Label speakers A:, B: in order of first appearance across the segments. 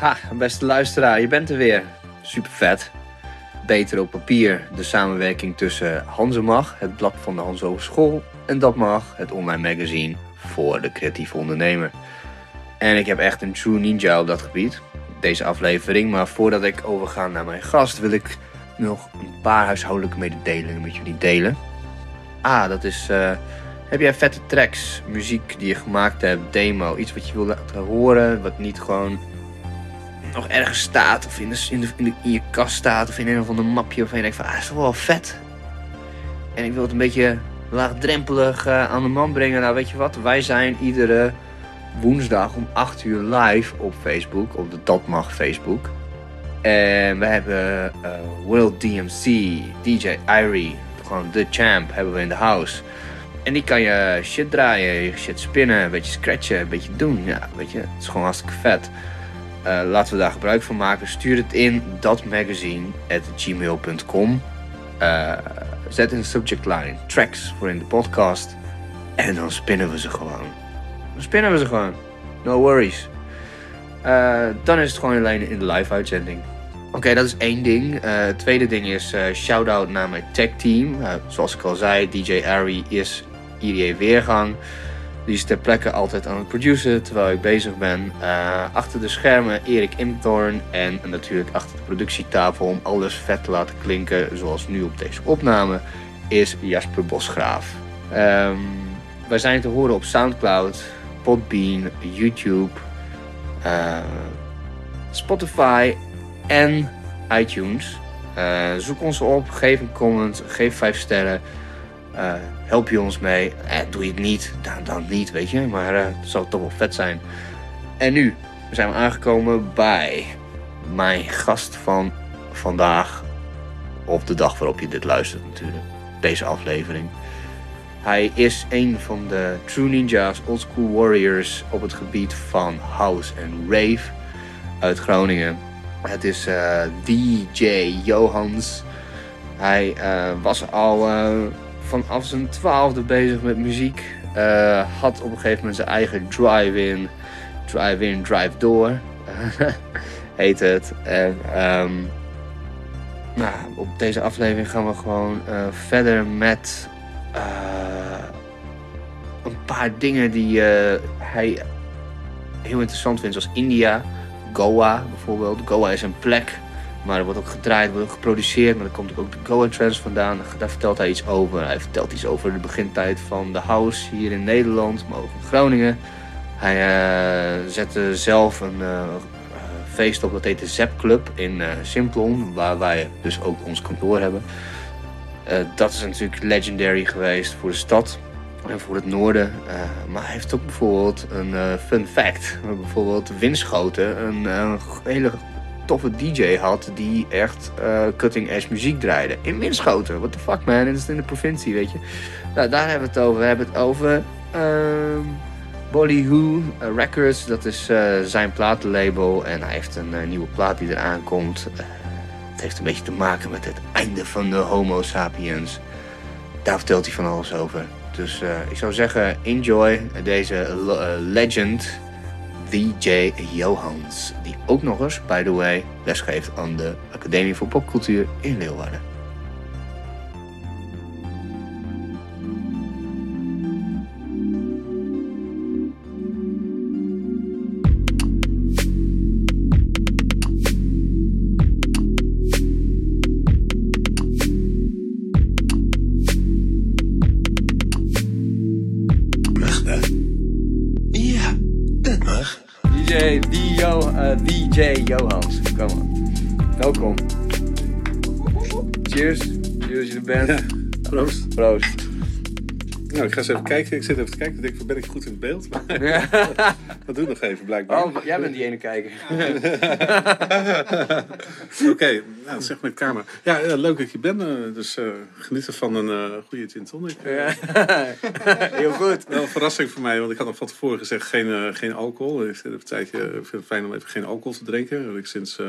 A: Ha, beste luisteraar, je bent er weer. Super vet. Beter op papier de samenwerking tussen Hanzemag, het blad van de Hans Hogeschool, en Dat Mag, het online magazine voor de creatieve ondernemer. En ik heb echt een true ninja op dat gebied, deze aflevering. Maar voordat ik overga naar mijn gast, wil ik nog een paar huishoudelijke mededelingen met jullie delen. Ah, dat is. eh, heb jij vette tracks, muziek die je gemaakt hebt, demo, iets wat je wil laten horen, wat niet gewoon nog ergens staat of in, de, in, de, in, je kast staat of in een of ander mapje waarvan je denkt van, ah, is toch wel vet. En ik wil het een beetje laagdrempelig eh, aan de man brengen. Nou, weet je wat? Wij zijn iedere woensdag om 8 uur live op Facebook, op de Dat Mag Facebook. En we hebben eh, World DMC, DJ Irie, gewoon de champ hebben we in de house. En die kan je shit draaien, je shit spinnen, een beetje scratchen, een beetje doen. Ja, weet je, het is gewoon hartstikke vet. Eh, laten we daar gebruik van maken. Stuur het in datmagazine.gmail.com. Eh zet in de subject line tracks voor in de podcast. En dan spinnen we ze gewoon. Dan spinnen we ze gewoon. No worries. Eh, dan is het gewoon alleen in de live uitzending. Oké, dat is één ding. Het tweede ding is shout-out naar mijn tech team. Zoals ik al zei, DJ Ari is IDA Weergang. Die is ter plekke altijd aan het produceren terwijl ik bezig ben. Eh, achter de schermen Erik Imthorn en natuurlijk achter de productietafel om alles vet te laten klinken zoals nu op deze opname is Jasper Bosgraaf. Ehm, wij zijn te horen op Soundcloud, Podbean, YouTube, eh, Spotify en iTunes. Eh, zoek ons op, geef een comment, geef 5 sterren. Help je ons mee? Eh, doe je het niet, dan, dan niet, weet je. Maar eh, het zal toch wel vet zijn. En nu zijn we aangekomen bij mijn gast van vandaag. Of de dag waarop je dit luistert natuurlijk. Deze aflevering. Hij is een van de true ninjas, oldschool warriors op het gebied van house en rave uit Groningen. Het is eh, DJ Johans. Hij eh, was al vanaf zijn twaalfde bezig met muziek. Eh, had op een gegeven moment zijn eigen drive-in. Drive-in, drive-door. heet het. En ehm, nou, op deze aflevering gaan we gewoon eh, verder met eh, een paar dingen die hij heel interessant vindt. Zoals India, Goa bijvoorbeeld. Goa is een plek, maar er wordt ook gedraaid, wordt ook geproduceerd. Maar er komt ook de Goa Trends vandaan. Daar vertelt hij iets over. Hij vertelt iets over de begintijd van de house hier in Nederland, maar ook in Groningen. Hij eh, zette zelf een eh, eh, feest op, dat heet de Zep Club in eh Simplon, waar wij dus ook ons kantoor hebben. Dat is natuurlijk legendary geweest voor de stad en voor het noorden. Maar hij heeft ook bijvoorbeeld een fun fact. Bijvoorbeeld Winschoten een hele toffe DJ had die echt eh, cutting edge muziek draaide. In Winschoten, what the fuck man, dit is in de provincie, weet je. Nou, daar hebben we het over. We hebben het over ehm Bollywood eh, Records, dat is eh, zijn platenlabel. En hij heeft een nieuwe plaat die eraan komt. Het heeft een beetje te maken met het einde van de Homo sapiens. Daar vertelt hij van alles over. Dus ik zou zeggen, enjoy deze le- legend, DJ Johans. Die ook nog eens, by the way, lesgeeft aan de Academie voor Popcultuur in Leeuwarden.
B: Proost. Nou, ik ga eens even kijken. Ik zit even te kijken. Ik denk, ben ik goed in beeld? Maar dat doe ik nog even, blijkbaar.
A: Oh, jij bent die ene kijker.
B: Oké, nou, zeg met camera. Ja, ja, leuk dat je bent. eh, dus eh, genieten van een eh, goede gin tonic.
A: Ja. Heel goed.
B: Wel een verrassing voor mij, want ik had nog van tevoren gezegd geen, geen alcohol. Ik zit een tijdje, ik vind het fijn om even geen alcohol te drinken. Wat ik sinds eh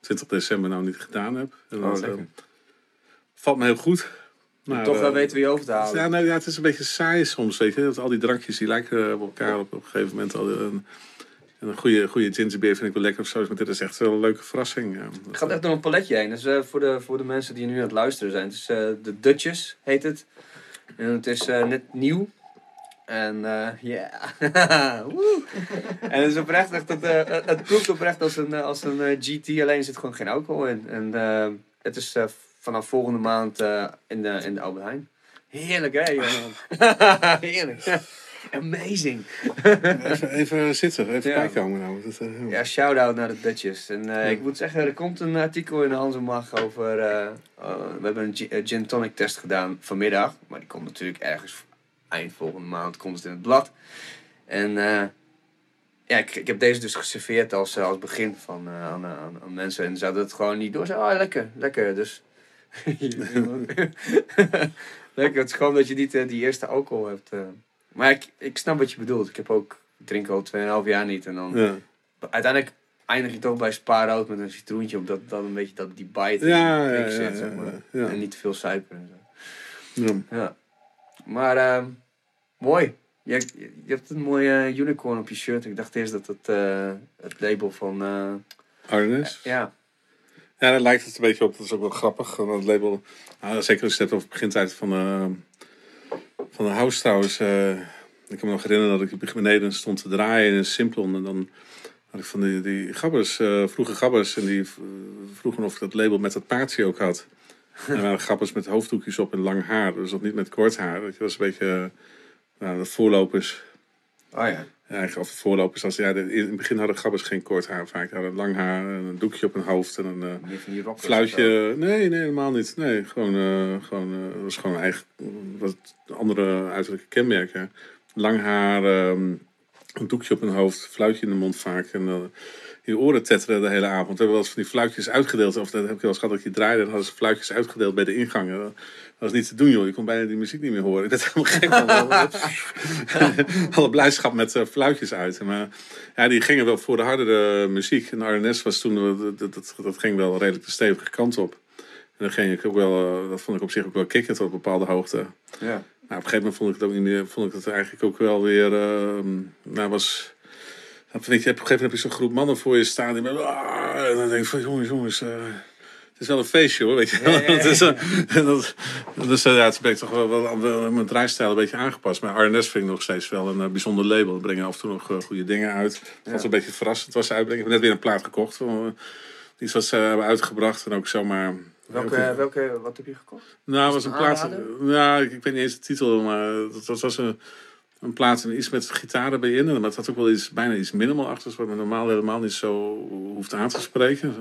B: 20 december nou niet gedaan heb. En
A: Oh,
B: dat, eh,
A: lekker.
B: valt me heel goed. Maar,
A: Toch wel
B: eh,
A: weten wie over te halen.
B: Ja, nou, ja, het is een beetje saai soms, weet je. Dat al die drankjes die lijken op elkaar op, op een gegeven moment. Al, eh, En een goede, goede gingerbeer vind ik wel lekker of zo. Maar dit is echt wel een leuke verrassing. Ja.
A: Het gaat echt door een paletje heen. Dus eh, voor, de, voor de mensen die nu aan het luisteren zijn. Het is de Dutchess heet het. En het is net nieuw. En ja. En het is oprecht echt, het, het proeft oprecht als een, als een GT, alleen zit gewoon geen alcohol in. En het is vanaf volgende maand eh, in, de, in de Albert Heijn. Heerlijk hè, jongen. Heerlijk. Amazing.
B: Even, zitten, even
A: Ja.
B: bijkomen nou. Dat, eh,
A: Ja, shout-out naar de Dutchess. En eh, ik moet zeggen, er komt een artikel in de Hans en Mag over... eh, we hebben een gi- gin tonic test gedaan vanmiddag. Maar die komt natuurlijk ergens eind volgende maand komt het in het blad. En ja, ik, ik heb deze dus geserveerd als, als begin van, aan, aan, aan mensen. En ze hadden het gewoon niet door. Ze oh, lekker, lekker. Dus... lekker, het is gewoon dat je niet eh, die eerste alcohol hebt. eh. Maar ik, ik snap wat je bedoelt. Ik heb ook... Ik drink al 2,5 jaar niet. En dan
B: ja.
A: uiteindelijk eindig je toch bij spaarrood met een citroentje op dat, dat een beetje dat die bite
B: Ja,
A: in
B: ja,
A: zit, zeg maar. En niet te veel suiker en zo.
B: Ja.
A: Ja. Maar ehm, mooi. Je, je, je hebt een mooie eh, unicorn op je shirt. Ik dacht eerst dat het het label van...
B: Arnes.
A: ja,
B: Ja, daar lijkt het een beetje op. Dat is ook wel grappig. Want Het label, nou, zeker als je het hebt over het begintijd van, eh van de house trouwens. eh, ik kan me nog herinneren dat ik beneden stond te draaien in een Simplon. En dan had ik van die, die gabbers, eh, vroege gabbers. En die vroegen of ik dat label met dat paardje ook had. En er waren gabbers met hoofddoekjes op en lang haar. Dus dat niet met kort haar. Dat was een beetje uh, nou, de voorlopers.
A: oh ja.
B: Ja, eigenlijk voorlopers. Als, ja, in het begin hadden gabbers geen kort haar vaak. Hadden lang haar, en een doekje op hun hoofd en een...
A: rockers.
B: Fluitje, nee, nee, helemaal niet. Nee, gewoon, eh gewoon, eh, was gewoon eigen, wat andere uiterlijke kenmerken. Lang haar, ehm, een doekje op hun hoofd, fluitje in de mond vaak. En je oren tetteren de hele avond. We hebben wel eens van die fluitjes uitgedeeld. Of dat heb ik wel eens gehad dat je draaide. En hadden ze fluitjes uitgedeeld bij de ingangen. Dat was niet te doen, joh. Je kon bijna die muziek niet meer horen. Ik werd helemaal gek van. Alle blijdschap met eh, fluitjes uit. Maar ja, die gingen wel voor de hardere muziek. En RNS was toen, eh, dat, dat, dat ging wel redelijk de stevige kant op. En dan ging ik ook wel, eh, dat vond ik op zich ook wel kicken tot een bepaalde hoogte.
A: Ja.
B: Maar op een gegeven moment vond ik het ook niet meer, vond ik het eigenlijk ook wel weer, eh, nou was, dan vind je, op een gegeven moment heb je zo'n groep mannen voor je staan die ah, en dan denk ik van jongens, jongens, is wel een feestje hoor, weet je wel.
A: Ja, ja,
B: Het dat, dus eh, ja, ik toch wel, wel, wel mijn draaistijl een beetje aangepast. Maar RNS vind ik nog steeds wel een eh, bijzonder label. We brengen af en toe nog eh, goede dingen uit. Het was een beetje verrassend was uitbrengen. Ik heb net weer een plaat gekocht. Van, iets wat ze hebben uitgebracht en ook zomaar...
A: Welke, welke, wat heb je gekocht?
B: Nou, het was
A: het
B: een
A: een
B: plaat. Ja, ik, ik weet niet eens de titel, maar dat, dat was een, een plaat en iets met gitaar erbij in. Maar het had ook wel iets, bijna iets minimal achter, wat me normaal helemaal niet zo hoeft aan te spreken.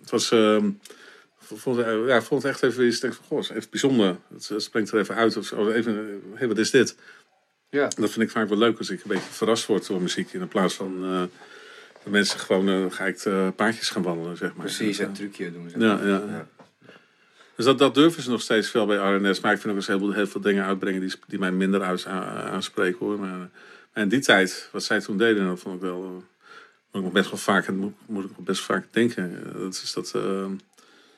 B: Het was. ik vond, het- ja, vond het echt even iets. Denk van, goh, is even bijzonder. Het, het springt er even uit. Of zo. Even, hey, wat is dit?
A: Ja.
B: Dat vind ik vaak wel leuk als ik een beetje verrast word door muziek. In plaats van eh, dat mensen gewoon uh, ga ik uh, paardjes gaan wandelen, zeg maar.
A: Precies,
B: Dat,
A: een trucje doen. Ze.
B: Ja, ja.
A: Ja.
B: Dus dat, dat durven ze nog steeds veel bij RNS. Maar ik vind ook eens heel, veel- heel veel dingen uitbrengen die, die mij minder uit, aanspreken hoor. Maar, maar in die tijd, wat zij toen deden, dat vond ik wel. eh, moet ik best wel vaak, moet, moet ik best vaak denken. Dat is dat. eh,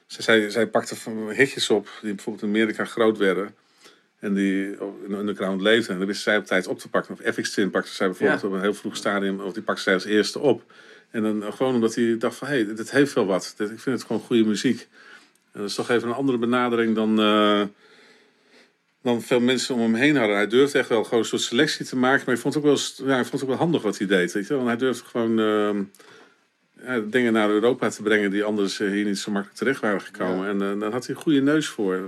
B: zij, zij, pakte hitjes op die bijvoorbeeld in Amerika groot werden. En die in underground leefden. En dan wisten zij op tijd op te pakken. Of FX Twin pakte zij bijvoorbeeld
A: Ja.
B: op een heel vroeg stadium. Of die pakte zij als eerste op. En dan gewoon omdat hij dacht van... Hé, hey, dit heeft wel wat. Dit, ik vind het gewoon goede muziek. En dat is toch even een andere benadering dan, eh, dan veel mensen om hem heen hadden. Hij durfde echt wel gewoon een soort selectie te maken. Maar ik vond het ook wel, ja, ik vond het ook wel handig wat hij deed. Weet je? Want hij durfde gewoon ehm, dingen naar Europa te brengen... die anders eh, hier niet zo makkelijk terecht waren gekomen.
A: Ja.
B: En eh, daar had hij een goede neus voor,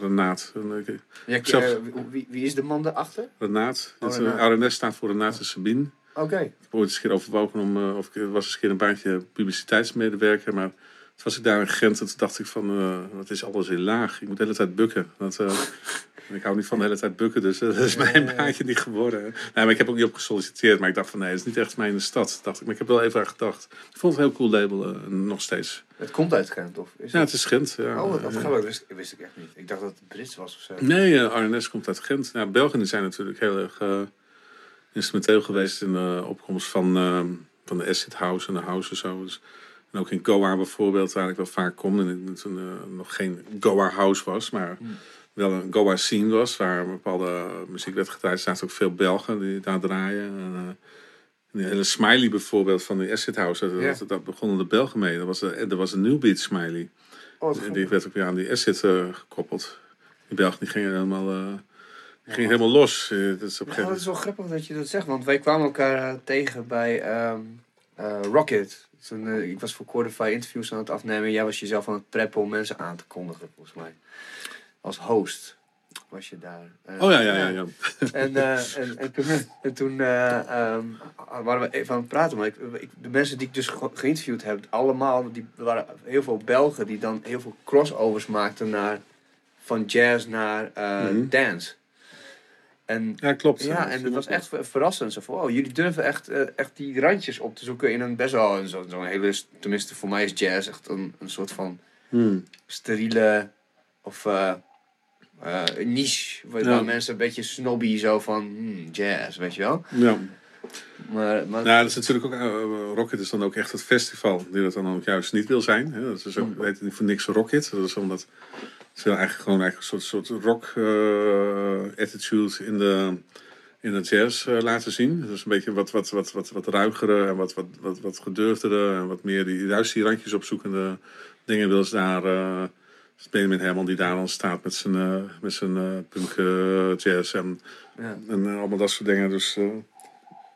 B: Renaat. En,
A: Ja,
B: Zelf-
A: wie, wie is de man daarachter?
B: Renaat.
A: Oh,
B: Het,
A: Renaat.
B: RNS staat voor Renaat en Sabine.
A: Oké.
B: Ik heb ooit eens een keer overwogen om, of ik was eens een keer een baantje publiciteitsmedewerker, maar toen was ik daar in Gent en toen dacht ik van, eh wat is alles in laag? Ik moet de hele tijd bukken. Dat, eh, ik hou niet van de hele tijd bukken, dus eh, dat is mijn baantje niet geworden. Nee, maar ik heb ook niet op gesolliciteerd, maar ik dacht van nee, het is niet echt mijn stad. Dacht ik, maar ik heb wel even aan gedacht. Ik vond het een heel cool label, nog steeds.
A: Het komt uit Gent, of? Is
B: Ja,
A: het?
B: het is Gent. Ja.
A: Oh,
B: Ja.
A: grappig. Wist, wist ik echt niet. Ik dacht dat het Brits was of zo.
B: Nee, RNS komt uit Gent. Ja, Belgen zijn natuurlijk heel erg instrumenteel geweest in de opkomst van, van de acid house en de house en zo. Dus, en ook in Goa bijvoorbeeld, waar ik wel vaak kom. En het toen eh, nog geen Goa house was, maar wel een Goa scene was. Waar een bepaalde muziek werd gedraaid. Er zaten ook veel Belgen die daar draaien. En, Die hele smiley bijvoorbeeld van die Acid House, dat, dat, dat begonnen de Belgen mee. Dat was, dat was een New Beat smiley.
A: Oh,
B: En die werd ook weer aan die Acid eh, gekoppeld. Die Belgen die gingen helemaal, eh, gingen
A: wat-
B: helemaal los. Eh, dat is op
A: dat is wel grappig dat je dat zegt, want wij kwamen elkaar eh, tegen bij ehm, eh, Rocket. Toen, eh, ik was voor Cordify interviews aan het afnemen en jij was jezelf aan het preppen om mensen aan te kondigen, volgens mij. Als host was je daar. Eh,
B: Oh ja, ja, ja. ja.
A: En, eh, en, en toen, en toen eh, ehm, waren we even aan het praten. Maar ik, ik- de mensen die ik dus ge- geïnterviewd heb, allemaal, die waren heel veel Belgen die dan heel veel crossovers maakten naar, van jazz naar
B: Mhm.
A: dance. En
B: Ja, klopt.
A: ja, en dat was echt ver- verrassend. Zo van, oh, jullie durven echt, eh, echt die randjes op te zoeken in een best wel een zo- zo'n hele, tenminste voor mij is jazz echt een, een soort van
B: Hmm.
A: steriele of eh, eh, niche. Waar
B: Ja.
A: mensen een beetje snobby zo van hmm, jazz, weet je wel.
B: Ja.
A: Maar, maar
B: Nou, dat is natuurlijk ook, Rocket is dan ook echt het festival die dat dan ook juist niet wil zijn. Hè. Dat is ook, weet het niet voor niks Rocket. Dat is omdat ze eigenlijk gewoon eigenlijk een soort, soort rock eh, attitude in de, in de jazz eh, laten zien. Dus een beetje wat, wat, wat, wat, wat ruigere en wat, wat, wat, wat gedurfdere en wat meer die, juist die randjes opzoekende dingen willen ze daar... eh het is Benjamin Herman die daar dan staat met zijn, eh, met zijn eh, punk eh, jazz en,
A: ja.
B: en eh, allemaal dat soort dingen. Dus eh,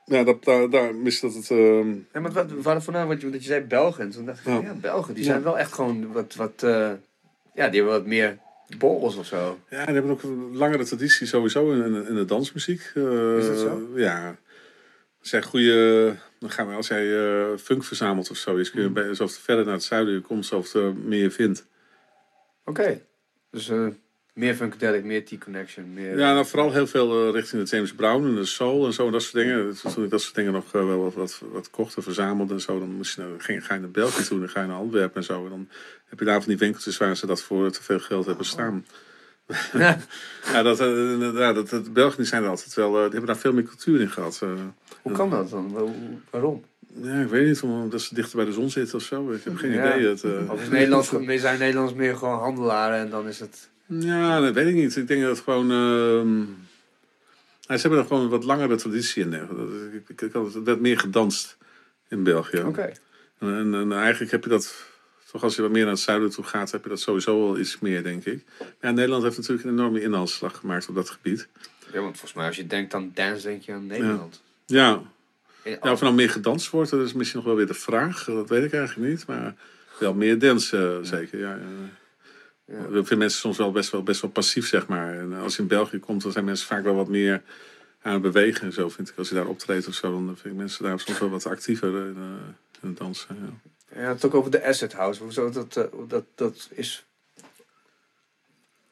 B: ja, dat, daar, daar mis dat het... ehm,
A: Ja, maar wat, hadden voornamelijk dat je, dat je zei Belgen. En toen dacht ik,
B: Ja.
A: ja, Belgen, die
B: Ja.
A: zijn wel echt gewoon wat, wat eh, ja, die hebben wat meer borrels of zo.
B: Ja, die hebben ook een langere traditie sowieso in, in, in de dansmuziek. Eh,
A: Is dat zo?
B: Ja. Als jij goede, dan gaan we, als jij eh, funk verzamelt of zo, is kun je
A: Mm.
B: bij, verder naar het zuiden je komt, zoveel meer je vindt.
A: Oké. Dus eh, meer Funkadelic, meer T-Connection, meer...
B: Ja, nou vooral heel veel eh, richting de James Brown en de soul en zo, en dat soort dingen. Toen ik dat soort dingen nog eh, wel wat, wat, wat kocht en verzamelde en zo, dan moest je, naar- ging, ga je naar België toe, dan ga je naar Antwerpen en zo. En dan heb je daar van die winkeltjes waar ze dat voor te veel geld hebben staan.
A: Ja.
B: Ja, dat, ja, dat, dat, Belgen die zijn er altijd wel, die hebben daar veel meer cultuur in gehad. eh.
A: Hoe kan dat dan? Waarom?
B: Ja, ik weet niet, omdat ze dichter bij de zon zitten of zo. Ik heb geen
A: Ja.
B: idee. Eh,
A: Of is Nederlands, zijn Nederlands meer gewoon handelaren en dan is het...
B: Ja, dat weet ik niet. Ik denk dat het gewoon... ehm, ze hebben er gewoon een wat langere traditie in. Ik, had het werd meer gedanst in België.
A: Oké.
B: En, en, en eigenlijk heb je dat... Toch als je wat meer naar het zuiden toe gaat, heb je dat sowieso wel iets meer, denk ik. Ja, Nederland heeft natuurlijk een enorme inhaalslag gemaakt op dat gebied.
A: Ja, want volgens mij als je denkt aan dance, denk je aan Nederland.
B: Ja, ja of er nou meer gedanst wordt, dat is misschien nog wel weer de vraag. Dat weet ik eigenlijk niet. Maar wel meer dance, eh, zeker. Ja, ja.
A: Ja.
B: Ik vind mensen soms wel best, wel best wel passief, zeg maar. En als je in België komt, dan zijn mensen vaak wel wat meer aan het bewegen en zo, vind ik. Als je daar optreedt of zo, dan vind ik mensen daar soms wel wat actiever in, eh, in het dansen. Ja.
A: Ja, het ook over de Asset House. Hoezo dat, eh, dat, dat is...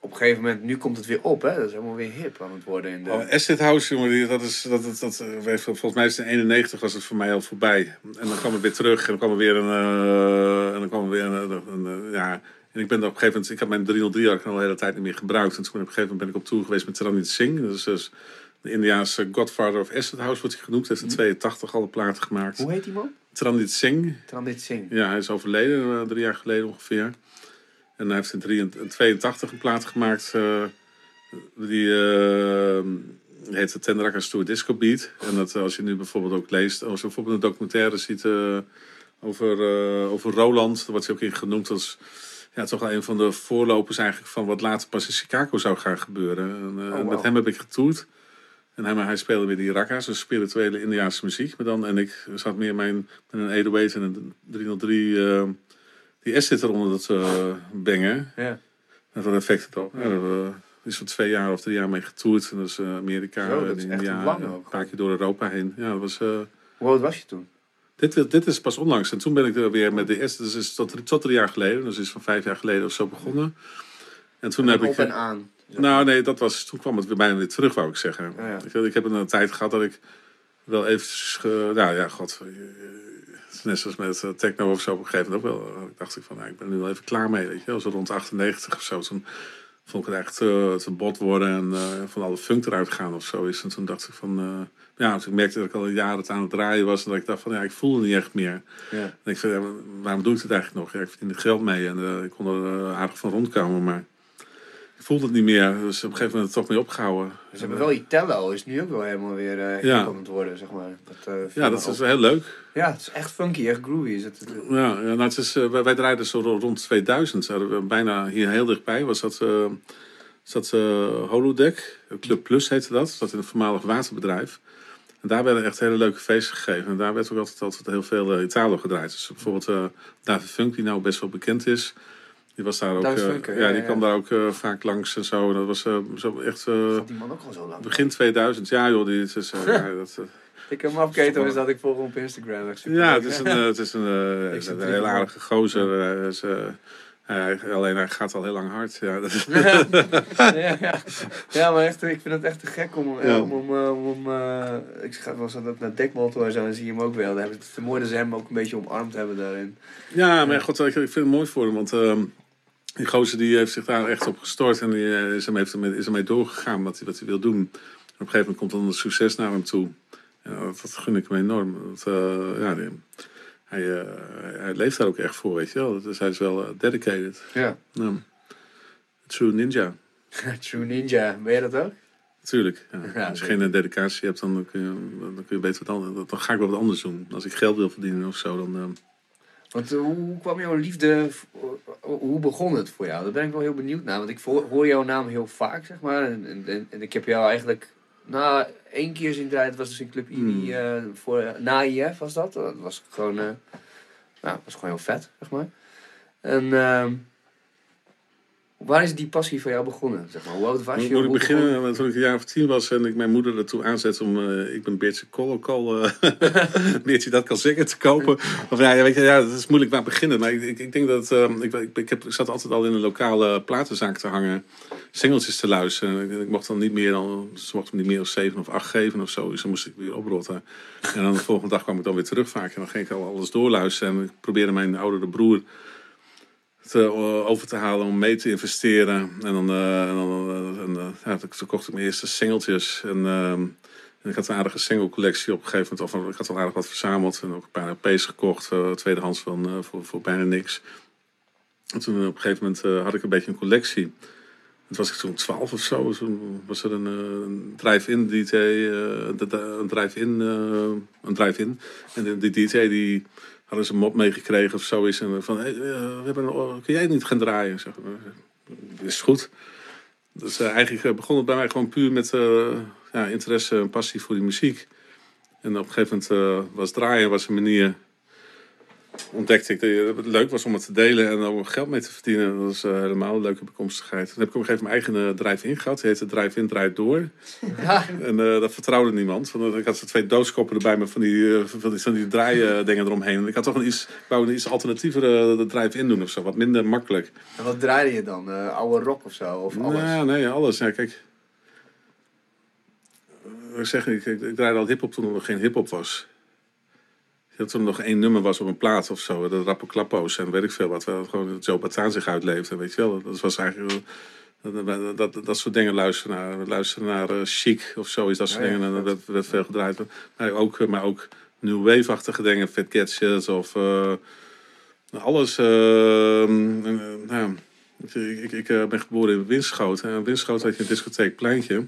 A: Op een gegeven moment, nu komt het weer op, hè? Dat is helemaal weer hip aan het worden in de...
B: Oh, Asset House, jongen, dat is, dat, dat, dat, eh, volgens mij is het in 91 was het voor mij al voorbij. En dan kwam het weer terug en dan kwam er weer een, en dan kwam er weer een, een, een, ja. En ik ben op een gegeven moment, ik had mijn 303 had ik al de hele tijd niet meer gebruikt. En toen op een gegeven moment ben ik op tour geweest met Ranjit Singh. Dat is dus de Indiaanse Godfather of Asset House wordt hij genoemd. Hij heeft in 82 al een platen gemaakt.
A: Hoe heet die man?
B: Transit Singh.
A: Trandit Singh.
B: Ja, hij is overleden eh, drie jaar geleden ongeveer. En hij heeft in 82 een plaat gemaakt. eh, die eh, heet de Tendrakas Tour Disco Beat. En dat als je nu bijvoorbeeld ook leest, als je bijvoorbeeld een documentaire ziet over, over Roland, daar wordt hij ook in genoemd als ja, toch wel een van de voorlopers eigenlijk van wat later pas in Chicago zou gaan gebeuren. En, eh,
A: Oh, wow.
B: Met hem heb ik getoerd. En hij, maar hij speelde weer die rakka's, dus spirituele Indiaanse muziek. Maar dan, en ik zat meer mijn, met een 808 en een 303 eh, die S zit eronder dat uh, bengen.
A: Ja.
B: Wat effecten erop. Ja, daar hebben we is voor twee jaar of drie jaar mee getoerd. En dat is Amerika,
A: Zo, dat
B: en
A: is echt
B: India, en een paar keer door Europa heen. Ja, dat was...
A: Hoe oud was je toen?
B: Dit, dit is pas onlangs. En toen ben ik er weer met de S. Dus is tot, tot drie jaar geleden. Dus is van vijf jaar geleden of zo begonnen. En toen heb
A: op
B: ik...
A: en aan.
B: Nou, nee, dat was, toen kwam het weer bijna weer terug, wou ik zeggen.
A: Ja, ja.
B: Ik, ik heb een tijd gehad dat ik wel even... Ge, nou ja, god. eh, net zoals met eh, techno of zo op een gegeven moment ook wel. eh, dacht ik van, nou, ik ben nu wel even klaar mee. Weet je, wel. zo rond 98 of zo. Toen vond ik het echt te, te bot worden en eh, van alle funk eruit gaan of zo is. En toen dacht ik van... eh, ja, toen merkte ik dat ik al jaren het aan het draaien was. En dat ik dacht van, ja, ik voelde niet echt meer.
A: Ja.
B: En ik zei, ja, waarom doe ik het eigenlijk nog? Ja, ik verdien er geld mee en eh, ik kon er eh, aardig van rondkomen. Maar voelde het niet meer. Dus op een gegeven moment toch mee opgehouden.
A: Ze hebben wel Itello, is nu ook wel helemaal weer eh
B: Ja.
A: hip aan het worden, zeg maar. Dat, eh,
B: Ja, dat is heel leuk.
A: Ja, het is echt funky, echt groovy. Is het,
B: Ja, ja nou, het is, eh, wij, wij draaiden zo ro- rond 2000. Hadden we bijna hier heel dichtbij was dat, eh zat Holodeck. Club Plus heette dat. Dat in een voormalig waterbedrijf. En daar werden echt hele leuke feesten gegeven. En daar werd ook altijd, altijd heel veel Italo gedraaid. Dus bijvoorbeeld David Funk, die nou best wel bekend is. Die was daar ook. Eh, ja,
A: Ja,
B: die
A: ja.
B: kwam daar ook eh, vaak langs en zo. Dat was eh, zo echt eh,
A: Gaat die man ook al zo lang?
B: begin 2000. Ja, joh, die het is. ja, dat,
A: Ik heb hem afgeketen, is dat ik volg hem op Instagram.
B: Ja, het is een, het is een,
A: Ik
B: een
A: gewoon.
B: aardige gozer. Is, eh, hij, alleen hij gaat al heel lang hard. Ja, dat is-
A: ja, ja. ja, maar echt, ik vind het echt te gek om,
B: Ja.
A: om, om, om ik ga wel zo dat naar Dekmotor en zo en zie je hem ook wel. Daar hebben het is mooi dat ze hem ook een beetje omarmd hebben daarin.
B: ja, maar god, ik, ik vind het mooi voor hem. Want ehm, die gozer die heeft zich daar echt op gestort. En die eh, is, ermee, is ermee doorgegaan wat hij, wat hij wil doen. En op een gegeven moment komt dan een succes naar hem toe. En dat, dat gun ik hem enorm. Eh, ja, die- hij, eh, hij leeft daar ook echt voor, weet je wel. Dus hij is wel dedicated.
A: Ja.
B: Ja. True ninja.
A: True Ninja, ben je dat ook?
B: Tuurlijk. Ja.
A: Ja,
B: Als je geen dedicatie hebt, dan kun, je, dan kun je beter wat anders. Dan ga ik wel wat anders doen. Als ik geld wil verdienen of zo, dan. Eh,
A: Want eh, hoe kwam jouw liefde, hoe begon het voor jou? Daar ben ik wel heel benieuwd naar. Want ik hoor jouw naam heel vaak, zeg maar. En, en, en- ik heb jou eigenlijk, nou, één keer zien draaien. Het was dus in Club IBI,
B: Hmm.
A: eh, voor, na IF was dat. Dat was gewoon, eh nou, was gewoon heel vet, zeg maar. En ehm, waar is die passie voor jou begonnen? Zeg maar? Hoe oud was je?
B: Moet ik beginnen?
A: begon-
B: Want Toen ik een jaar of tien was en ik mijn moeder ertoe aanzet om eh, ik ben Beertje Kolokol, eh Beertje dat kan zingen te kopen. Of ja, weet je, ja, dat is moeilijk waar beginnen. Maar ik, ik, ik denk dat eh, ik, ik, ik, heb, ik zat altijd al in een lokale platenzaak te hangen, singeltjes te luisteren. En ik, ik mocht dan niet meer dan, ze mochten me niet meer dan zeven of acht geven of zo. Dus dan moest ik weer oprotten. En dan de volgende dag kwam ik dan weer terug vaak. En dan ging ik al alles doorluisteren. En ik probeerde mijn oudere broer te, eh, over te halen om mee te investeren. En dan, eh, en dan eh, toen kocht ik mijn eerste singeltjes. En, ehm, en ik had een aardige single-collectie op een gegeven moment. Of, ik had al aardig wat verzameld. En ook een paar LP's gekocht. eh, tweedehands van, voor, voor bijna niks. En toen op een gegeven moment had ik een beetje een collectie. Het was ik toen 12 of zo. Was er een, drive-in DJ. een drive-in. een drive-in. En die DJ die hadden ze een mop meegekregen of zoiets. En van, hey, eh, we hebben kun jij niet gaan draaien? Zeg, "Eh, is goed. Dus eh, eigenlijk eh, begon het bij mij gewoon puur met eh, ja, interesse en passie voor die muziek. En op een gegeven moment eh, was draaien was een manier. Ontdekte ik dat het leuk was om het te delen en om geld mee te verdienen. Dat was eh, helemaal een leuke bekomstigheid. Toen heb ik op een gegeven moment mijn eigen eh, drive-in gehad. Die heette Drive-in, Draait Door.
A: Ja,
B: En eh, dat vertrouwde niemand. Want ik had zo twee doodskoppen erbij met van die, eh, van die, van die draaidingen eromheen. En ik had toch een iets, wou een iets alternatievere drive-in doen of zo. Wat minder makkelijk.
A: en wat draaide je dan? Eh, oude rock of zo? Of alles?
B: Nou, nee, alles. Ja, kijk. Ik zeg, ik, ik, ik draaide al hip-hop toen er nog geen hip-hop was. Dat er nog één nummer was op een plaat of zo. De Rappo Klappo's en weet ik veel wat. Waar gewoon Joe Bataan zich uitleefde. Weet je wel. Dat was eigenlijk. Dat, dat, dat, dat soort dingen luisteren naar. Luisteren naar eh, Chic of zo is dat soort
A: Ja,
B: dingen. En dat
A: dat-
B: werd, veel gedraaid. Maar ook, eh, maar ook New Wave-achtige dingen. Fat Gadgets of... eh, alles. nou, ik, ik, ik ben geboren in Winschoten. En in Winschoten had je een discotheek Pleintje.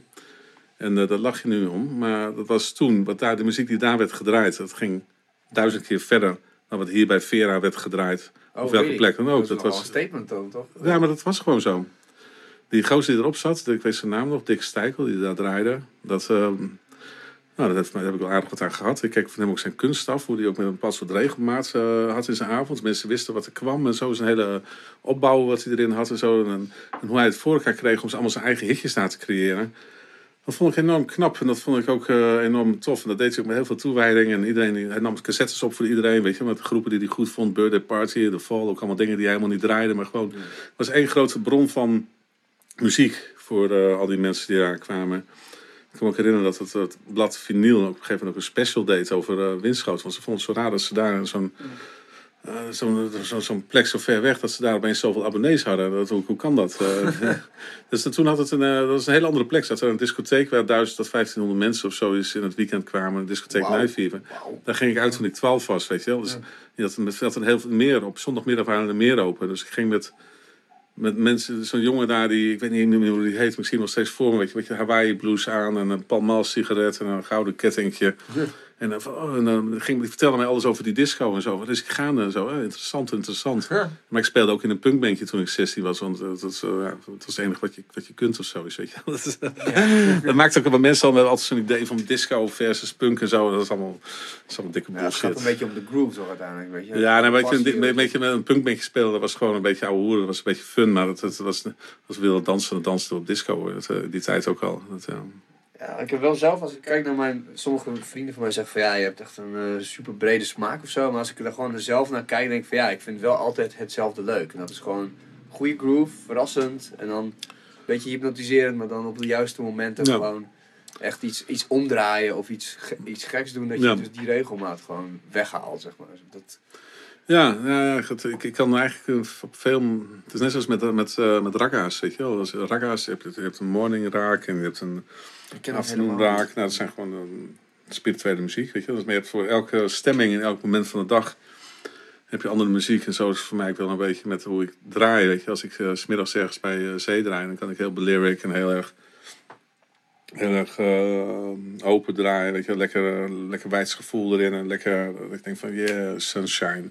B: En daar lag je nu om. Maar dat was toen, wat daar, de muziek die daar werd gedraaid, dat ging duizend keer verder dan wat hier bij Vera werd gedraaid.
A: Oh,
B: Of welke
A: really?
B: plek dan ook.
A: Dat,
B: was,
A: een statement dan, toch?
B: ja, maar dat was gewoon zo. Die gozer die erop zat, ik weet zijn naam nog, Dick Stijkel, die daar draaide. Dat, eh, nou, dat daar heb ik wel aardig wat aan gehad. Ik keek van hem ook zijn kunst af, hoe hij ook met een bepaald soort regelmaat eh, had in zijn avond. Mensen wisten wat er kwam en zo. Zijn hele opbouw wat hij erin had en zo. En, en hoe hij het voor elkaar kreeg om allemaal zijn eigen hitjes na te creëren. Dat vond ik enorm knap en dat vond ik ook eh, enorm tof. En dat deed ook met heel veel toewijding. En iedereen, hij nam cassettes op voor iedereen, weet je, met groepen die hij goed vond. Birthday Party, The Fall, ook allemaal dingen die hij helemaal niet draaide. Maar gewoon, het was één grote bron van muziek voor eh, al die mensen die daar kwamen. Ik kan me ook herinneren dat het, het blad Vinyl op een gegeven moment ook een special deed over eh Winschoten. Want ze vonden het zo raar dat ze daar zo'n eh, zo'n zo, plek zo ver weg dat ze daar opeens zoveel abonnees hadden. Dat, hoe, hoe kan dat? Eh, dus toen had het een, eh, dat was een hele andere plek. Dat er een discotheek waar 1000 tot 1500 mensen of zo is in het weekend kwamen. Een discotheek.
A: Wauw.
B: Daar ging ik uit toen ik 12 was, weet je wel. Dus je had, een heel veel meer op. Zondagmiddag waren er meer open. Dus ik ging met, met mensen, zo'n jongen daar die, ik weet niet meer hoe die heet, misschien nog steeds voor me, weet je, met je Hawaii blues aan en een Palmal sigaret en een gouden kettingje. En dan, van, oh, en dan ging hij vertellen mij alles over die disco en zo. Is ik gaande en zo. Interessant, interessant. Maar ik speelde ook in een punkbandje toen ik 16 was. Want dat, is, eh, dat was het enige wat je, wat je kunt of zo. Weet je. Dat, is- dat maakt ook wel mensen al met altijd zo'n idee van disco versus punk en zo. Dat is allemaal, dat is allemaal dikke
A: Ja, het gaat
B: bullshit.
A: een beetje om de groove toch uiteindelijk, weet je.
B: Ja, nou, weet je,
A: Passie,
B: een, beetje met een punkbandje spelen, dat was gewoon een beetje ouwe hoeren. Dat was een beetje fun, maar dat, dat was, was wilde dansen. Op disco, dat, eh, die tijd ook al. Dat,
A: Ja, ik heb wel zelf, als ik kijk naar mijn... Sommige vrienden van mij zeggen van ja, je hebt echt een eh, super brede smaak of zo. Maar als ik er gewoon zelf naar kijk, denk ik van ja, ik vind wel altijd hetzelfde leuk. En dat is gewoon goede groove, verrassend. En dan een beetje hypnotiserend, maar dan op de juiste momenten
B: Ja.
A: gewoon echt iets, iets omdraaien of iets, iets geks doen. Dat je
B: Ja.
A: dus die regelmaat gewoon weghaalt, zeg maar. Dat,
B: Ja, ja, ik, ik kan eigenlijk eh, op veel. Het is net zoals met, met, eh, met ragga's, weet je wel. Je hebt, je hebt een morning raak en je hebt een
A: ik ken dat helemaal
B: raak. Nou, dat zijn gewoon eh, spirituele muziek, weet je. Dus, maar je hebt voor elke stemming in elk moment van de dag heb je andere muziek. En zo is het voor mij ook wel een beetje met hoe ik draai, weet je. Als ik eh, s smiddags ergens bij eh, zee draai, dan kan ik heel belyric en heel erg... Heel erg eh, open draaien, weet je, lekker, lekker wijds gevoel erin en lekker, dat ik denk van yeah, sunshine.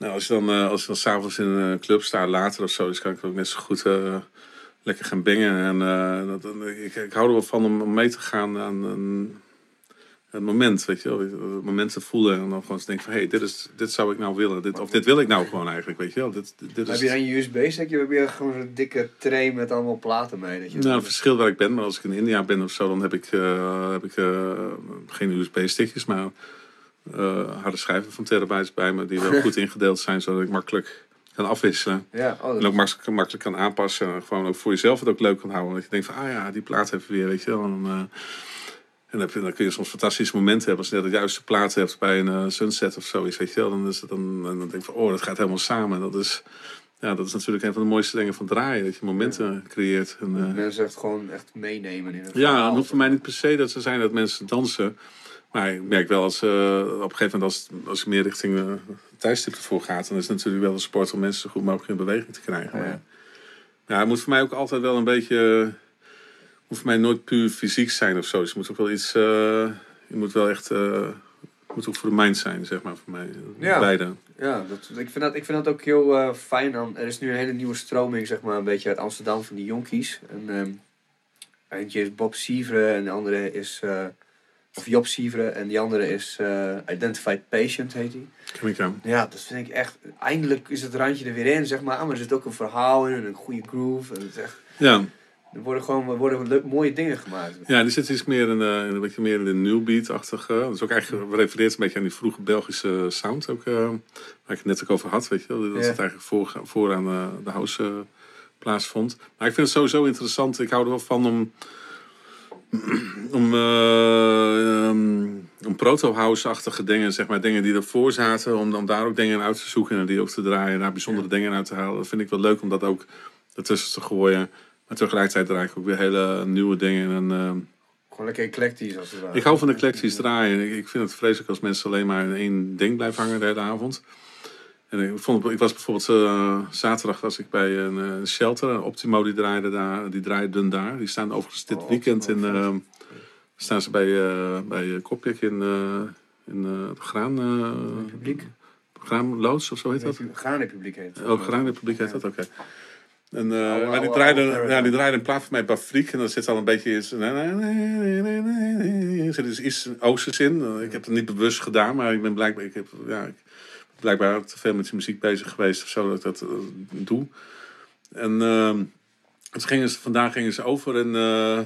B: Nou, als je dan, eh, als je dan s'avonds in een club staat, later of zo, dus kan ik ook net zo goed eh, lekker gaan bingen. En eh, dat, ik, ik hou er wel van om, mee te gaan aan een, het moment, weet je wel. Het moment te voelen en dan gewoon te denken van, hé, hey, dit, is, dit zou ik nou willen. Dit, of dit wil ik nou gewoon eigenlijk, weet je wel. Dit, dit,
A: Heb je dan je USB-stickje of heb je gewoon zo'n dikke tray met allemaal platen mee? Dat je
B: nou, het verschil waar ik ben, maar als ik in India ben of zo, dan heb ik, eh, heb ik eh, geen USB-stickjes, maar harde schijven van terabytes bij me, die wel goed ingedeeld zijn, zodat ik makkelijk kan afwisselen.
A: Ja, oh,
B: En ook makkelijk, makkelijk kan aanpassen. En gewoon ook voor jezelf het ook leuk kan houden. Dat je denkt van, ah ja, die plaat even weer, weet je wel. En, eh, en dan, heb je- dan kun je soms fantastische momenten hebben. Als je net de juiste plaat hebt bij een eh, sunset of zoiets, weet je wel. Dan, is het dan, dan denk je van, oh, dat gaat helemaal samen. En dat is, ja, dat is natuurlijk een van de mooiste dingen van draaien. Dat je momenten creëert. En, eh,
A: mensen echt gewoon echt meenemen in het
B: ja, het hoeft voor mij niet per se dat ze zijn dat mensen dansen. Maar ik merk wel als eh, op een gegeven moment als, als je meer richting uh, tijdstip ervoor gaat, dan is het natuurlijk wel een sport om mensen zo goed mogelijk in beweging te krijgen.
A: Ja.
B: Maar, ja, het moet voor mij ook altijd wel een beetje, het moet voor mij nooit puur fysiek zijn of zo. Dus je moet ook wel iets, eh, je moet wel echt, eh, het moet ook voor de mind zijn, zeg maar, voor mij.
A: Ja.
B: Beide.
A: Ja, dat, ik, vind dat, ik vind dat ook heel eh, fijn. Aan, er is nu een hele nieuwe stroming, zeg maar, een beetje uit Amsterdam van die jonkies. En, ehm, eentje is Bob Sievre en de andere is, eh, of Job Sievre en die andere is eh, Identified Patient, heet hij.
B: Ken ik.
A: Ja, dat vind ik echt, eindelijk is het randje er weer in, zeg maar. Maar er zit ook een verhaal in en een goede groove. En het is echt,
B: Ja.
A: er worden gewoon er worden leuk, mooie dingen gemaakt.
B: Ja, die zit iets meer in, in een beetje meer in de new beat-achtige. Dat is ook eigenlijk refereert een beetje aan die vroege Belgische sound ook, eh, waar ik het net ook over had, weet je. Dat
A: Ja.
B: het eigenlijk voor, voor aan eh, de house plaatsvond. Maar ik vind het sowieso interessant. Ik hou er wel van om om, om proto-house-achtige dingen, zeg maar, dingen die ervoor zaten, om, om daar ook dingen uit te zoeken en die ook te draaien en daar bijzondere dingen uit te halen. Dat vind ik wel leuk om dat ook ertussen te gooien. Maar tegelijkertijd draai ik ook weer hele nieuwe dingen. En, ehm,
A: Gewoon lekker eclectisch als het ware.
B: ik hou van eclectisch draaien. Ik, ik vind het vreselijk als mensen alleen maar in één ding blijven hangen de hele avond. En ik, vond, ik was bijvoorbeeld eh, zaterdag was ik bij een eh, shelter. Optimo die draaide daar, die draaiden daar. Die staan overigens dit
A: Oh,
B: weekend in. Eh, staan ze bij, eh bij Kopjek in, in de Graan.
A: Republiek.
B: Graanloods of zo heet dat?
A: Graanrepubliek heet het.
B: Oh, Graanrepubliek heet dat, oké. En,
A: Oude-
B: maar die
A: oude-
B: draaide, ja, die draaide een plaat van mij Bafriek. En dan zit al een beetje iets... Er zit dus iets oosters in. Ik heb het niet bewust gedaan, maar ik ben blijkbaar... Ik heb, ja, ik blijkbaar te veel met die muziek bezig geweest of zo, dat ik dat eh, doe. En ehm, toen gingen ze, vandaag gingen ze over in eh,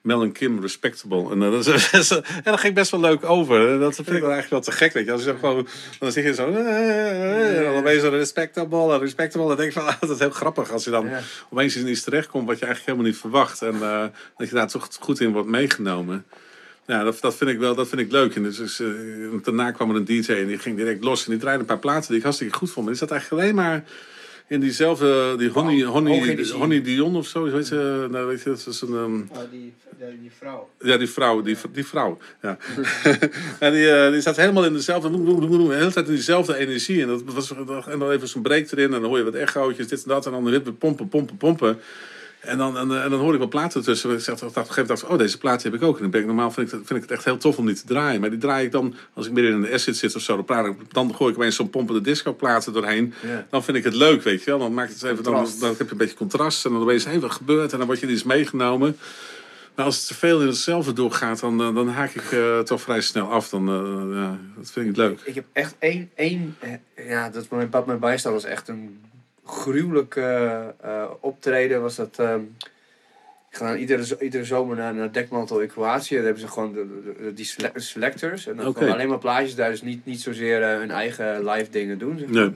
B: Mel en Kim Respectable. En, eh, dat is, en dat ging best wel leuk over. En Dat vind ik wel eigenlijk wel te gek, weet je. Als je gewoon, dan zeg je zo... en dan respectable, respectable. Dan denk ik van, ah, dat is heel grappig als je dan
A: Ja.
B: opeens in iets terechtkomt wat je eigenlijk helemaal niet verwacht. En dat je daar toch goed in wordt meegenomen. Ja, dat, dat, vind ik wel dat vind ik leuk. En dus, dus, eh, daarna kwam er een DJ en die ging direct los. En die draaide een paar platen die ik hartstikke goed vond. Maar die zat eigenlijk alleen maar in diezelfde, die Honey, Honey, Dion of zo, weet je, nou, weet je, dat is een... ehm,
A: Oh, die, die vrouw.
B: Ja, die vrouw, die, die vrouw. Ja. en die, eh, die zat helemaal in dezelfde, de hele tijd in diezelfde energie. En, dat was, en dan even zo'n break erin en dan hoor je wat echootjes, dit en dat. En dan weer pompen, pompen, pompen. En dan, en, en dan hoor ik wat platen tussen. Ik zeg, op een gegeven moment dacht ik, oh, deze plaat heb ik ook. En dan ben ik normaal vind ik, het- vind ik het echt heel tof om die te draaien. Maar die draai ik dan, als ik midden in een asset zit of zo, dan, praat ik, dan gooi ik opeens zo'n pompende disco platen doorheen. Dan vind ik het leuk, weet je wel. Dan maakt het even, dan, dan heb je een beetje contrast. En dan opeens, hé, wat gebeurt? En dan word je iets meegenomen. Maar als het te veel in hetzelfde doorgaat, dan, eh, dan haak ik eh, toch vrij snel af. Dan, eh, ja, dat vind ik leuk.
A: Ik heb echt één, één eh, ja, dat pap mijn bijstaan was echt een gruwelijk eh, optreden. Was dat, ehm, ik ga dan iedere, iedere zomer naar, naar Dekmantel in Kroatië. Daar hebben ze gewoon de, die sele- selectors. En dan gewoon alleen maar plaatjes daar, dus niet, niet zozeer eh, hun eigen live dingen doen. zeg maar.
B: Nee.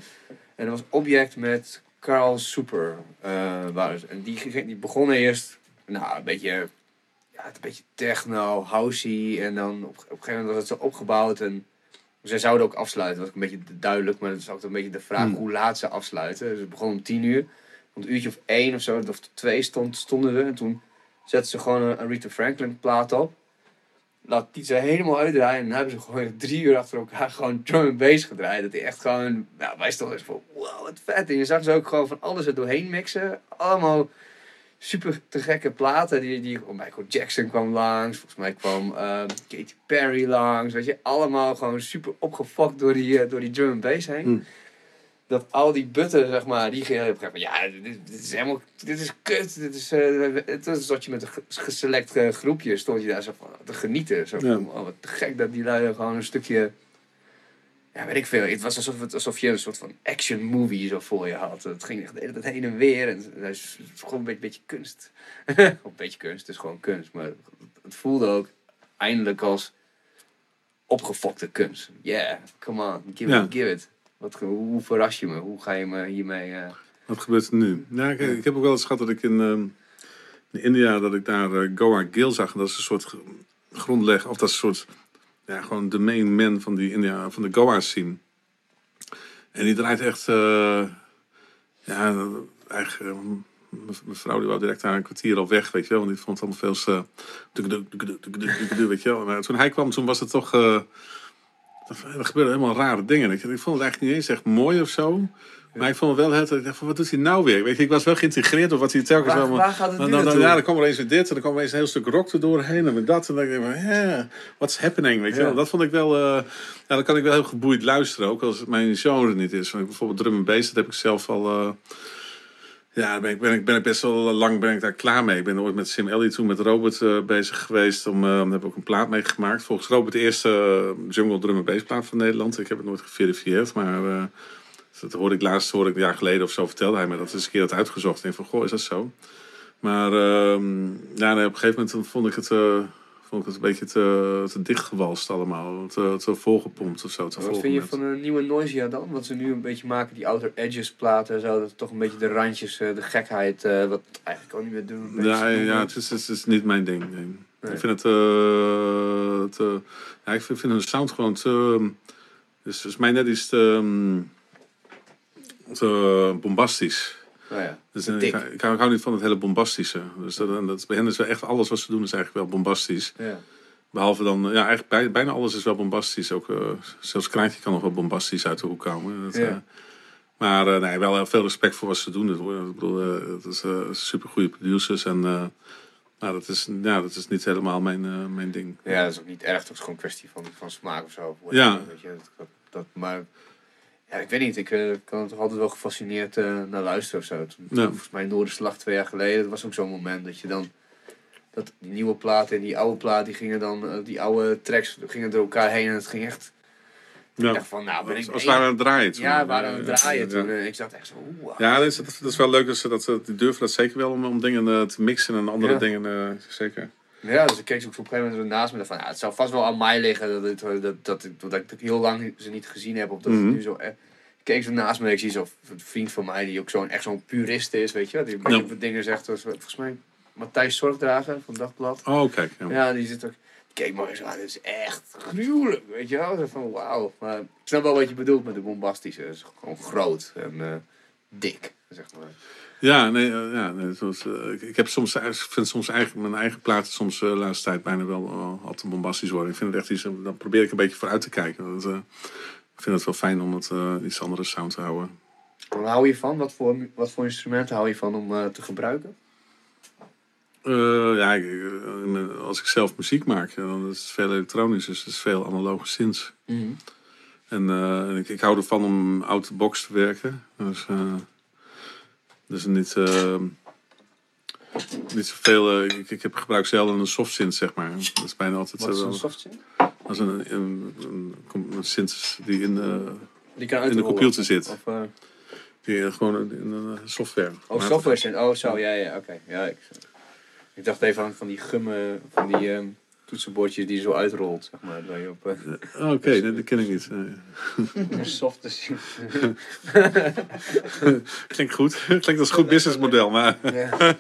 A: En dat was Object met Carl Super. ze. en die, die begonnen eerst, nou, een beetje, ja, een beetje techno, housey. En dan op, op een gegeven moment was het zo opgebouwd. En zij zouden ook afsluiten. Dat was een beetje duidelijk, maar dat is ook een beetje de vraag
B: Hmm.
A: hoe laat ze afsluiten. Dus het begon om tien uur. Om een uurtje of één of zo, of twee stond, stonden er. En toen zetten ze gewoon een Aretha Franklin plaat op. Laat die ze helemaal uitdraaien. En dan hebben ze gewoon drie uur achter elkaar gewoon drum and bass gedraaid. Dat die echt gewoon, nou, wij stonden eens van, wow, wat vet. En je zag ze ook gewoon van alles er doorheen mixen. Allemaal super te gekke platen. Die, die, oh, Michael Jackson kwam langs. Volgens mij kwam eh, Katy Perry langs. Weet je, allemaal gewoon super opgefokt door die, eh, door die drum and bass heen.
B: Hmm.
A: Dat al die butten, zeg maar, die gingen op een gegeven moment, ja, dit, dit is helemaal, dit is kut. Dit is, eh, het dat je met een ge- geselect eh, groepje stond je daar zo van te genieten. Zo van,
B: Ja.
A: oh, wat te gek dat die lui gewoon een stukje, ja, weet ik veel. Het was alsof, het, alsof je een soort van action movie zo voor je had. Het ging echt de hele tijd heen en weer. En het is gewoon een beetje, beetje kunst. Of een beetje kunst, het is gewoon kunst. Maar het voelde ook eindelijk als opgefokte kunst. Yeah, come on, give
B: Ja.
A: it, give it. Wat, hoe verras je me? Hoe ga je me hiermee... eh,
B: Wat gebeurt er nu? Nou, ik, ik heb ook wel eens gehad dat ik in, ehm, in India, dat ik daar eh, Goa Gill zag. En dat is een soort gr- grondleg, of dat is een soort, ja, gewoon de main man van, die India, van de Goa scene. En die draait echt, eh, ja, eigenlijk, eh, mijn vrouw die wou direct daar een kwartier al weg, weet je wel. Want die vond het allemaal veel duk-duk, weet je wel. Maar toen hij kwam, toen was het toch, eh, er gebeurden helemaal rare dingen. Ik vond het eigenlijk niet eens echt mooi of zo. Maar ik vond het wel het, ik dacht van, wat doet hij nou weer? Weet je, ik was wel geïntegreerd op wat hij telkens
A: Waar,
B: allemaal...
A: waar gaat het
B: Dan,
A: nu
B: dan, ja, dan kwam er eens weer dit en dan kwam er eens een heel stuk rock er doorheen en met dat. En dan denk ik van, ja, what's happening, weet je
A: Ja.
B: wel. Dat vond ik wel, eh, ja, dan kan ik wel heel geboeid luisteren. Ook als het mijn genre niet is. Want bijvoorbeeld drum en bass, dat heb ik zelf al... eh, ja, ben ik, ben, ik, ben ik best wel lang ben ik daar klaar mee. Ik ben ooit met Sim Elliott toen met Robert eh, bezig geweest. Om, eh, daar heb ik ook een plaat mee gemaakt. Volgens Robert de eerste jungle drum en bass plaat van Nederland. Ik heb het nooit geverifieerd, maar... eh, dat hoorde ik laatst, hoorde ik een jaar geleden of zo, vertelde hij me dat. Dus een keer had uitgezocht. En van, goh, is dat zo? Maar ehm, ja, nee, op een gegeven moment vond ik het, eh, vond ik het een beetje te, te dichtgewalst allemaal. Te, te volgepompt of zo. Te
A: Wat vind je van een nieuwe Noisia dan? Wat ze nu een beetje maken, die outer edges platen en zo. Dat toch een beetje de randjes, eh, de gekheid, eh, wat eigenlijk ook niet meer doen.
B: Ja, ja
A: eh.
B: het, is, het is niet mijn ding. Nee.
A: Nee.
B: Ik vind het eh, te, ja, ik vind, vind hun sound gewoon te. Dus, dus mij net iets te, ehm, te bombastisch.
A: Nou ja,
B: Dus, eh, ik, ik, hou, ik hou niet van het hele bombastische. Dus dat, dat, bij hen is wel echt alles wat ze doen is eigenlijk wel bombastisch.
A: ja.
B: Behalve dan, ja, eigenlijk bij, bijna alles is wel bombastisch. Ook, eh, zelfs Kraantje kan nog wel bombastisch uit de hoek komen. Dat,
A: Ja.
B: eh, maar eh, nee, wel heel veel respect voor wat ze doen. Het, hoor. ik bedoel, eh, het is eh super goede producers. En eh, nou, dat, is, ja, dat is niet helemaal mijn, eh, mijn ding.
A: ja, dat is ook niet erg. Dat is gewoon een kwestie van, van smaak of zo.
B: Ja.
A: Weet je, dat, dat, dat- maar ja, ik weet niet. Ik eh, kan er toch altijd wel gefascineerd eh, naar luisteren of zo. Toen,
B: Ja.
A: Volgens mij Noorderslag twee jaar geleden. Dat was ook zo'n moment dat je dan... Dat die nieuwe platen en die oude plaat, die gingen dan... eh, die oude tracks gingen door elkaar heen en het ging echt...
B: Ja.
A: Ik dacht van, nou ben ik...
B: Als, aan het draaien. toen.
A: Ja, we waren aan het draaien toen. En ik zat echt zo, wow.
B: Ja, dat is, dat is wel leuk dat ze dat, die durven dat zeker wel om, om dingen te mixen en andere dingen zeker.
A: Ja, dus ik keek ze ook op een gegeven moment naast me. van, ja, het zou vast wel aan mij liggen dat, dat, dat, ik- dat ik heel lang ze niet gezien heb. Of dat
B: Mhm.
A: nu zo... eh, Ik keek zo naast me en ik zie zo'n vriend van mij die ook zo'n echt zo'n purist is, weet je. Die over dingen zegt. Als, volgens mij Matthijs Zorgdrager van Dagblad.
B: Oh, kijk. Ja.
A: Ja, die zit ook... Keek me eens aan. Dit is echt gruwelijk, weet je wel. Van wauw. Maar ik snap wel wat je bedoelt met de bombastische. Het is gewoon groot en eh, dik. zeg maar.
B: Ja, nee, eh, ja, nee eh, ik, heb soms, vind soms eigen, mijn eigen platen soms eh, de laatste tijd bijna wel uh, al te bombastisch worden. Ik vind het echt iets, dan probeer ik een beetje vooruit te kijken. Dat, ik vind het wel fijn om het iets andere sound te houden.
A: Waar hou je van? Wat voor, wat voor instrumenten hou je van om te gebruiken?
B: Ja, ik- als ik zelf muziek maak, dan is het veel elektronisch, dus het is veel analoge synths. En eh, en ik, ik hou ervan om out the box te werken. Dus, dus niet, eh, niet zoveel. eh, ik, ik heb gebruik zelden een soft synth, zeg maar. Dat is bijna altijd
A: Wat is een
B: wel-
A: softsynth?
B: Dat is een, een, een, een, een synth die in, de
A: Die kan
B: in de computer zit.
A: Of, eh,
B: Die eh, gewoon in een software.
A: oh, software synth. Oh, zo. Ja, ja, oké. Ja, ik, ik dacht even aan van die gummen, van die ehm, toetsenbordjes die zo uitrolt, zeg maar. Waar je op eh,
B: Oh, Oké, nee, dat ken ik niet. Nee.
A: een softe.
B: Klinkt goed. Klinkt als een goed businessmodel, maar
A: ja,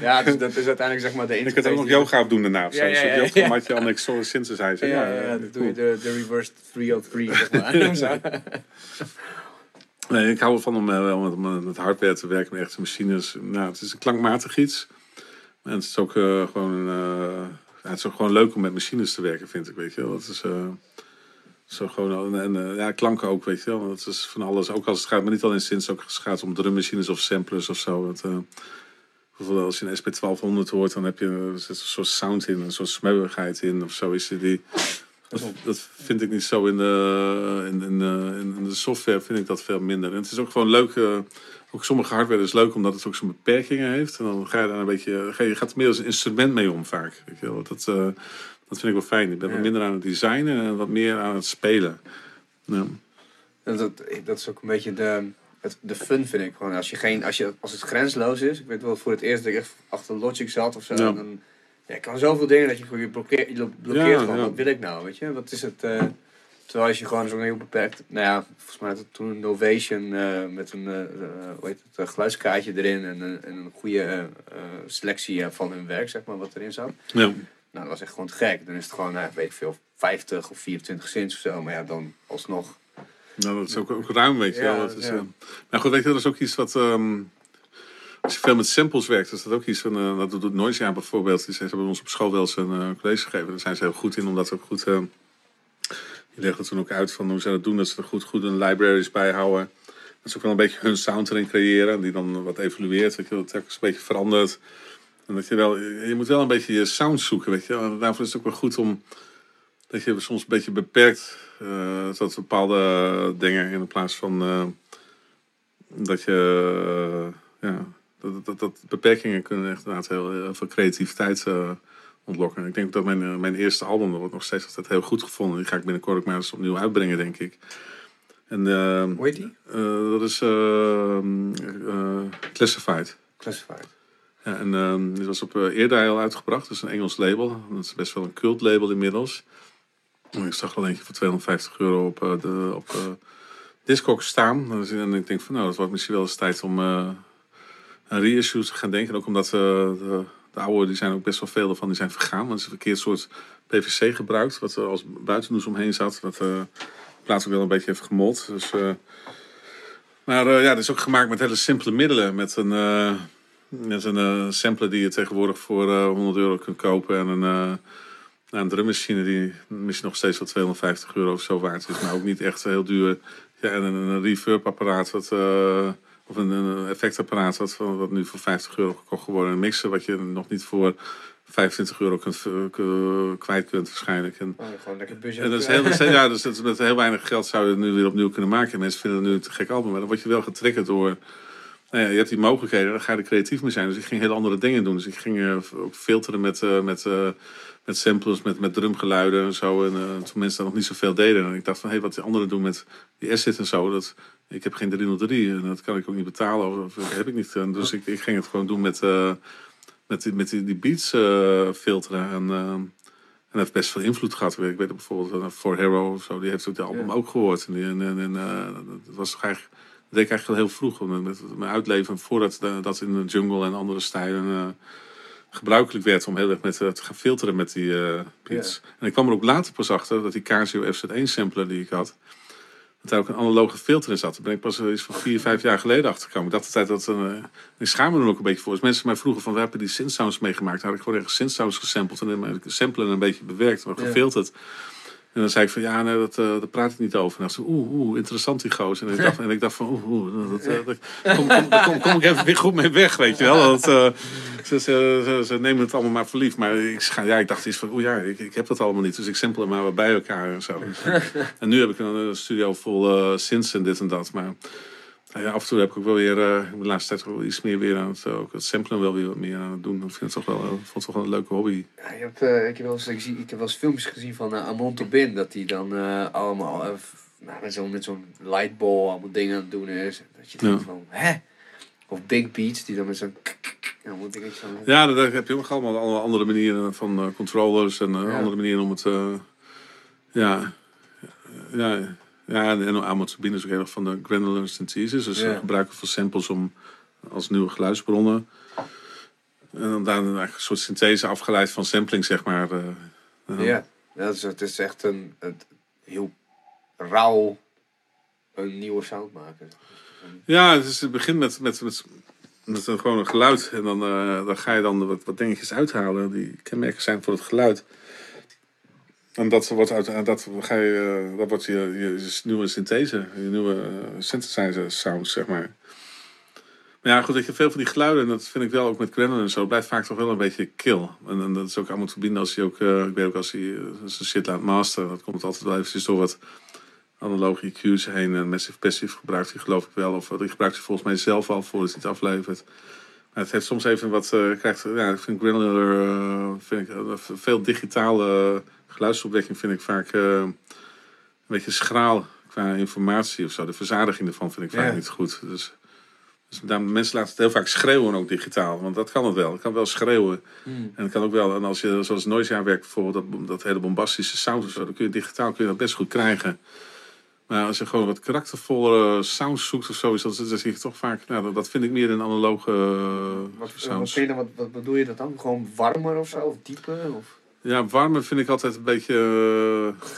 A: ja dus dat is uiteindelijk zeg maar de
B: je kunt
A: interface.
B: ook nog yoga op doen daarna. Of zo.
A: Ja, ja,
B: Een soort
A: ja,
B: yoga
A: ja.
B: matje, annex zo'n synthesizer.
A: Ja, ja, ja, dan doe je de, de reverse 303, zeg maar.
B: Nee, ik hou ervan om eh, wel met, met- hardware te werken, met echte machines. Nou, het is een klankmatig iets. En het is ook eh, gewoon, eh, ja, het is ook gewoon leuk om met machines te werken, vind ik. Weet je wel. Het is eh, zo gewoon, en, en, eh, ja, klanken ook, weet je wel. Het is van alles, ook als het gaat, maar niet alleen sinds, ook als het gaat om drummachines of samplers of zo. Het, eh, bijvoorbeeld als je een SP1200 hoort, dan heb je er een soort sound in, een soort smeuigheid in of zo. Is die, dat, dat vind ik niet zo in de, in, in, in de software, vind ik dat veel minder. En het is ook gewoon leuk, ook sommige hardware is leuk omdat het ook zijn beperkingen heeft. En dan ga je daar een beetje, ga je, gaat er meer als een instrument mee om vaak. Weet je wel. Dat, eh, dat vind ik wel fijn. Ik ben wat minder aan het designen en wat meer aan het spelen. Ja.
A: En dat, dat is ook een beetje de, het, de fun, vind ik. Gewoon als, je geen, als, je, als het grensloos is. Ik weet wel, voor het eerst dat ik echt achter Logic zat of zo.
B: Ja.
A: Dan, ja, ik kan zoveel dingen dat je gewoon je blokkeert, je blokkeert
B: Ja,
A: gewoon. Wat wil ik nou, weet je? Wat is het... eh, terwijl als je gewoon zo'n heel beperkt... Nou ja, volgens mij had het toen een Novation eh, met een eh, hoe heet het, geluidskaartje erin. En, een- en een goede selectie van hun werk, zeg maar, wat erin zat.
B: Ja.
A: Nou, dat was echt gewoon te gek. Dan is het gewoon, weet ik veel, 50 of 24 cents of zo. Maar ja, dan alsnog...
B: Nou, dat is ook, ook ruim, weet je
A: Ja,
B: wel. Is,
A: ja.
B: nou goed, weet je, dat is ook iets wat... ehm, als je veel met samples werkt, is dat ook iets van... dat doet Noisia bijvoorbeeld. Die, ze hebben ons op school wel eens een eh, college gegeven. Daar zijn ze heel goed in, omdat ook goed... die leggen toen ook uit van hoe ze dat doen. Dat ze er goed, goed een libraries bijhouden. Dat ze ook wel een beetje hun sound erin creëren. Die dan wat evolueert, weet je. Dat het ook een beetje verandert. En dat je wel... Je moet wel een beetje je sound zoeken, weet je daarvoor is het ook wel goed om... Dat je soms een beetje beperkt eh, tot bepaalde dingen in plaats van eh, dat je eh, ja, dat, dat, dat beperkingen kunnen echt inderdaad heel, heel veel creativiteit ontlokken. Ik denk dat mijn, eh, mijn eerste album, dat wordt nog steeds altijd heel goed gevonden. Die ga ik binnenkort ook maar eens opnieuw uitbrengen, denk ik. En eh,
A: Hoe heet die?
B: eh, dat is eh, eh, Classified.
A: Classified.
B: Ja, en ehm dit was op uh, Eerdile al uitgebracht. Dat is een Engels label. Dat is best wel een cult label inmiddels. Ik zag wel eentje voor 250 euro op, eh, de, op uh, staan. En ik denk van nou, dat wordt misschien wel eens tijd om uh, een reissue te gaan denken. Ook omdat uh, de, de oude, die zijn ook best wel veel ervan, die zijn vergaan. Want het is een verkeerd soort PVC gebruikt. Wat er als buitendoes omheen zat. Dat uh, plaats ook wel een beetje heeft gemold. Dus, uh, maar uh, ja, het is ook gemaakt met hele simpele middelen. Met een... Is een sampler die je tegenwoordig voor uh, 100 euro kunt kopen. En een, een drummachine die misschien nog steeds wel 250 euro of zo waard is. Maar ook niet echt heel duur. Ja, en een, een reverb apparaat. Wat, of een, een effectapparaat wat, wat nu voor 50 euro gekocht wordt. Een mixer wat je nog niet voor 25 euro kunt, kwijt kunt waarschijnlijk. En,
A: oh, gewoon lekker budget.
B: en dat is heel, ja, dus dat, met heel weinig geld zou je het nu weer opnieuw kunnen maken. En mensen vinden het nu een te gek album. Maar dan word je wel getriggerd door... Nou ja, je hebt die mogelijkheden, dan ga je er creatief mee zijn. Dus ik ging heel andere dingen doen. Dus ik ging uh, ook filteren met, uh, met, met samplers, met, met drumgeluiden en zo. En toen mensen daar nog niet zoveel deden. En ik dacht van, hé, hey, wat die anderen doen met die asset en zo. Dat, ik heb geen 303 en dat kan ik ook niet betalen. Of, of heb ik niet. En dus ik, ik ging het gewoon doen met, met, die, met die, die beats filteren. En, en dat heeft best veel invloed gehad. Ik weet bijvoorbeeld For Hero of zo, die heeft ook de album ja. ook gehoord. En, die, en, en, en dat was toch eigenlijk... Dat deed ik eigenlijk al heel vroeg. Met mijn uitleven voordat dat in de jungle en andere stijlen uh, gebruikelijk werd om heel erg met, uh, te gaan filteren met die uh, beats. Ja. En ik kwam er ook later pas achter dat die Casio FZ1 sampler die ik had, dat daar ook een analoge filter in zat. Daar ben ik pas iets van vier, vijf jaar geleden achtergekomen. Ik dacht altijd dat een. Ik schaam me er ook een beetje voor. Als mensen mij vroegen van, we hebben die synthsounds meegemaakt. Dan had ik gewoon echt synthsounds gesampled. En dan samplen een beetje bewerkt, maar gefilterd. En dan zei ik van ja, nee, dat, uh, daar praat ik niet over. En dan zei oeh, oeh, interessant die gozer. En ik dacht, en ik dacht van oeh, oeh dat, uh, dat, kom, kom, kom, kom, ik even weer goed mee weg, weet je wel. Uh, ze, ze, ze, nemen het allemaal maar voor lief. Maar ik, ja, ik dacht iets van oeh ja, ik, ik heb dat allemaal niet. Dus ik sample maar bij elkaar en zo. en nu heb ik een studio vol synths en dit en dat. Maar ja, af en toe heb ik ook wel weer, uh, de laatste tijd wel iets meer weer aan het, ook het samplen wel weer wat meer aan het doen. Ik vind het toch wel, uh, vond het toch wel een leuke hobby.
A: Ja, je hebt, uh, ik, heb wel eens, ik, zie, ik heb wel eens filmpjes gezien van uh, Amon Tobin, dat hij dan allemaal nou, met zo'n zo'n lightball allemaal dingen aan het doen is. Dat je denkt ja. van, hè? Of Big Beats, die dan met zo'n.
B: Ja, daar heb je ook allemaal, allemaal andere manieren van controllers en ja. andere manieren om het, ja, ja ja, en, en amotsobine is ook heel erg van de granular synthesis. Dus ja. gebruiken van samples om als nieuwe geluidsbronnen. En dan daar een soort synthese afgeleid van sampling, zeg maar.
A: Uh, ja, dat is, het is echt een, een heel rauw een nieuwe sound maken.
B: Ja, het, is, het begint met, met, met, met een, gewoon een geluid. En dan, uh, dan ga je dan wat, wat dingetjes uithalen die kenmerken zijn voor het geluid. En dat wordt, uit, dat ga je, eh, dat wordt je, je nieuwe synthese, je nieuwe uh, synthesizer sounds, zeg maar. Maar ja, goed, dat je veel van die geluiden, en dat vind ik wel ook met Grennan en zo, blijft vaak toch wel een beetje kill. En, dat is ook allemaal te verbinden als hij ook, uh, ik weet ook als hij zijn shit laat masteren, dat komt altijd wel eventjes door wat analoge EQ's heen. En Massive Passive gebruikt hij geloof ik wel, of die gebruikt hij volgens mij zelf al voordat hij het aflevert. Maar het heeft soms even wat, krijgt, ja, ik vind Granular, vind ik, veel digitale geluidsopwekking vind ik vaak uh, een beetje schraal qua informatie of zo. De verzadiging ervan vind ik vaak niet goed. Dus, dus daar, mensen laten het heel vaak schreeuwen ook digitaal. Want dat kan het wel. Het kan wel schreeuwen.
A: Hmm.
B: En het kan ook wel. En als je zoals Noisia werkt bijvoorbeeld, dat, dat hele bombastische sound of zo, dan kun je digitaal kun je dat best goed krijgen. Maar als je gewoon wat karaktervolle sounds zoekt of zo, is dat, dat zie je toch vaak. Nou, dat, vind ik meer een analoge uh,
A: wat, sounds. Wat, wat, wat bedoel je dat dan? Gewoon warmer of zo? Of dieper? Of?
B: Ja, warme vind ik altijd een beetje uh,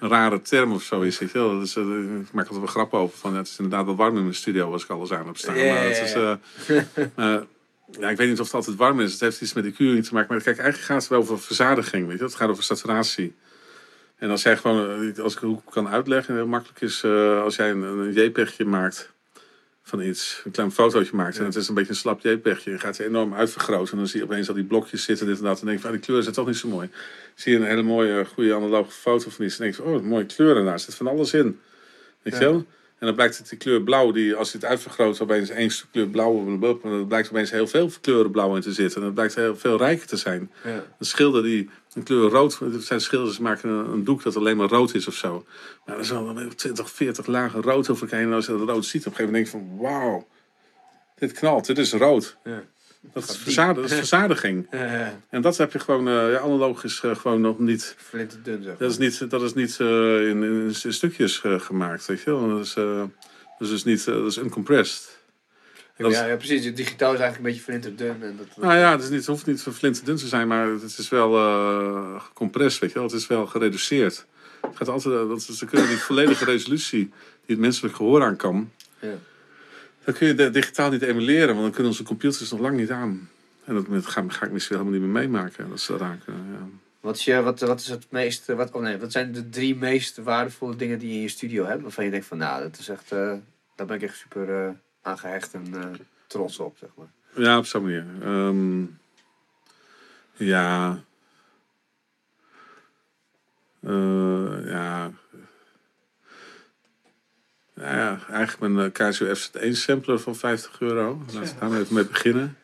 B: een rare term of zo is. het wel. Dus, uh, ik maak altijd wel grappen over. Van, het is inderdaad wel warm in mijn studio als ik alles aan heb staan.
A: Yeah,
B: maar het is, uh, ja, ik weet niet of het altijd warm is. Het heeft iets met de curing te maken. Maar kijk, eigenlijk gaat het wel over verzadiging. Weet je? Het gaat over saturatie. En als jij gewoon, als ik het kan uitleggen, heel makkelijk is als jij een, een JPEGje maakt van iets, een klein fotootje maakt. En het is een beetje een slap JPEGje. En gaat ze enorm uitvergroten. En dan zie je opeens al die blokjes zitten, dit en dat. En denk je van, ah, die kleur is toch niet zo mooi. Zie je een hele mooie, goede analoge foto van iets. En denk je oh, mooie kleuren daar. zit van alles in. Weet je wel? En dan blijkt het die kleur blauw, die als je het uitvergroot, opeens één stuk kleur blauw. Dan blijkt opeens heel veel kleuren blauw in te zitten. En dat blijkt heel veel rijker te zijn.
A: Ja.
B: Een schilder die een kleur rood, er zijn schilders die maken een, doek dat alleen maar rood is of zo. Maar er zijn dan 20, 40 lagen rood over En als je dat rood ziet, op een gegeven moment denk je van wauw, dit knalt, dit is rood.
A: Ja.
B: Dat is, verzad, dat is verzadiging.
A: Ja, ja.
B: En dat heb je gewoon, uh, ja, analoog is uh, gewoon nog niet.
A: Flinterdun, zeg
B: Dat is niet, dat is niet uh, in, in, in, stukjes gemaakt, weet je wel. Dat is, dat is niet, dat is uncompressed.
A: Ja, precies. Digitaal is eigenlijk een beetje flinterdun. En dat,
B: nou ja, het, is niet, het hoeft niet flinterdun te zijn, maar het is wel gecompressed, weet je wel. Het is wel gereduceerd. Het gaat altijd, dat is, ze kunnen die volledige resolutie die het menselijk gehoor aan kan.
A: Ja.
B: Dat kun je digitaal niet emuleren, want dan kunnen onze computers nog lang niet aan. En dat ga, ga ik misschien helemaal niet meer meemaken. Dat ze raken. Ja.
A: Wat, is je, wat, wat is het meest. Wat, oh nee, wat zijn de drie meest waardevolle dingen die je in je studio hebt? Waarvan je denkt van nou, dat is echt. Uh, daar ben ik echt super uh, aan gehecht en uh, trots op, zeg maar.
B: Ja, op zo'n manier. Um, ja. ja. Nou ja, eigenlijk mijn Casio FZ1 sampler van 50 euro. Laten we daar even mee beginnen.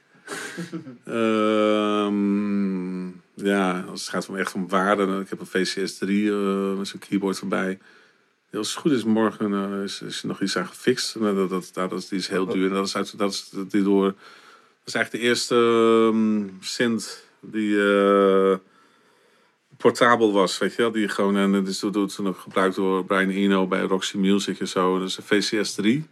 B: um, ja, als het gaat om echt om waarde. Ik heb een VCS 3 uh, met zo'n keyboard erbij. Als het goed is, morgen uh, is, is, er nog iets aan gefixt. Dat, dat, dat, dat is, heel duur. Dat is, uit, dat is, die door, dat is eigenlijk de eerste um, synth die uh, portabel was. Weet je wel? Die gewoon, en dat is toen nog gebruikt door Brian Eno bij Roxy Music en zo. Dat is een VCS 3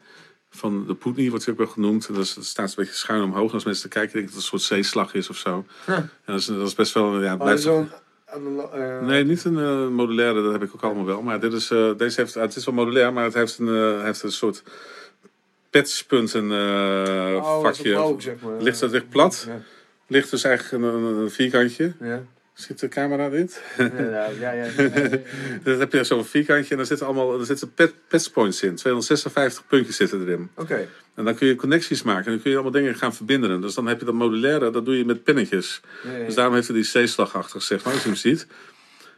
B: van de Poetnie wordt hij ook wel genoemd. En dat, is, dat staat een beetje schuin omhoog. Als mensen te kijken denken dat het een soort zeeslag is of zo. En dat is, dat is best wel... Ja,
A: oh, eh,
B: Nee, niet een eh, modulaire, dat heb ik ook allemaal wel. Maar dit is, eh, deze heeft, het is wel modulair, maar het heeft een, heeft een soort patchpunten eh
A: oh,
B: vakje.
A: omhoog, zeg maar.
B: Ligt dat echt plat?
A: Ja.
B: Ligt dus eigenlijk een, een, een vierkantje.
A: Ja.
B: Ziet de camera dit?
A: Ja, ja, ja.
B: Dan heb je zo'n vierkantje en daar zitten allemaal er zitten pet, patchpoints in. 256 puntjes zitten erin.
A: Oké.
B: En dan kun je connecties maken en dan kun je allemaal dingen gaan verbinden. Dus dan heb je dat modulaire, dat doe je met pinnetjes.
A: Ja, ja, ja.
B: Dus daarom heeft hij die C-slagachtig, zeg maar, als je hem ziet.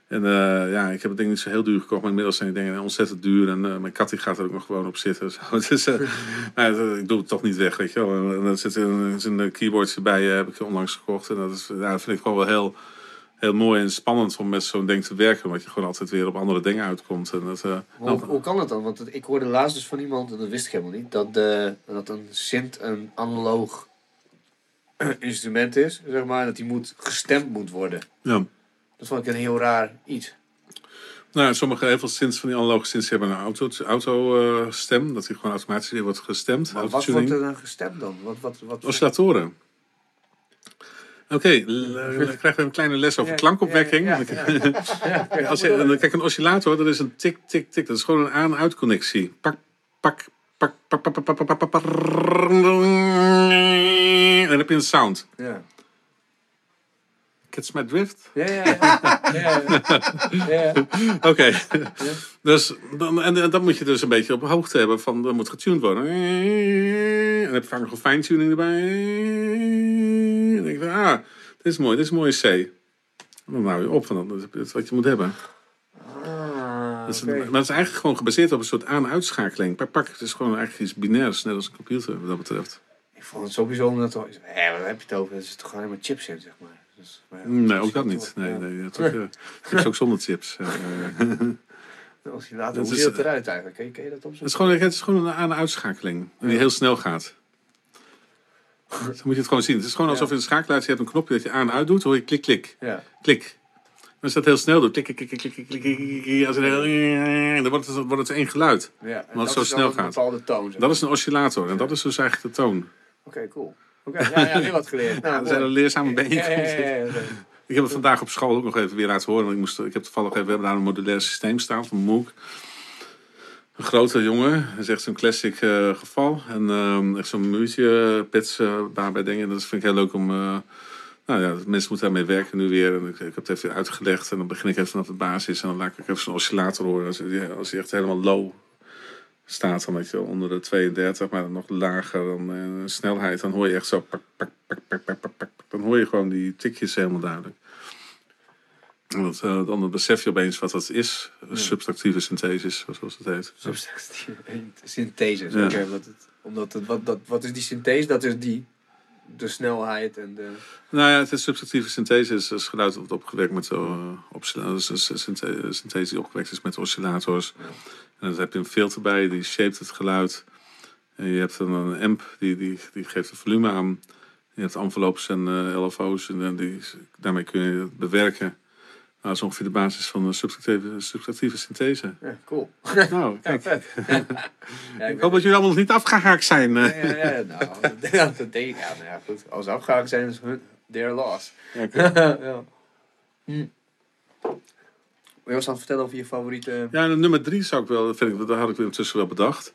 B: En eh, ja, ik heb het ding niet zo heel duur gekocht, maar inmiddels zijn die dingen ontzettend duur. En eh, mijn kat die gaat er ook nog gewoon op zitten. Zo. Dus, eh, maar ik doe het toch niet weg, weet je wel. En, en er zit een, zit een keyboardje bij, heb ik onlangs gekocht. En dat, is, ja, dat vind ik gewoon wel heel, heel mooi en spannend om met zo'n ding te werken. Omdat je gewoon altijd weer op andere dingen uitkomt. En dat, eh,
A: Hoe, hoe kan dat dan? Want het- ik hoorde laatst dus van iemand, en dat wist ik helemaal niet, dat, de, dat een synth een analoog instrument is, zeg maar, dat die moet gestemd moet worden.
B: ja.
A: Dat vond ik een heel raar iets.
B: Nou, sommige heel veel synths van die analoge synths hebben een auto, auto eh, stem, dat die gewoon automatisch weer wordt gestemd.
A: Maar wat wordt er dan gestemd dan? Wat, wat, wat,
B: Oscillatoren. Oké, dan krijgen we een kleine les over klankopwekking. Als je, dan- kijk, een oscillator, dat is een tik, tik, tik. Dat is gewoon een aan-uit connectie. Pak, pak, pak, pak, pak, pak, pak, pak, pak, pak, En dan heb je een sound.
A: Ja.
B: Catch my drift?
A: Ja, ja, ja.
B: Oké. Dus dan, en, en dan moet je dus een beetje op hoogte hebben van, dat moet getuned worden. En dan heb je vaak nog een fine-tuning erbij. En denk ah, dit is mooi, dit is een mooie C. En dan hou je op, want dan is het wat je moet hebben.
A: Ah,
B: Dat is. Maar het is eigenlijk gewoon gebaseerd op een soort aan-uitschakeling. Per pak, het is gewoon eigenlijk iets binairs, net als een computer wat dat betreft.
A: Ik vond het sowieso omdat er... Hé, wat heb je het over? Er zitten gewoon helemaal chips in, zeg maar. Dus, maar ja,
B: Nee, ook dat niet. Nee, nee, eh, het is ook zonder chips. Eh,
A: Als je later,
B: Dat
A: hoe ziet het eruit eigenlijk? Ken je, ken je dat
B: Het is
A: opzoeken?
B: gewoon, het is gewoon een aan-uitschakeling. Die heel snel gaat. Dan moet je het gewoon zien. Het is gewoon alsof je een schakelaar hebt een knopje dat je aan en uit doet. hoor je klik, klik.
A: Ja.
B: Klik. Dan je dat heel snel door. klik, klik, klik, klik, klik, als dan wordt het, wordt het één geluid.
A: Ja, omdat
B: het zo snel gaat. Dat is een oscillator en dat is dus eigenlijk de toon.
A: Oké, cool. Oké, ja, ja, weer wat geleerd. Nou,
B: zijn een leerzame bijeenkomsten. Ik heb het vandaag op school ook nog even weer laten horen. Want ik, moest, ik heb toevallig even, we hebben daar een modulair systeem staan van MOOC. Een grote jongen, dat is echt zo'n classic eh, geval. En ehm, echt zo'n muurtje, pits eh, daarbij dingen. Dat vind ik heel leuk om... eh, nou ja, mensen moeten daarmee werken nu weer. En ik, ik heb het even uitgelegd. En dan begin ik even vanaf de basis. En dan laat ik even zo'n oscillator horen. Als als echt helemaal low staat, dan weet je onder de 32, maar dan nog lager dan eh, snelheid. Dan hoor je echt zo... Pak, pak, pak. Dan hoor je gewoon die tikjes helemaal duidelijk. Dat, eh, dan besef je opeens wat dat is. Subtractieve synthesis, zoals het heet.
A: Substantie- Synthese.
B: Ja.
A: Het, omdat het, wat, dat, wat is die synthese? Dat is die. De snelheid en de...
B: Nou ja, het is subtractieve synthese is, is geluid dat wordt opgewekt met uh, synthese die opgewekt is met oscillators. En dan heb je een filter bij, die shaped het geluid. En je hebt dan een amp, die, die, die geeft het volume aan. Je hebt envelopes en eh, LFO's en die, daarmee kun je het bewerken. Nou, dat is ongeveer de basis van de subtractieve, subtractieve synthese.
A: Ja, cool.
B: Nou, kijk.
A: ja,
B: Ik hoop dat jullie allemaal nog niet afgehaakt zijn. eh.
A: Ja, ja, ja, nou, dat, denk ik. Ja, nou ja, goed. Als ze afgehaakt zijn, is hun their loss.
B: Ja.
A: Hm. Wil je ons het vertellen over je favoriete...
B: Ja, nummer drie zou ik wel, dat vind ik, dat had ik intussen wel bedacht.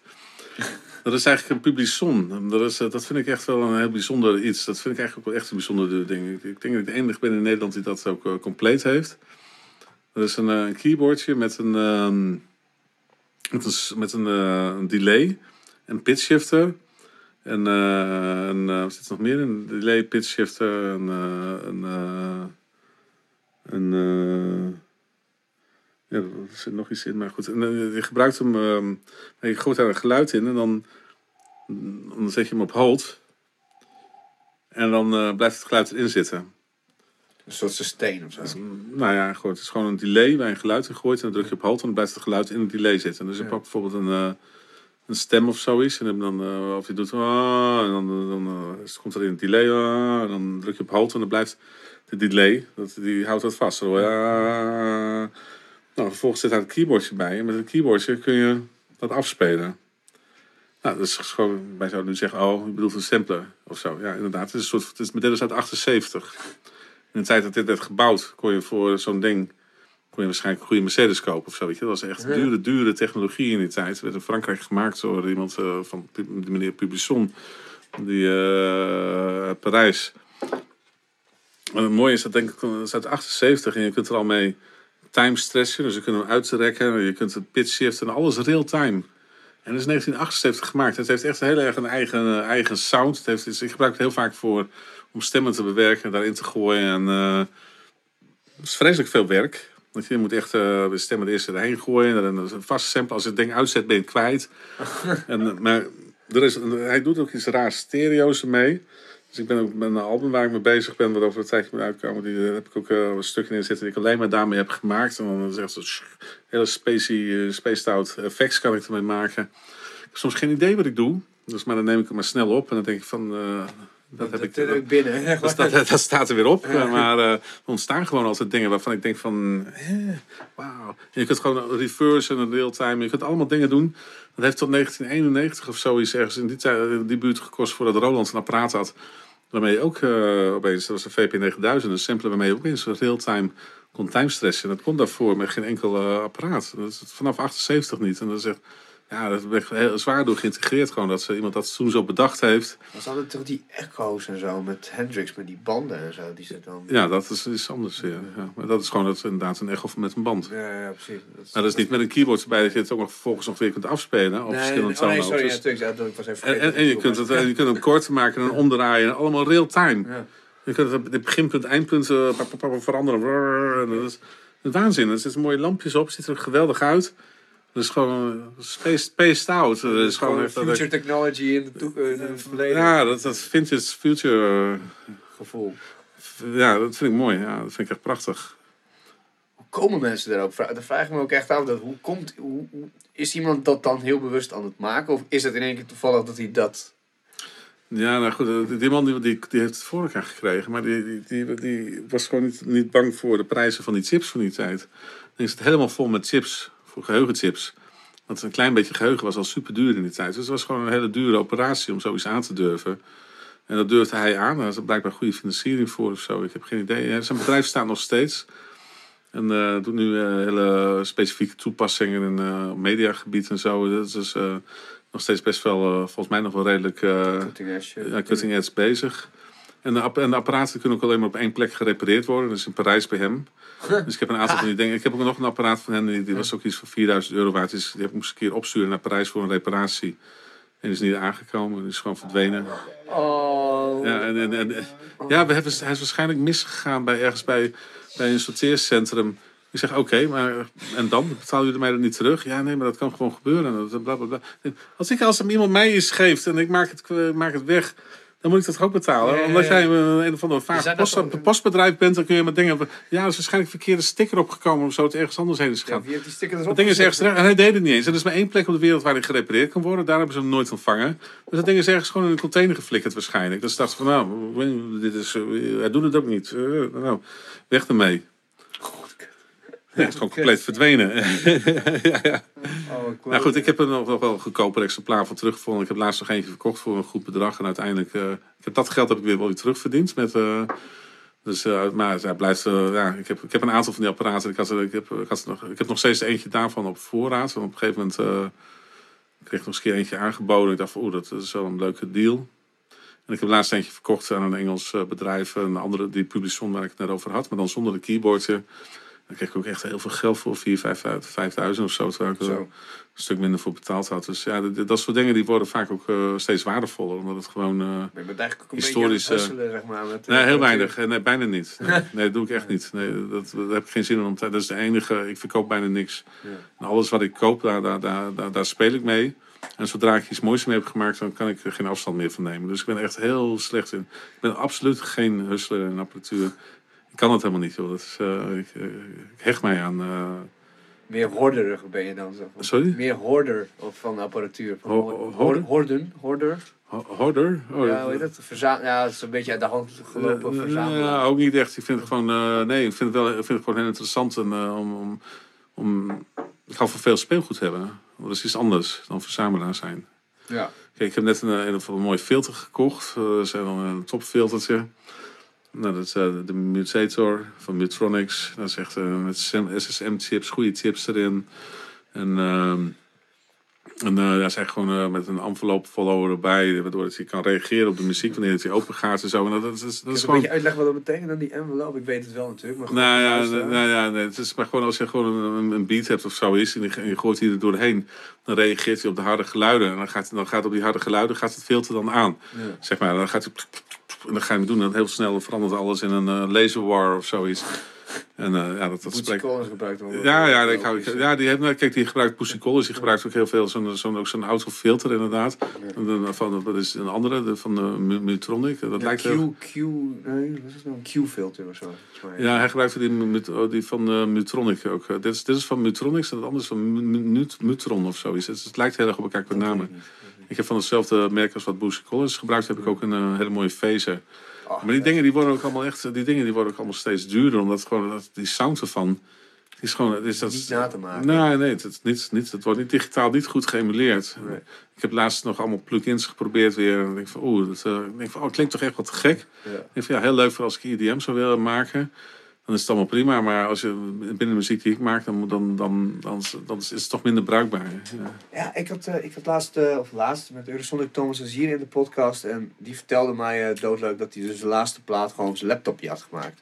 B: Dat is eigenlijk een publicon. Dat, is, eh, dat vind ik echt wel een heel bijzonder iets. Dat vind ik eigenlijk ook echt een bijzonder ding. Ik, denk dat ik de enige ben in Nederland die dat ook eh, compleet heeft. Dat is een, eh, een keyboardje met een, ehm, met een, met een, eh, een delay, een pitch shifter. En eh, een, wat zit er nog meer in? Een delay, pitch shifter, een, een, een, ja, er zit nog iets in, maar goed. En, eh, je gebruikt hem, ehm, je gooit daar een geluid in en dan, dan zet je hem op hold. En dan eh, blijft het geluid erin zitten.
A: Een soort sustain of zo.
B: Dus, nou ja, goed, het is gewoon een delay waar je een geluid in gooit en dan druk je op hold en dan blijft het geluid in het delay zitten. Dus je
A: Ja.
B: pakt bijvoorbeeld een, eh, een stem of zoiets en dan, of je doet ah, en dan, dan komt er in het delay ah, en dan druk je op hold en dan blijft de delay, dat, die houdt dat vast. Hoor je, ah. Nou, vervolgens zit daar een keyboardje bij en met een keyboardje kun je dat afspelen. Nou, dat is gewoon, wij zouden nu zeggen, oh, je bedoelt een sampler of zo. Ja, inderdaad, het is een soort, het is, dit is uit 78. In de tijd dat dit werd gebouwd, kon je voor zo'n ding kon je waarschijnlijk een goede Mercedes kopen of zo. Weet je? Dat was echt
A: Ja.
B: dure, dure technologie in die tijd. Het werd in Frankrijk gemaakt door iemand eh, van die meneer Publison. Die eh, uit Parijs. En het mooie is dat denk ik, dat is uit 78 en je kunt er al mee time stretchen. Dus je kunt hem uitrekken, je kunt het pitch shiften en alles real time. En dat is 1978 gemaakt. Het heeft echt heel erg een eigen, eh, eigen sound. Het heeft, ik gebruik het heel vaak voor om stemmen te bewerken, daarin te gooien. En, eh, het is vreselijk veel werk. Want je moet echt eh, de stemmen eerst erheen gooien. En dan een vaste sample. Als je het ding uitzet, ben je het kwijt. en, maar er is, hij doet ook iets raars stereo's ermee. Dus ik ben ook met een album waar ik mee bezig ben, wat over een tijdje moet uitkomen. Die eh, heb ik ook eh, een stukje in zitten die ik alleen maar daarmee heb gemaakt. En dan is echt zo'n hele spacey, eh, spaced out effects kan ik ermee maken. Ik heb soms geen idee wat ik doe. Dus, maar dan neem ik het maar snel op. En dan denk ik van, dat heb ik...
A: Dat ik binnen.
B: Dat staat, dat staat er weer op. Maar er ontstaan gewoon altijd dingen waarvan ik denk van... eh, Wauw. Je kunt gewoon reverse en real time. Je kunt allemaal dingen doen. Dat heeft tot 1991 of zoiets ergens in die, tijd, in die buurt gekost... voordat Roland een apparaat had. Waarmee je ook eh, opeens... Dat was een VP9000. Een sampler waarmee je opeens real time kon timestressen. En dat kon daarvoor met geen enkel eh, apparaat. Dat is vanaf 78 niet. En is echt... Ja, dat werd heel zwaar door geïntegreerd. Gewoon dat ze, iemand dat toen zo bedacht heeft.
A: Was hadden toch die echo's en zo met Hendrix, met die banden en zo, die ze dan...
B: Ja, dat is iets anders. Ja. Ja. Maar dat is gewoon het, inderdaad een echo met een band.
A: Ja, ja, precies. Dat
B: Maar dat is niet met een keyboard erbij dat je het ook nog vervolgens nog weer kunt afspelen op
A: Nee,
B: verschillende
A: oh, nee, sorry, ja, natuurlijk, ja, dat- ik was even
B: en, en, en je,
A: dat
B: kunt
A: het
B: en je kunt hem kort maken en omdraaien. En allemaal real time.
A: Ja.
B: Je kunt het, het beginpunt, eindpunt eh, veranderen. Dat is waanzin. Er zitten mooie lampjes op, ziet er geweldig uit. Dat is gewoon eh, spaced, out. Dat is gewoon
A: Gewoon
B: echt, dat
A: future technology in de, toek- in het verleden
B: ja, dat, dat vintage future. eh,
A: gevoel.
B: ja, dat vind ik mooi. Ja, dat vind ik echt prachtig.
A: Hoe komen mensen daar ook? Daar vraag ik me ook echt af. Dat, hoe komt, hoe, is iemand dat dan heel bewust aan het maken? Of is het in één keer toevallig dat hij dat...
B: Ja, nou goed, eh, die, man die, die, die heeft het voor elkaar gekregen. Maar die, die, die, die was gewoon niet, niet bang voor de prijzen van die chips van die tijd. Dan is het helemaal vol met chips, voor geheugenchips. Want een klein beetje geheugen was al super duur in die tijd. Dus het was gewoon een hele dure operatie om zoiets aan te durven. En dat durfde hij aan. Daar is er blijkbaar goede financiering voor of zo. Ik heb geen idee. Zijn bedrijf staat nog steeds. En eh, doet nu eh, hele specifieke toepassingen in eh mediagebied en zo. Dat is nog steeds best wel, volgens mij nog wel redelijk...
A: Cutting edge,
B: ja, cutting edge bezig. En de, app- en de apparaten kunnen ook alleen maar op één plek gerepareerd worden. Dus in Parijs bij hem. Dus ik heb een aantal van die dingen. Ik heb ook nog een apparaat van hem. Die, die was ook iets van 4000 euro waard. Dus die heb ik moest een keer opsturen naar Parijs voor een reparatie. En is niet aangekomen. Is gewoon verdwenen.
A: Oh.
B: Ja, en, en, en, ja we hebben, hij is waarschijnlijk misgegaan bij ergens bij, bij een sorteercentrum. Ik zeg, oké, maar en dan? Betalen jullie mij dat niet terug? Ja, nee, maar dat kan gewoon gebeuren. Dat, bla, bla, bla. Als ik als iemand mij iets geeft en ik maak het, ik maak het weg, dan moet ik dat toch ook betalen.
A: Ja,
B: Omdat jij een, of ander vaag post, postbedrijf bent, dan kun je maar dingen... Ja, er is waarschijnlijk een verkeerde sticker opgekomen of zo. Het ergens anders heen is gegaan.
A: die sticker
B: Dat
A: erop
B: ding is ergens terecht. En hij deed het niet eens. En er is maar één plek op de wereld waar hij gerepareerd kan worden. Daar hebben ze hem nooit ontvangen. Dus dat ding is ergens gewoon in een container geflikkerd waarschijnlijk. Dus dacht van, nou, dit is, eh, hij doet het ook niet. Eh, nou, weg ermee. Ja, het is gewoon compleet verdwenen.
A: Oh, ik
B: Nou goed, ik heb er nog, nog wel een goedkoper exemplaar van teruggevonden. Ik heb laatst nog eentje verkocht voor een goed bedrag. En uiteindelijk, eh, ik heb dat geld heb ik weer wel weer terugverdiend. Met, eh, dus, eh, maar hij blijft, ja, ik, heb, ik heb een aantal van die apparaten. Ik, had, ik, heb, ik, had nog, ik heb nog steeds eentje daarvan op voorraad. Want op een gegeven moment eh, kreeg ik nog eens een keer eentje aangeboden. Ik dacht van, oeh, dat is wel een leuke deal. En ik heb laatst eentje verkocht aan een Engels eh, bedrijf. Een andere, die Publison waar ik het net over had. Maar dan zonder de keyboardje. Daar kreeg ik ook echt heel veel geld voor. 4.000, 5.000 of zo. Terwijl ik er
A: Zo.
B: een stuk minder voor betaald had. Dus ja, dat, dat soort dingen die worden vaak ook eh, steeds waardevoller. Omdat het gewoon...
A: Maar je bent eigenlijk ook een
B: Historisch,
A: beetje
B: eh,
A: husselen, zeg maar. Met,
B: Nee, heel weinig. Nee, bijna niet. Nee, nee, dat doe ik echt niet. Nee, dat, daar heb ik geen zin in. Om te, dat is de enige. Ik verkoop bijna niks.
A: Ja.
B: En alles wat ik koop, daar, daar, daar, daar, daar speel ik mee. En zodra ik iets moois mee heb gemaakt, dan kan ik er geen afstand meer van nemen. Dus ik ben echt heel slecht in. Ik ben absoluut geen hustler in apparatuur. Ik kan het helemaal niet, joh. Dat is, eh, ik, eh, ik hecht mij aan. eh,
A: Meer horderig ben je dan, maar.
B: sorry?
A: Meer hoorder of van apparatuur. Van
B: Ho-
A: hoor-
B: hoorder?
A: Horden, hoorder.
B: Ho- Hoorder? Oh,
A: ja, hoe dat? Verza ja, het is een beetje uit de hand gelopen verzamelen.
B: Ja, ook niet echt. Ik vind het gewoon, nee, ik vind het wel, ik vind het gewoon heel interessant en, om, om, om, ik hou van veel speelgoed hebben. Dat is iets anders dan verzamelaar zijn.
A: ja.
B: Kijk, ik heb net een, een, een mooi filter gekocht. Uh, dat is een topfiltertje. Nou, dat is eh, de Mutator van Mutronics. Dat is echt eh, met SSM-chips, goede chips erin. En, ehm en daar zijn gewoon eh, met een envelop follower erbij, waardoor het je kan reageren op de muziek wanneer het je open gaat en zo. En dat, dat, is- dat is
A: je een
B: gewoon.
A: beetje uitleggen wat dat betekent dan die envelop? Ik weet het wel natuurlijk. Maar
B: Nou ja,
A: luisteren.
B: nou ja nee, het is maar gewoon als je gewoon een, een beat hebt of zo is en je, en je gooit die er doorheen, dan reageert hij op de harde geluiden. En dan gaat, dan gaat op die harde geluiden gaat het filter dan aan.
A: Ja.
B: Zeg maar, dan gaat hij dan ga je hem doen en heel snel verandert alles in een eh, laser war of zoiets. En eh, ja, dat, dat spreekt.
A: Gebruikt wel.
B: Ja, ja, ik hou,
A: Logisch.
B: ja, die heeft, nou, kijk, die gebruikt Pussy Collins, die gebruikt ook heel veel zo'n zo'n ook zo'n autofilter inderdaad. Van, dat is een andere, de, van de Mu- Mutronic. Dat
A: Ja,
B: lijkt
A: Q,
B: heel,
A: Q, nee, wat is nou? Een Q-filter of zo.
B: ja, hij gebruikte die, oh, die van eh, Mutronic ook. Eh, dit, is, dit is van Mutronics en het andere is van Mu- Mu- Mut- Mutron of zoiets. Het, het lijkt heel erg op elkaar qua
A: Dat weet
B: namen.
A: Ik
B: heb van hetzelfde merk als wat Pussy Collins gebruikt, heb ik ook een eh, hele mooie phaser.
A: Ah,
B: Maar die dingen die worden ook allemaal echt, die dingen die worden ook allemaal steeds duurder, omdat gewoon dat, die sound ervan, is gewoon, het is dat.
A: Niet na te maken.
B: Nee, nee, het, niet, niet, het wordt niet digitaal niet goed geëmuleerd.
A: Nee.
B: Ik heb laatst nog allemaal plugins geprobeerd weer. En ik denk van, oeh, dat, eh, ik denk van, oh, het klinkt toch echt wat gek.
A: Ja.
B: Ik denk van, ja, heel leuk voor als ik IDM zou willen maken. Dan is het allemaal prima. Maar als je binnen de muziek die ik maak, dan, dan, dan, dan, dan is het toch minder bruikbaar. Ja.
A: Ja, ik had, eh, ik had laatst, eh, of laatst met Eurosonic Thomas Azier in de podcast. En die vertelde mij eh, doodleuk dat hij dus de laatste plaat gewoon op zijn laptopje had gemaakt.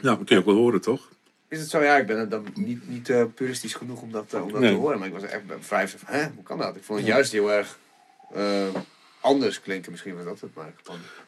B: ja, dat kun je ook wel horen, toch?
A: Is het zo? Ja, ik ben het dan niet, niet puristisch genoeg om dat, om dat
B: Nee.
A: te horen. Maar ik was echt vrij van, hè, hoe kan dat? Ik vond het juist heel erg anders klinken misschien wel dat het maar.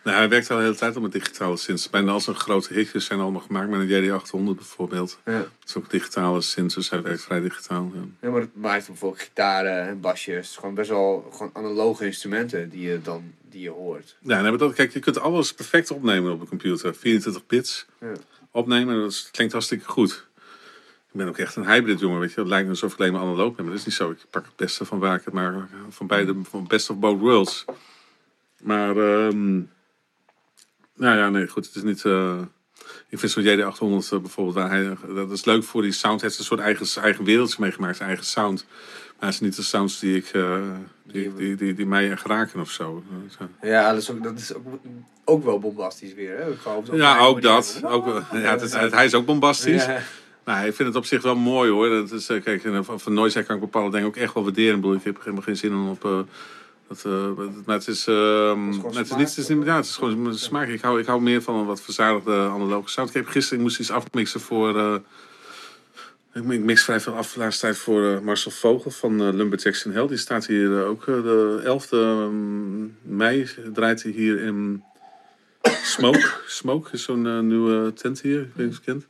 B: Nou, hij werkt al de hele tijd al met digitale synths. Bijna al zijn grote hitjes zijn allemaal gemaakt met een JD800 bijvoorbeeld.
A: Ja.
B: Dat is ook digitale synths, dus hij werkt vrij digitaal. Ja.
A: Ja, maar het maakt bijvoorbeeld gitaren en basjes. Het gewoon best wel gewoon analoge instrumenten die je dan die je hoort.
B: Ja, maar dat, kijk, je kunt alles perfect opnemen op een computer. 24 bits
A: Ja.
B: opnemen, dat klinkt hartstikke goed. Ik ben ook echt een hybrid jongen, weet je. Het lijkt alsof ik alleen maar analoog ben, maar dat is niet zo. Ik pak het beste van waar ik het maar van beide, van best of both worlds. Maar, ehm nou ja, nee, goed, het is niet... eh, ik vind zo'n JD800 eh, bijvoorbeeld, waar hij, dat is leuk voor die sound. Hij heeft een soort eigen, zijn eigen wereldje meegemaakt, zijn eigen sound. Maar het is niet de sounds die, ik, eh, die, die, die, die mij echt raken of zo.
A: Ja, dat is ook, dat is ook, ook wel bombastisch weer. Hè? Gewoon
B: Ja, ook dat. Ook, ja, het is, hij is ook bombastisch.
A: Ja.
B: Maar ik vind het op zich wel mooi hoor. Dat is, eh, kijk, en van van kan ik bepaalde dingen ook echt wel waarderen. Ik bedoel, ik heb helemaal geen zin om op. eh, dat, eh, maar het is, ehm,
A: gewoon
B: het is
A: smaak,
B: niet, het is, niet- ja, het is gewoon smaak. Ik hou, ik hou meer van een wat verzadigde analoge sound. Ik heb gisteren, ik moest iets afmixen voor. eh, ik mix vrij veel af de laatste tijd voor eh, Marcel Vogel van eh, Lumberjacks in Hell. Die staat hier eh, ook eh, de 11e mei. Draait hij hier in Smoke. Smoke is zo'n eh, nieuwe tent hier. Ik weet niet of je het kent.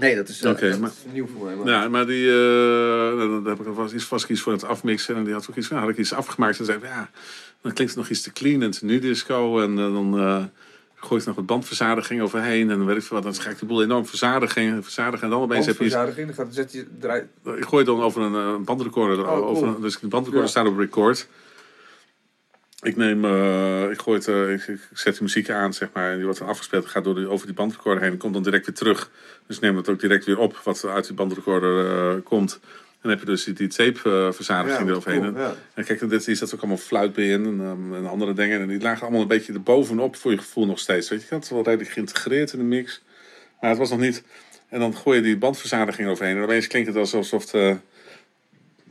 A: Nee, dat is, dat
B: maar-
A: is nieuw voor mij. Maar...
B: Ja, maar die, nou, daar heb ik alvast iets vast iets voor het afmixen. En die had ook iets van, had ik iets afgemaakt. En zei, ja, dan klinkt het nog iets te clean en te nu disco. En eh, dan gooi ik nog wat bandverzadiging overheen. En dan weet ik veel wat. Dan ga ik de boel enorm verzadigen. verzadigen en dan opeens heb je
A: dan gaat, zet je, draait,
B: Ik gooi het dan over een bandrecorder.
A: Oh, cool.
B: over, dus de bandrecorder
A: Ja.
B: staat op record. Ik neem, eh, ik gooi het, eh, ik, ik zet de muziek aan, zeg maar. En die wordt dan afgespeeld, gaat door die, over die bandrecorder heen. En komt dan direct weer terug. Dus neem het ook direct weer op, wat uit die bandrecorder eh, komt. En dan heb je dus die, die tape-verzadiging
A: Ja,
B: eroverheen.
A: cool, ja.
B: En kijk, en dit hier zat ook allemaal fluit bij in en, ehm, en andere dingen. En die lagen allemaal een beetje erbovenop voor je gevoel nog steeds. Weet je, had het wel redelijk geïntegreerd in de mix. Maar het was nog niet... En dan gooi je die bandverzadiging overheen. En opeens klinkt het alsof het...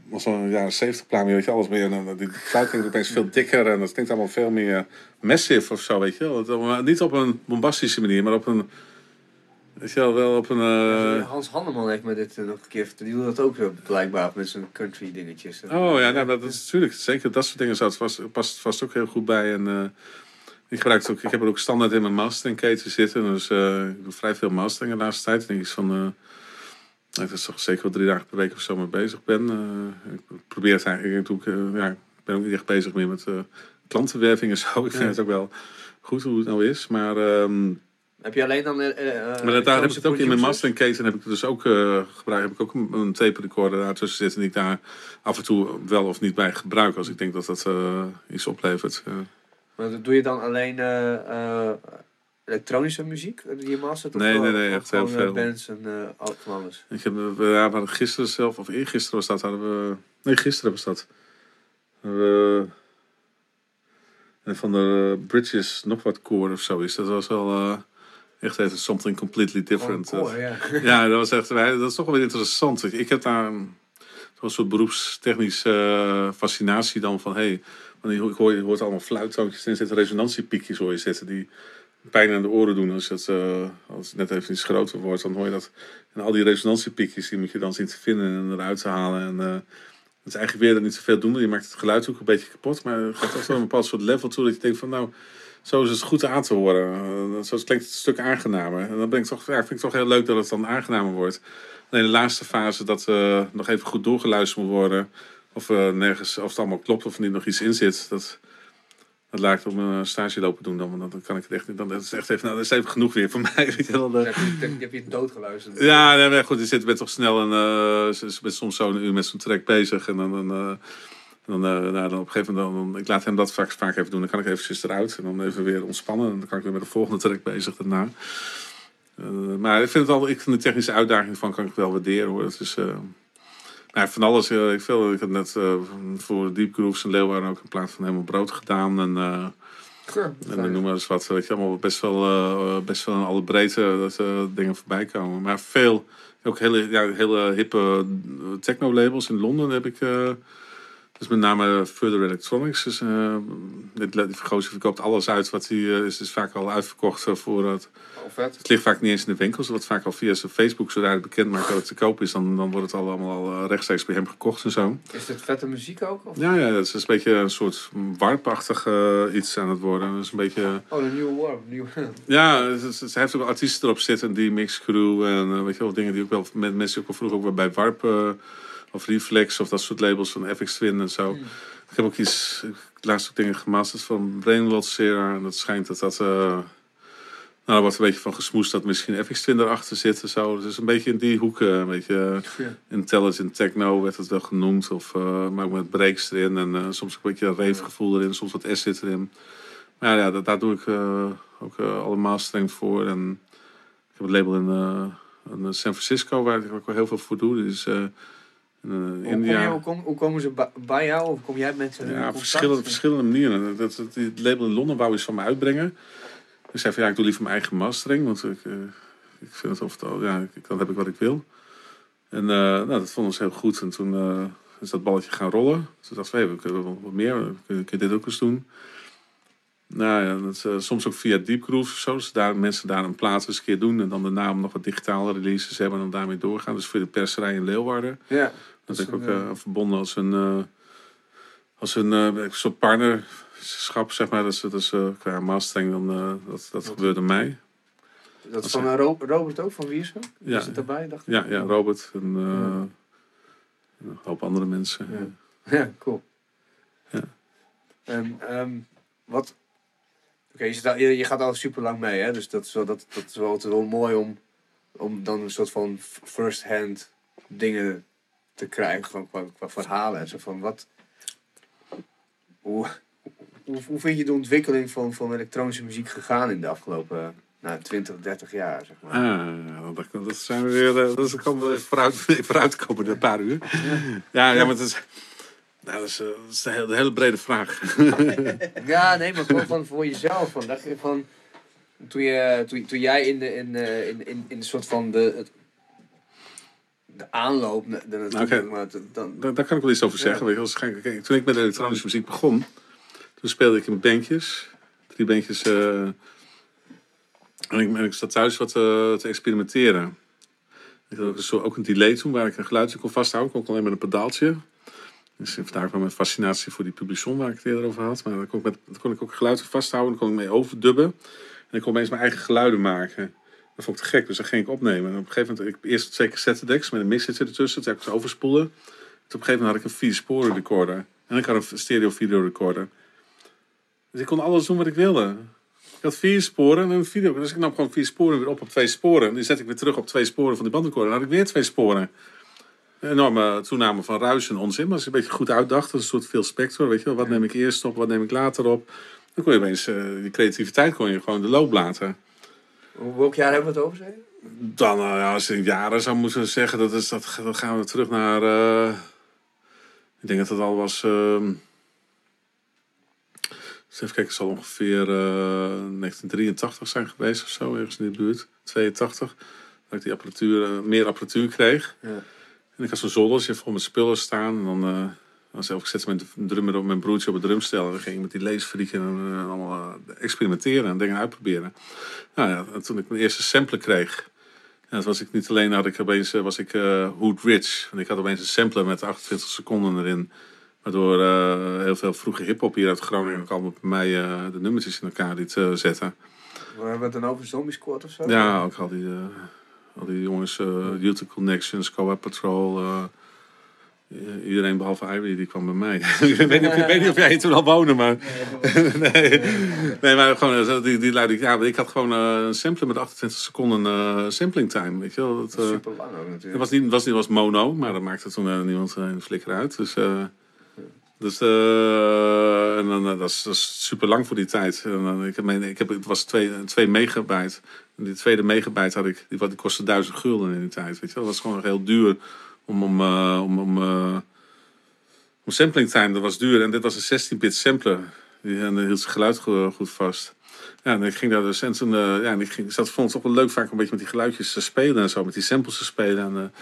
B: was zo'n jaren 70 plaat weet je, alles meer. En die fluit klinkt opeens veel dikker en dat klinkt allemaal veel meer massive of zo, weet je wel. Niet op een bombastische manier, maar op een, weet je wel, wel op een... eh,
A: Hans Hanneman heeft me dit eh, nog een keer. Die doet dat ook eh, blijkbaar met zijn country dingetjes.
B: Oh ja, nou, dat is natuurlijk zeker. Dat soort dingen zou het vast, past vast ook heel goed bij. En ik gebruik het ook. Ik heb het ook standaard in mijn mastering zitten. Dus ik doe vrij veel mastering de laatste tijd. Ik denk iets van. Dat is toch zeker wel drie dagen per week of zo mee bezig ben. Eh, ik probeer het eigenlijk. Ik, eh, ja, ik ben ook niet echt bezig meer met klantenwerving en zo. Ik vind
A: Ja.
B: het ook wel goed hoe het nou is. Maar. ehm,
A: Heb je alleen dan...
B: maar daar heb ik het ook in mijn mastering keten heb ik dus ook uh, gebruikt. Heb ik ook een, een tape recorder daartussen zitten die ik daar af en toe wel of niet bij gebruik als ik denk dat dat uh, iets oplevert. Uh.
A: Maar dat doe je dan alleen uh, uh, elektronische muziek die je mastert? Of
B: nee, nee, nee, echt heel
A: eh,
B: veel.
A: bands en uh, van alles?
B: Ik heb, we ja, we gisteren zelf, of eergisteren was dat, hadden we... Nee, gisteren was dat. We, en van de Bridges nog wat koor of zo is. Dat was wel... Uh, Echt even something completely different.
A: Oh, ja.
B: Ja, dat was echt, dat is toch wel weer interessant. Ik- Ik heb daar een, soort beroepstechnische eh, fascinatie dan van, hé, hey, hoort, je hoort allemaal fluittoontjes en er zitten resonantiepiekjes hoor je zitten die pijn aan de oren doen als het, eh, als het net even iets groter wordt. Dan hoor je dat. En al die resonantiepiekjes die moet je dan zien te vinden en eruit te halen. En eh, het is eigenlijk weer dat niet zoveel doen. Je maakt het geluid ook een beetje kapot, maar het gaat toch wel een bepaald soort level toe dat je denkt van, nou, zo is het goed aan te horen. Eh, Zo klinkt het een stuk aangenamer. En dan ben ik toch, ja, vind ik toch heel leuk dat het dan aangenamer wordt. Alleen de laatste fase dat nog even goed doorgeluisterd moet worden. Of, nergens, of het allemaal klopt of er niet nog iets in zit. Dat, dat laat ik op mijn stage lopen doen. Dan, want dan kan ik het echt niet. Dan is echt even, nou, dat is even genoeg weer voor mij. Weet je wel. Eh,
A: heb je, heb je het doodgeluisterd.
B: ja, nee, maar goed, je zit bent toch snel en eh, ze ze bent soms zo een uur met zo'n track bezig. En dan, dan, eh, dan, eh, nou, dan op een gegeven moment, dan, ik laat hem dat vaak, vaak even doen. Dan kan ik eventjes eruit en dan even weer ontspannen. En dan kan ik weer met de volgende track bezig daarna. Eh, maar ik vind het al, ik vind de technische uitdaging van kan ik wel waarderen hoor. Het is, eh, nou, van alles. eh, ik, veel, ik heb net eh, voor Deep Grooves en Leeuwarden ook een plaat van helemaal brood gedaan. En, eh, en dan noem maar eens wat, weet je, allemaal best wel, best wel in alle breedte dat dingen voorbij komen. Maar veel, ook hele, ja, hele hippe techno-labels. In Londen heb ik, dus met name Further Electronics. Dus, eh dit, die gozer verkoopt alles uit wat hij eh, is, is vaak al uitverkocht eh, voor het.
A: Oh, vet.
B: Het ligt vaak niet eens in de winkels. Het wordt vaak al via zijn Facebook, zodra hij bekend maakt dat het te koop is, dan, dan wordt het al allemaal al rechtstreeks bij hem gekocht en zo.
A: Is dit vette muziek ook? Of?
B: Ja, ja, dat is een beetje een soort warpachtig iets aan het worden. Dat is een beetje.
A: Oh, een nieuwe warm. Nieuw.
B: Ja, het is- het- heeft ook artiesten erop zitten, die mix crew en weet je wel, dingen die ook wel met mensen ook wel vroeger ook bij Warp of Reflex of dat soort labels van FX Twin en zo. Ik heb ook iets, laatst ook dingen gemasterd van Brainwald Sera en dat schijnt dat dat, eh, nou, er wordt een beetje van gesmoest dat misschien FX Twin erachter zit en zo. Dus een beetje in die hoek, eh, een beetje
A: Ja.
B: intelligent techno werd het wel genoemd, of, eh, maar ook met breaks erin en eh, soms een beetje een reefgevoel erin, soms wat acid erin. Maar ja, dat, daar doe ik ook eh, alle mastering voor. En ik heb een label in, in San Francisco waar ik ook wel heel veel voor doe. Dus eh,
A: Hoe, kom je,
B: India.
A: hoe, kom- hoe komen ze bij jou? Of kom jij in
B: Ja, op verschillende, verschillende manieren. Dat, dat, het label in Londen wou iets van me uitbrengen. Ik zei van ja, ik doe liever mijn eigen mastering. Want ik, eh, ik vind het ofwel, ja, ik- dan heb ik wat ik wil. En eh, nou, dat vonden ze heel goed. En toen is dat balletje gaan rollen. Toen dacht ik, hey, we kunnen wat meer. Kun je dit ook eens doen? Nou ja, dat is, eh, soms ook via Deep Groove of zo. Dus daar, mensen daar een plaat eens een keer doen. En dan daarna om nog wat digitale releases hebben. En dan daarmee doorgaan. Dus voor de perserij in Leeuwarden.
A: Ja.
B: Dat
A: is
B: ook
A: een,
B: eh, verbonden als een, eh, als een eh, soort partnerschap, zeg maar. Dus, dus eh, qua mastering, dan, eh, dat, dat gebeurde mij.
A: Dat is van
B: hij-
A: eh, Robert ook, van?
B: Ja.
A: Is het daarbij, dacht ik?
B: Ja, ja Robert en eh,
A: Ja.
B: een hoop andere mensen.
A: Ja. Ja, cool.
B: Ja.
A: En, ehm, wat... Oké, je, je, je gaat al super lang mee, hè? Dus dat is wel, dat, dat is wel, wel mooi om, om dan een soort van first-hand dingen te krijgen, gewoon qua, qua verhalen en zo van wat... Hoe, hoe, hoe vind je de ontwikkeling van, van elektronische muziek gegaan in de afgelopen nou, 20, 30 jaar, zeg maar?
B: Ah, dat, dat zijn we weer. eh, Dat komen we even vooruit, vooruit komen in een paar uur. Ja, ja maar het is. Nou, dat is, eh, dat is een hele, hele brede vraag.
A: Ja, nee, maar gewoon van voor jezelf. Van, dacht je van, toen, je, toen, toen jij in de, in, eh, in, in, in de soort van de, het, de aanloop naartoe,
B: Oké.
A: maar dan,
B: Daar, daar kan ik wel iets over zeggen.
A: Ja.
B: Weet je, als, kijk, kijk, toen ik met elektronische muziek begon, toen speelde ik in bandjes. Drie bandjes. eh, en, ik, en ik zat thuis wat te experimenteren. Ik had ook een, soort- ook een delay toen waar ik een geluidje kon vasthouden. kon ik alleen met een pedaaltje. Dus vandaar kwam mijn fascinatie voor die publison waar ik het eerder over had. Maar dan kon ik, met, kon ik ook geluid vasthouden. Dan kon ik mee overdubben. En ik kon opeens mijn eigen geluiden maken. Dat vond ik te gek, dus dat ging ik opnemen. En op een gegeven moment, ik eerst twee cassette decks met een mixer ertussen. Toen heb ik ze overspoelen. Op een gegeven moment had ik een vier sporen recorder. En ik had een stereo video recorder. Dus ik kon alles doen wat ik wilde. Ik had vier sporen en een video. Dus ik nam gewoon vier sporen weer op op twee sporen. En die zet ik weer terug op twee sporen van die bandrecorder. Dan had ik weer twee sporen. Een enorme toename van ruis en onzin. Maar als je een beetje goed uitdacht, dat is een soort veel spectrum. Weet je wel, wat neem ik eerst op, wat neem ik later op. Dan kon je opeens, eh, die creativiteit kon je gewoon de loop laten.
A: welk jaar hebben we het over, zei?
B: Dan, eh, ja, als in jaren zou moeten zeggen, dat is, dat, dan gaan we terug naar. eh, ik denk dat het al was. Dus even kijken, het zal ongeveer eh, 1983 zijn geweest of zo, ergens in de buurt. 82. Dat ik die apparatuur, meer apparatuur kreeg.
A: Ja.
B: En ik had zo'n zoldertje vol met spullen staan. En dan, dan zelf, ik zette mijn drummer op mijn broertje op het drumstel. En dan ging ik met die leesfrieken en eh, allemaal eh, experimenteren en dingen uitproberen. Nou ja, en toen ik mijn eerste sampler kreeg. En dat was ik niet alleen, had ik opeens, eh, was ik Hood Rich. En ik had opeens een sampler met 28 seconden erin. Waardoor heel veel vroege hip-hop hier uit Groningen ook allemaal bij mij de nummertjes in elkaar liet eh, zetten.
A: We hebben het dan over Zombie Squad of zo?
B: Ja, ook al die, al die jongens, eh Youth Connections, Coa Patrol. eh, iedereen behalve Irie, die kwam bij mij. ik, weet niet, of- weet niet of jij hier toen al woonde, maar... nee, nee, maar gewoon, eh, die, die leidde ik... Ja, ik had gewoon eh, een sampler met 28 seconden eh, sampling time, weet je wel. Dat, eh,
A: Super lang ook natuurlijk.
B: het was niet, was niet was mono, maar dat maakte toen eh, niemand eh, een flikker uit. Dus, eh, dus eh, en dan, eh, dat, is, dat is super lang voor die tijd. En ik heb, ik heb, het was 2 megabyte. En die tweede megabyte had ik, die, die kostte 1000 gulden in die tijd. Weet je? Dat was gewoon heel duur om, om, eh, om, om, om sampling time. Dat was duur. En dit was een 16-bit sampler. Die, en dan hield zijn geluid go- goed vast. Ja, en ik ging daar dus en toen, ja, en ik ging, zat, vond het toch wel leuk vaak een beetje met die geluidjes te spelen en zo, met die samples te spelen. En,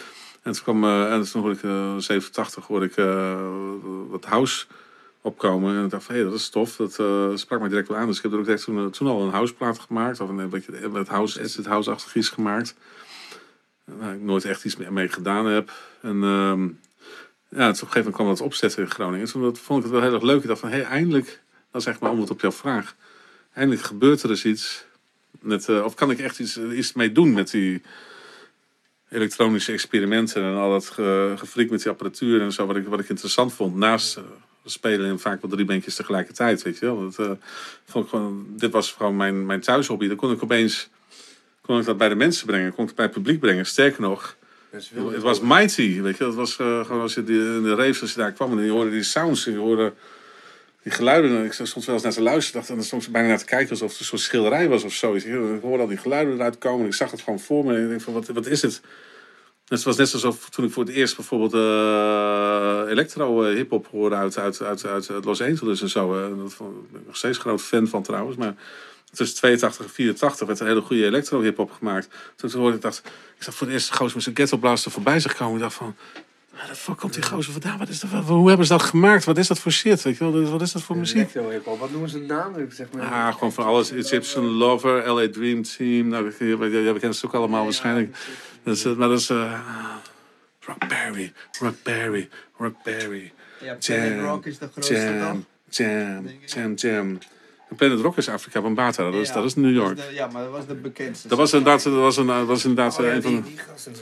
B: en toen kwam, eh, en toen hoorde ik, eh 87 hoorde ik eh, wat house opkomen. En ik dacht van, hé, dat is tof. Dat sprak mij direct wel aan. Dus ik heb er ook toen, al een houseplaat gemaakt. Of een, beetje het house, acid house-achtig gemaakt. Waar ik nooit echt iets mee, gedaan heb. En ehm, ja, dus op een gegeven moment kwam dat opzetten in Groningen. En toen dat, vond ik het wel heel erg leuk. Ik dacht van, hé, eindelijk, dat is echt mijn antwoord op jouw vraag. Eindelijk gebeurt er eens iets. Met, of kan ik echt iets, iets mee doen met die elektronische experimenten en al dat ge, gefrik met die apparatuur en zo, wat ik, wat ik interessant vond. Naast eh, spelen en vaak wel drie bandjes tegelijkertijd, weet je wel. Dat, eh, vond ik gewoon, dit was gewoon mijn, mijn thuishobby. Dan kon ik opeens kon ik dat bij de mensen brengen, kon ik het bij het publiek brengen. Sterker nog, het was mighty, weet je. Het was eh, gewoon als je die, in de raves, als je daar kwam en je hoorde die sounds en je hoorde die geluiden. En ik soms wel eens naar te luisteren, dacht en soms bijna naar te kijken alsof het een soort schilderij was of zo. Ik hoorde al die geluiden eruit komen en ik zag het gewoon voor me. En ik denk van, wat, wat is het? Het was net alsof toen ik voor het eerst bijvoorbeeld eh electro eh, hoorde uit, uit, uit, uit Los Angeles en zo. eh, dat vond- ben ik nog steeds groot fan van trouwens. Maar tussen 82 en 84 werd een hele goede electro hip-hop gemaakt. Toen, hoorde ik, dacht, ik zag voor het eerst gozer met zijn ghetto voorbij zich komen. Ik dacht van, waar de fuck komt die gozer vandaan? Wat is dat, wat- hoe hebben ze dat gemaakt? Wat is dat voor shit? Weet je wel? Wat is dat voor muziek?
A: Wat noemen ze de naam? Ik Zeg maar.
B: Ah, gewoon van alles. Egyptian Lover, LA Dream Team. Nou, je kent het ook allemaal waarschijnlijk. Dus, maar dat is... eh Rock Berry, Rock Berry, Rock Berry.
C: Ja, Planet
B: Jam,
C: Rock is de grootste
B: Jam,
C: dan.
B: jam, jam, jam. En Planet Rock is Afrika, Bambata. Dat is,
C: Ja,
B: dat is New York.
C: dat is de- ja, maar dat was de bekendste.
B: Dat was inderdaad, dat was een, was inderdaad
A: Oh, ja,
B: een van
A: die, die gasten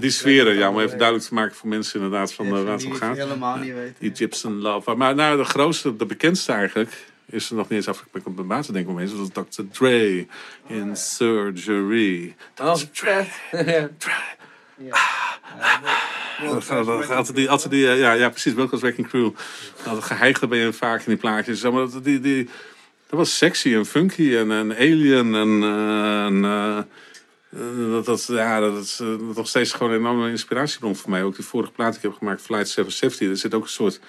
B: die sferen, ja, om even duidelijk te maken voor mensen inderdaad van eh, waar het om
C: het
B: gaat.
C: helemaal niet weten.
B: Egyptian Love. Maar nou, de grootste, de bekendste eigenlijk, is er nog niet eens af. Ik ben bij te denken om eens. Dat is Dr. Dre in Surgery.
A: Oh. Ja.
B: Dat dat gaat Altijd die, altijd die, eh, ja, ja, precies. Welke Wrecking Crew. Dat geheigde ben je vaak in die plaatjes. Maar, die, die, dat was sexy en funky en, en alien. En, eh, en eh, dat, dat, ja, dat is nog steeds gewoon een enorme inspiratiebron voor mij. Ook die vorige plaat die ik heb gemaakt, Flight 770. Er zit ook een soort,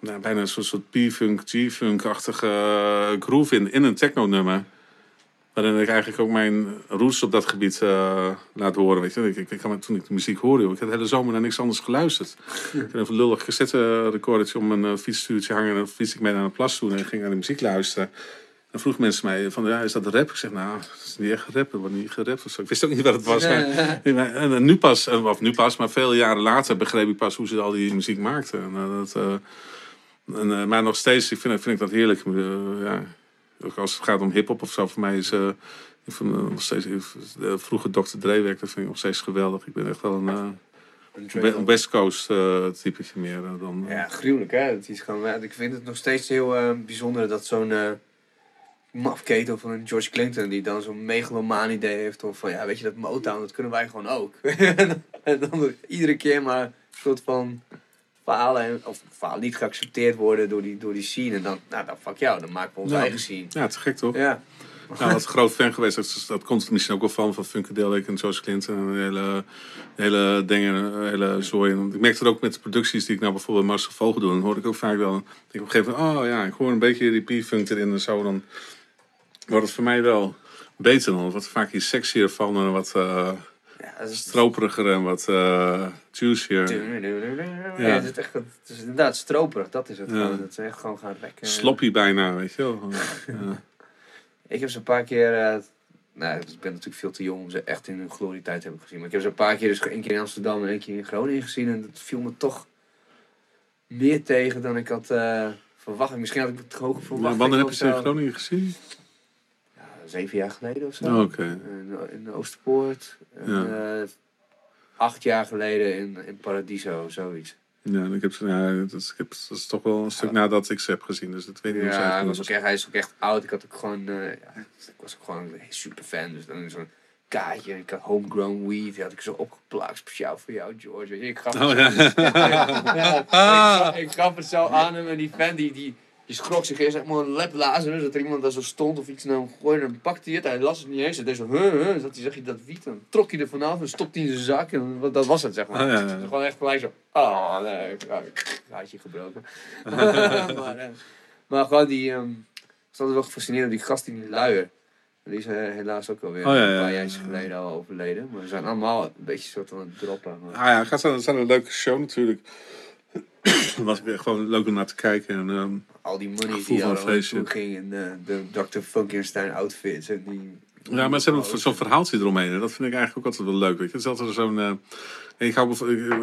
B: nou, bijna een soort, soort P-funk, G-funk-achtige groove in, in een techno-nummer. Waarin ik eigenlijk ook mijn roots op dat gebied eh, laat horen. Weet je. Ik, ik, ik, toen ik de muziek hoorde, joh, ik heb de hele zomer naar niks anders geluisterd. ik heb een lullig cassette-recordertje om een uh, fietsstuurtje hangen. En dan fiets ik mee naar een plas toe en ging naar de muziek luisteren. Dan vroeg mensen mij van, ja, is dat rap? Ik zeg, nou, het is niet echt rap. Er wordt niet gerapt of zo. Ik wist ook niet wat het was. Maar, en, nu pas, eh, of nu pas, maar veel jaren later begreep ik pas hoe ze al die muziek maakten. En, eh, dat, eh, en, eh, maar nog steeds ik vind, vind ik dat heerlijk. eh, ja. Ook als het gaat om hip-hop of zo, voor mij is. eh, ik vind, eh, nog steeds, ik- de vroege Dr. Dre werk, dat vind ik nog steeds geweldig. Ik ben echt wel een, eh, een West Coast typetje meer dan.
A: Ja, gruwelijk hè. Het is gewoon, ik vind het nog steeds heel bijzonder dat zo'n mafketel van een George Clinton die dan zo'n megalomaan idee heeft of van ja weet je dat Motown dat kunnen wij gewoon ook. en dan iedere keer maar een soort van falen en, of niet geaccepteerd worden door die, door die scene en dan nou dan fuck jou, dan maken we onze
B: Ja.
A: eigen scene.
B: ja, te gek toch?
A: Ja.
B: Nou, wat groot fan geweest. Dat, dat komt er misschien ook wel van, van Funkadelic en George Clinton. En hele, hele dingen, hele zooi. En ik merk het ook met de producties die ik nou bijvoorbeeld Marcel Vogel doe. Dan hoor ik ook vaak wel, denk ik op een gegeven moment, oh ja, ik hoor een beetje die P-funk erin en zo. Dan wordt het voor mij wel beter dan. Wat vaak iets sexier van en wat eh
A: Is
B: stroperiger en wat eh juicier.
A: Ja. het, is echt, het is inderdaad stroperig, dat is het. Gewoon. Dat ze echt gewoon gaan rekken.
B: Sloppy bijna, weet je wel. Ja.
A: Ik heb ze een paar keer. eh, nou, ik ben natuurlijk veel te jong om ze echt in hun glorietijd te hebben gezien. Maar ik heb ze een paar keer, dus één keer in Amsterdam en één keer in Groningen gezien. En dat viel me toch meer tegen dan ik had eh, verwacht. Misschien had ik het hoge verwacht.
B: Wanneer heb je ze in Groningen gezien?
A: Ja, zeven jaar geleden of zo.
B: Oh.
A: In, in de Oosterpoort. En,
B: Ja.
A: eh, acht jaar geleden in, in Paradiso, zoiets.
B: Ja, ik heb, ja dat, is, ik heb, dat is toch wel een stuk nadat ik ze heb gezien. Dus dat weet ik niet
A: Ja, hij,
B: uitkomt.
A: was ook echt, hij is ook echt oud. Ik had ook gewoon, ja, ik was ook gewoon een super fan. Dus dan zo'n kaartje. Ik had homegrown weed. Die had ik zo opgeplakt. Speciaal voor jou, George. Weet je, Ik gaf,
B: Oh
A: het,
B: ja.
A: ja, ik, gaf- ik gaf het zo aan hem. En die fan die, die, die schrok zich eerst echt maar een lep Lazarus. Dat er iemand daar zo stond of iets naar hem gooide. En dan pakte hij het. Hij las het niet eens. Hij deed zo, huh, huh. Zat hij, zag je dat wiet. Dan trok hij er vanaf en stopte hij in zijn zak. En dat was het, zeg maar.
B: Oh, ja, ja.
A: Gewoon echt gelijk zo. Oh, nee. ik- oh, ik- Gaatje gebroken. maar, eh, maar gewoon die... was altijd wel gefascineerd door die gast in die luier. En die is eh, helaas ook alweer
B: Oh, ja,
A: een paar
B: ja,
A: jaar
B: ja.
A: geleden al overleden. Maar we zijn allemaal een beetje soort van aan het droppen. Maar...
B: Ah ja, gaat zijn, het zijn een leuke show natuurlijk. Het was weer gewoon leuk om naar te kijken. En, ehm,
A: Al die money die
B: van
A: al
B: feestje.
A: naartoe ging in de, de Dr. Frankenstein outfits. En die,
B: ja, maar ze hebben ook zo'n verhaaltje eromheen. En dat vind ik eigenlijk ook altijd wel leuk. Weet je. Het is altijd zo'n... eh, ik hou,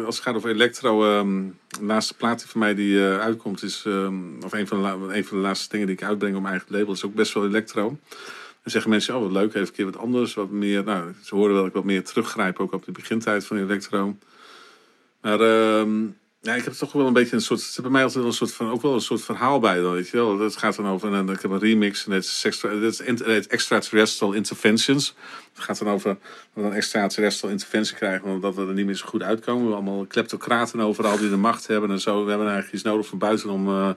B: als het gaat over electro... ehm, de laatste plaat die van mij die eh, uitkomt is... ehm, of een van, de, een van de laatste dingen die ik uitbreng op mijn eigen label... is ook best wel electro. Dan zeggen mensen, oh wat leuk, even een keer wat anders. Wat meer, nou, ze horen wel dat ik wat meer teruggrijp ook op de begintijd van electro. Maar ja, ik heb toch wel een beetje een soort. Is bij mij altijd een soort van. Ook wel een soort verhaal bij dan, weet je wel. Het gaat dan over. En ik heb een remix. En het is, extra, het Extraterrestrial Interventions. Het gaat dan over. Dat we dan extraterrestrial interventie krijgen. Omdat we er niet meer zo goed uitkomen. We hebben allemaal kleptocraten overal die de macht hebben en zo. We hebben eigenlijk iets nodig van buiten om. eh,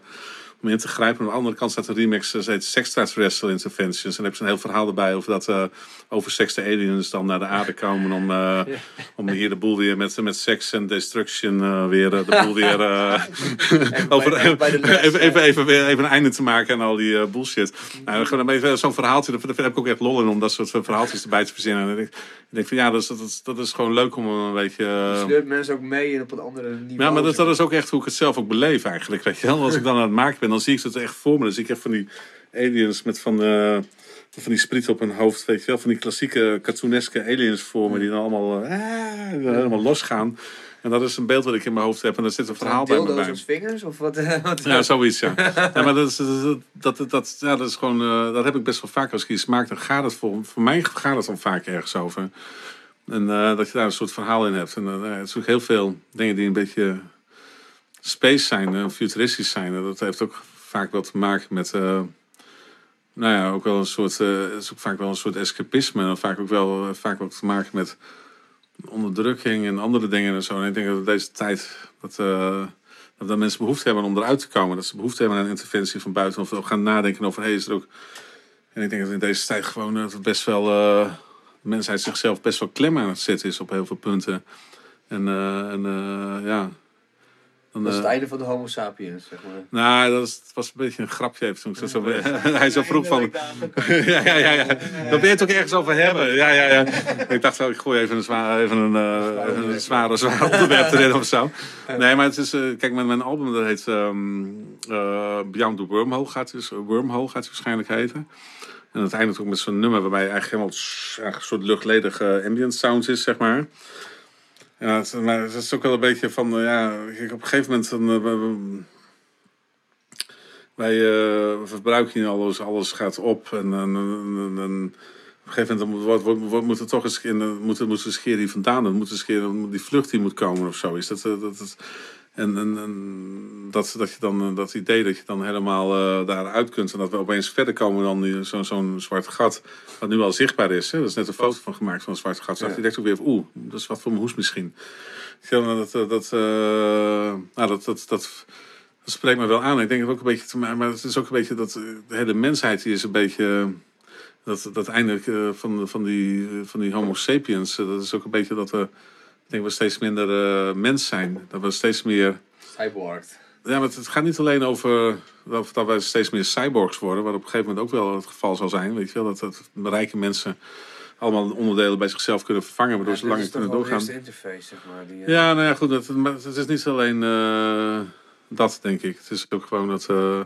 B: om in te grijpen. Aan de andere kant staat een remix, dat heet Sextraterrestrial Interventions. En dan heb je een heel verhaal erbij over dat uh, over seks de aliens dan naar de aarde komen om, uh, om hier de boel weer met, met seks en destruction uh, weer de boel weer over,
A: bij- bij de les,
B: even, even, even, weer even een einde te maken aan al die bullshit. Nou, zo'n verhaaltje, daar heb ik ook echt lol in om dat soort verhaaltjes erbij te verzinnen. En ik, denk van ja, dat is, dat, is, dat is gewoon leuk om een beetje...
A: Sleurt mensen ook mee en op een andere niveau.
B: Ja, maar dat, dat is ook echt hoe ik het zelf ook beleef eigenlijk. Weet je wel? Als ik dan aan het maken ben, dan zie ik het echt voor me. Dan zie ik echt van die aliens met van, uh, van die spriet op hun hoofd. Weet je wel? Van die klassieke cartooneske aliens voor me. Die dan allemaal, uh, helemaal losgaan. En dat is een beeld wat ik in mijn hoofd heb. En daar zit een verhaal bij me bij.
A: vingers? Of wat, eh, wat
B: Ja, zoiets, ja. ja maar dat is, dat, dat, dat, ja, dat is gewoon... Uh, dat heb ik best wel vaak. Als ik iets maak, dan gaat het voor... Voor mij gaat het dan vaak ergens over. En uh, dat je daar een soort verhaal in hebt. En uh, het is ook heel veel dingen die een beetje space zijn, uh, futuristisch zijn. En dat heeft ook vaak wel te maken met... Uh, nou ja, ook wel een soort... Uh, is ook vaak wel een soort escapisme. En vaak ook wel, vaak ook te maken met onderdrukking en andere dingen en zo. En ik denk dat deze tijd... Dat, dat mensen behoefte hebben om eruit te komen. Dat ze behoefte hebben aan interventie van buiten. Of gaan nadenken over... Hey, is er ook... En ik denk dat in deze tijd gewoon dat best wel... De mensheid zichzelf best wel klem aan het zetten is op heel veel punten. En, en ja...
A: Dan, dat is het einde van de homo sapiens, zeg maar.
B: Nou, dat is, was een beetje een grapje even toen ik zo, zo hij zo vroeg van... ja, ja, ja, ja. Daar ben je het ook ergens over hebben. Ja, ja, ja. Ik dacht, oh, ik gooi even een, zwaar, even een, uh, een zware, zware onderwerp erin of zo. Nee, maar het is... Uh, kijk, mijn, mijn album dat heet um, uh, Beyond the Wormhole gaat, dus, Wormhole gaat het waarschijnlijk heten. En het eindigt ook met zo'n nummer waarbij eigenlijk helemaal een soort luchtledige ambient sound is, zeg maar. Ja, het, maar het is ook wel een beetje van, uh, ja, op een gegeven moment dan, uh, wij uh, verbruiken hier alles, alles gaat op en, en, op een gegeven moment wordt, wordt, moet toch eens in, moet, moet keer hier vandaan, dan moet eens keer die vlucht die moet komen of zo. Is dat, dat, dat, en, en, en dat, dat, je dan, dat idee dat je dan helemaal uh, daaruit kunt en dat we opeens verder komen dan zo'n zo zwart gat, wat nu al zichtbaar is. Hè? Dat is net een foto van gemaakt van een zwart gat. Zag ja. je denkt ook weer, oeh, dat is wat voor mijn hoes misschien. Dat, dat, dat, uh, nou, dat, dat, dat, dat, spreekt me wel aan. Ik denk het ook een beetje te maken, maar het is ook een beetje dat de hele mensheid die is een beetje. dat, dat eindelijk eh, van, van, die, van die homo sapiens, eh, dat is ook een beetje dat we, denk we steeds minder eh, mens zijn. Dat we steeds meer,
A: Cyborg.
B: ja, maar het, gaat niet alleen over dat, dat wij steeds meer cyborgs worden, wat op een gegeven moment ook wel het geval zal zijn. Weet je wel, dat, dat rijke mensen allemaal onderdelen bij zichzelf kunnen vervangen, waardoor ze langer kunnen doorgaan.
A: de interface, zeg maar. Die, eh,
B: Ja, nou ja, goed. Het, maar het is niet alleen eh, dat, denk ik. Het is ook gewoon dat. eh,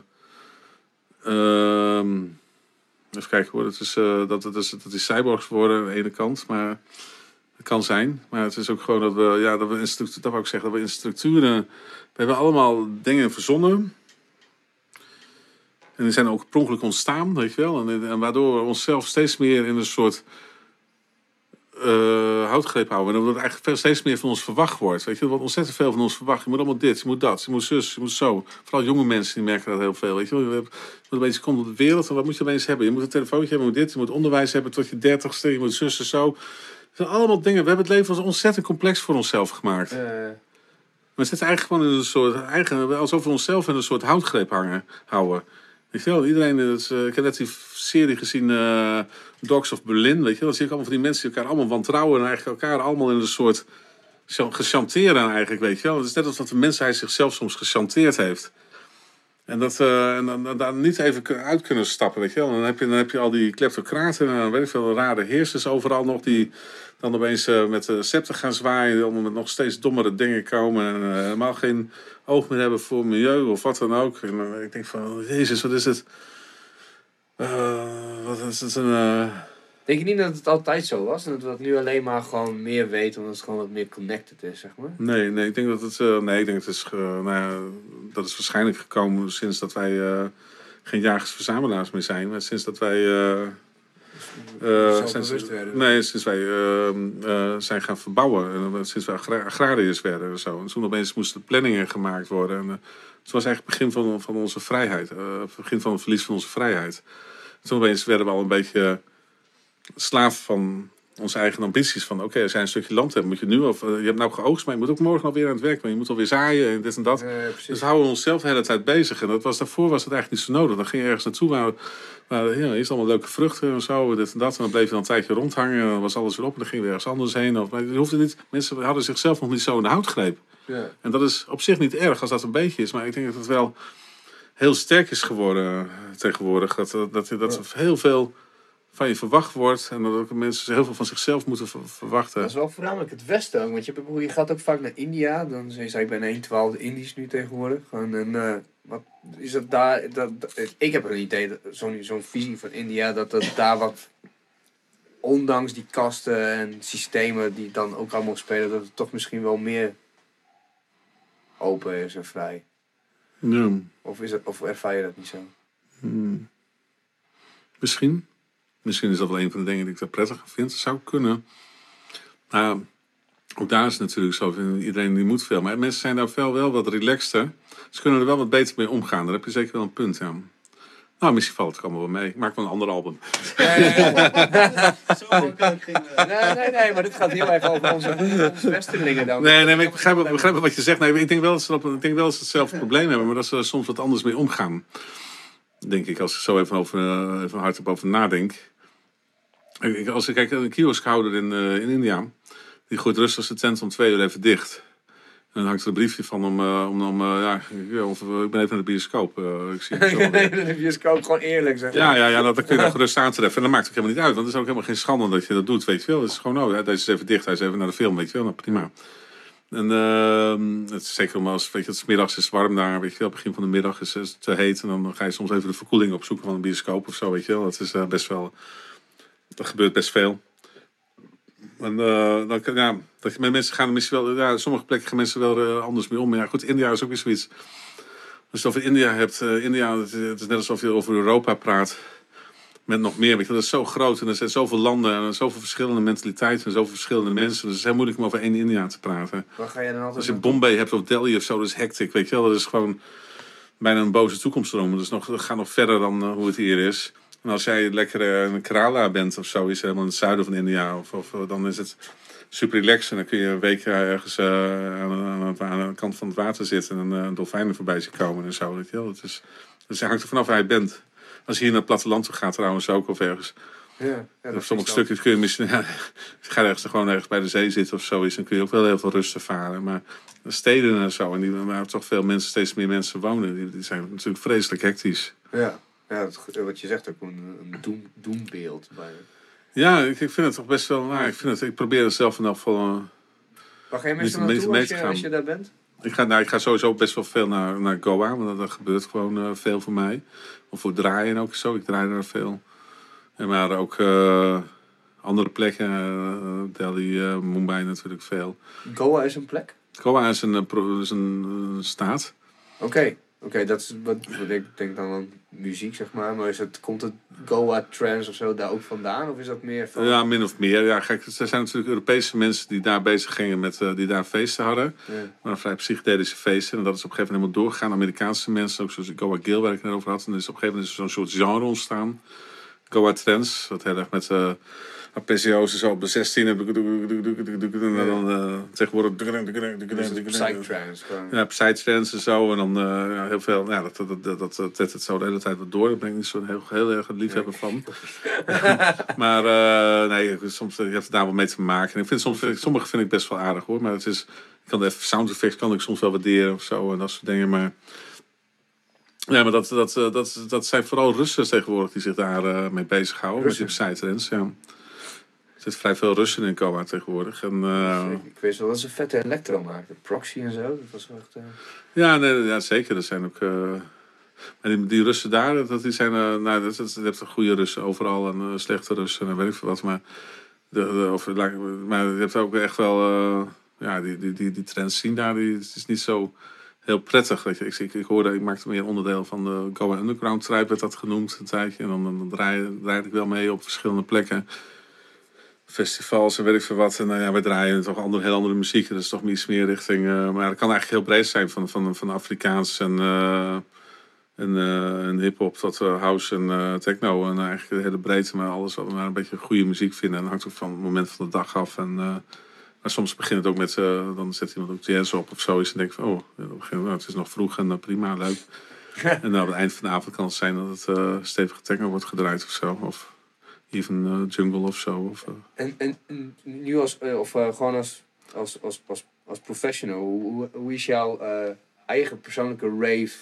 B: ehm, even kijken hoor. Het is, dat, het is, dat die cyborgs worden aan de ene kant. Maar kan zijn. Maar het is ook gewoon dat we. Ja, dat we in structuur, dat wou zeggen. Dat we in structuren. We hebben allemaal dingen verzonnen. En die zijn ook per ontstaan, weet je wel. En, en waardoor we onszelf steeds meer in een soort eh, houtgreep houden. En dat er eigenlijk steeds meer van ons verwacht wordt. Weet je, er wordt ontzettend veel van ons verwacht. Je moet allemaal dit, je moet dat, je moet zus, je moet zo. Vooral jonge mensen die merken dat heel veel. Weet je, wel. je moet een beetje komen op de wereld. En wat moet je opeens hebben? Je moet een telefoontje hebben, je moet dit, je moet onderwijs hebben tot je dertigste. Je moet zussen zo. Het zijn allemaal dingen. We hebben het leven als ontzettend complex voor onszelf gemaakt.
A: eh,
B: We zitten eigenlijk gewoon in een soort eigen, alsof we onszelf in een soort houtgreep hangen, houden. Weet je wel, iedereen, is, eh, ik heb net die serie gezien, eh, Dogs of Berlin, weet je wel. Dan zie ik allemaal van die mensen die elkaar allemaal wantrouwen en eigenlijk elkaar allemaal in een soort aan eigenlijk, weet je wel. Het is net alsof de mensheid zichzelf soms gechanteerd heeft. En dat eh, en dan, dan, dan niet even uit kunnen stappen, weet je wel. Dan heb je, dan heb je al die kleptocraten en dan weet ik veel rare heersers overal nog die dan opeens eh, met de scepter gaan zwaaien, allemaal met nog steeds dommere dingen komen en eh, helemaal geen oog meer hebben voor milieu of wat dan ook. En eh, ik denk van, jezus, wat is het? Eh, wat is het een...
A: Denk je niet dat het altijd zo was? En dat we dat nu alleen maar gewoon meer weten, omdat het gewoon wat meer connected is, zeg maar?
B: Nee, nee, ik denk dat het. eh, nee, ik denk dat het is. nou ja, dat is waarschijnlijk gekomen sinds dat wij eh, geen jagers-verzamelaars meer zijn. Maar sinds dat wij. eh, sinds-
A: werden.
B: Nee, sinds wij eh, eh, zijn gaan verbouwen. En sinds wij agra- agrariërs werden en zo. En toen opeens moesten planningen gemaakt worden. En, het was eigenlijk het begin van, van onze vrijheid. het begin van het verlies van onze vrijheid. Toen opeens werden we al een beetje slaaf van onze eigen ambities. Van oké, als jij een stukje land hebt, moet je nu... Of, eh, je hebt nou geoogst, maar je moet ook morgen alweer aan het werk. Maar je moet alweer zaaien en dit en dat.
A: Eh.
B: Dus houden we onszelf de hele tijd bezig. En dat was, daarvoor was het eigenlijk niet zo nodig. Dan ging je ergens naartoe waar, waar ja, eerst allemaal leuke vruchten en zo, dit en dat. En dan bleef je dan een tijdje rondhangen en dan was alles weer op. En dan ging je weer ergens anders heen. Of, maar je hoefde niet, mensen hadden zichzelf nog niet zo in de houtgreep.
A: ja.
B: En dat is op zich niet erg als dat een beetje is. Maar ik denk dat het wel heel sterk is geworden eh, tegenwoordig. Dat, dat, dat, dat er heel veel van je verwacht wordt. En dat ook mensen heel veel van zichzelf moeten ver- verwachten.
A: Dat is wel voornamelijk het Westen ook. Want je, je gaat ook vaak naar India. Dan zei je, ik ben 1 12 Indisch nu tegenwoordig. Gewoon een, eh, wat is dat daar? Dat, dat- ik heb een idee, dat- zo'n zo'n visie van India, dat het daar wat. Ondanks die kasten en systemen die dan ook allemaal spelen, dat het toch misschien wel meer open is en vrij.
B: Ja,
A: Of, is het, of ervaar je dat niet zo?
B: hmm. Misschien. Misschien is dat wel een van de dingen die ik daar prettig vind. Zou kunnen. Nou, ook daar is het natuurlijk zo. Iedereen die moet veel. Maar mensen zijn daar veel wel wat relaxter. Ze kunnen er wel wat beter mee omgaan. Daar heb je zeker wel een punt, ja. Nou, misschien valt het allemaal wel mee. Ik maak wel een ander album.
C: Ging het.
A: Nee, nee, nee, maar dit gaat heel erg over onze, onze westerlingen dan.
B: Nee, nee, maar ik begrijp, begrijp wat je zegt. Nee, ik denk wel dat ze, ik denk wel dat ze hetzelfde probleem hebben, maar dat ze er soms wat anders mee omgaan. Denk ik, als ik zo even, over, eh, even hardop over nadenk. Als ik kijk, een kioskhouder in, eh, in India, die gooit rustig zijn tent om twee uur even dicht. En dan hangt er een briefje van om, eh, om, om eh, ja, ik- of, ik ben even naar de bioscoop. ik zie hem zo
A: de bioscoop gewoon eerlijk zeg.
B: Ja, ja, ja, dat dat kun je dan gerust aantreffen. En dat maakt ook helemaal niet uit, want het is ook helemaal geen schande dat je dat doet, weet je wel. Het is gewoon, oh, deze is even dicht, hij is even naar de film, weet je wel. Nou, prima. En ehm, het is zeker om als, weet je, het is middags is het warm daar, weet je wel. Begin van de middag is het te heet en dan ga je soms even de verkoeling opzoeken van een bioscoop of zo, weet je wel. Dat is best wel, dat gebeurt best veel. En eh, dan, ja, dat mensen gaan er misschien wel, ja, sommige plekken gaan mensen wel eh, anders mee om. Maar ja, goed, India is ook weer zoiets. Als je het over India hebt, eh, India, het is, het is net alsof je over Europa praat. Met nog meer, je, dat is zo groot en er zijn zoveel landen en zoveel verschillende mentaliteiten en zoveel verschillende mensen. Dus het is heel moeilijk om over één India te praten.
A: Waar ga je dan altijd
B: Als je? Bombay hebt of Delhi of zo, dat is hectic, weet je wel. Dat is gewoon bijna een boze toekomstdroom. Dus nog, dat gaat nog verder dan hoe het hier is. En als jij lekker eh, in Kerala bent of zo, is helemaal in het zuiden van India, of, of, eh, dan is het super relaxed. En dan kun je een week ergens eh, aan, de kant van het water zitten en een dolfijn er voorbij zien komen en zo. Wel. Het, is, het hangt er vanaf waar je bent. Als je hier naar het platteland toe gaat trouwens ook, of ergens
A: Ja, ja,
B: op
A: dat
B: sommige
A: is
B: stukjes kun je misschien... Ja, ga ergens gewoon ergens bij de zee zitten of zoiets. Dan kun je ook wel heel veel rust ervaren. Maar de steden en zo, en die, waar toch veel mensen, steeds meer mensen wonen... die, die zijn natuurlijk vreselijk hectisch.
A: Ja, ja dat, wat je zegt ook een, een doem, doembeeld. Bij.
B: Ja, ik, ik vind het toch best wel... Nou, ik, vind het, ik probeer er zelf in elk geval... eh,
A: Waar ga je meestal naartoe
B: mee
A: als je, als je daar bent?
B: Ik ga, nou, ik ga sowieso best wel veel naar, naar Goa, want dat gebeurt gewoon eh, veel voor mij. Of voor draaien ook zo, ik draai daar veel. En maar ook eh, andere plekken, eh, Delhi, eh, Mumbai natuurlijk veel.
A: Goa is een plek?
B: Goa is een, eh, is een, eh, staat.
A: Oké, oké, dat is wat, wat ik denk dan aan muziek, zeg maar. Maar is het, komt het Goa Trance of zo daar ook vandaan? Of is dat meer van...
B: Ja, min of meer. Ja, kijk, er zijn natuurlijk Europese mensen die daar bezig gingen met, eh, die daar feesten hadden.
A: Ja.
B: Maar vrij psychedelische feesten. En dat is op een gegeven moment helemaal doorgegaan. Amerikaanse mensen, ook zoals Goa Gil, waar ik het net over had. En er is op een gegeven moment er zo'n soort genre ontstaan. Goa Trends, wat heel erg met eh arpeggio's en zo op de 16. En dan eh, tegenwoordig...
A: Psytrance.
B: Ja, psytrance en zo. En dan ja, heel veel... Ja, dat, dat, dat, dat, het zo de hele tijd wat door. Daar ben ik niet zo'n heel, heel erg liefhebber van. maar eh, nee, soms eh, je hebt het daar wel mee te maken. En ik vind soms, sommige vind ik best wel aardig hoor. Maar het is... Ik kan de sound effects kan ik soms wel waarderen of zo. En dat soort dingen. Maar... Ja, maar dat, dat, dat, dat zijn vooral Russen tegenwoordig die zich daar mee bezighouden. Met die psytrance, ja. Er zit vrij veel Russen in Goa tegenwoordig. En, eh,
A: Ik, wist wel dat ze vette electro maakten. Proxy en zo. Dat was echt... eh,
B: Ja, nee, ja zeker. Er zijn ook. eh, maar die, die Russen daar, dat, die zijn. nou, dat, dat, je hebt goede Russen overal en slechte Russen en weet ik veel wat. Maar, de, de, of, maar je hebt ook echt wel. ja, die, die, die, die trends zien daar. Die, het is niet zo heel prettig. Weet je. Ik, ik, ik hoorde, ik maakte meer onderdeel van de Goa Underground Tribe, werd dat genoemd een tijdje. En dan, dan draaide ik wel mee op verschillende plekken. Festivals en weet ik veel wat. En nou ja, wij draaien toch andere, heel andere muziek. Dat is toch iets meer richting. eh, maar dat kan eigenlijk heel breed zijn. Van, van, van Afrikaans en, eh en, eh, en hip-hop tot house en techno. En eigenlijk de hele breedte. Maar alles wat we maar een beetje goede muziek vinden. En dat hangt ook van het moment van de dag af. En, maar soms begint het ook met. dan zet iemand ook jazz op of zoiets. En denk ik van, oh, dan nou, het is nog vroeg en prima, leuk. en nou, aan het eind van de avond kan het zijn dat het stevige techno wordt gedraaid of zo. Of even eh, jungle of zo. Of, eh,
A: En, en, en nu als, eh, of gewoon als, als, als, als, als professional, hoe, is jouw eigen persoonlijke rave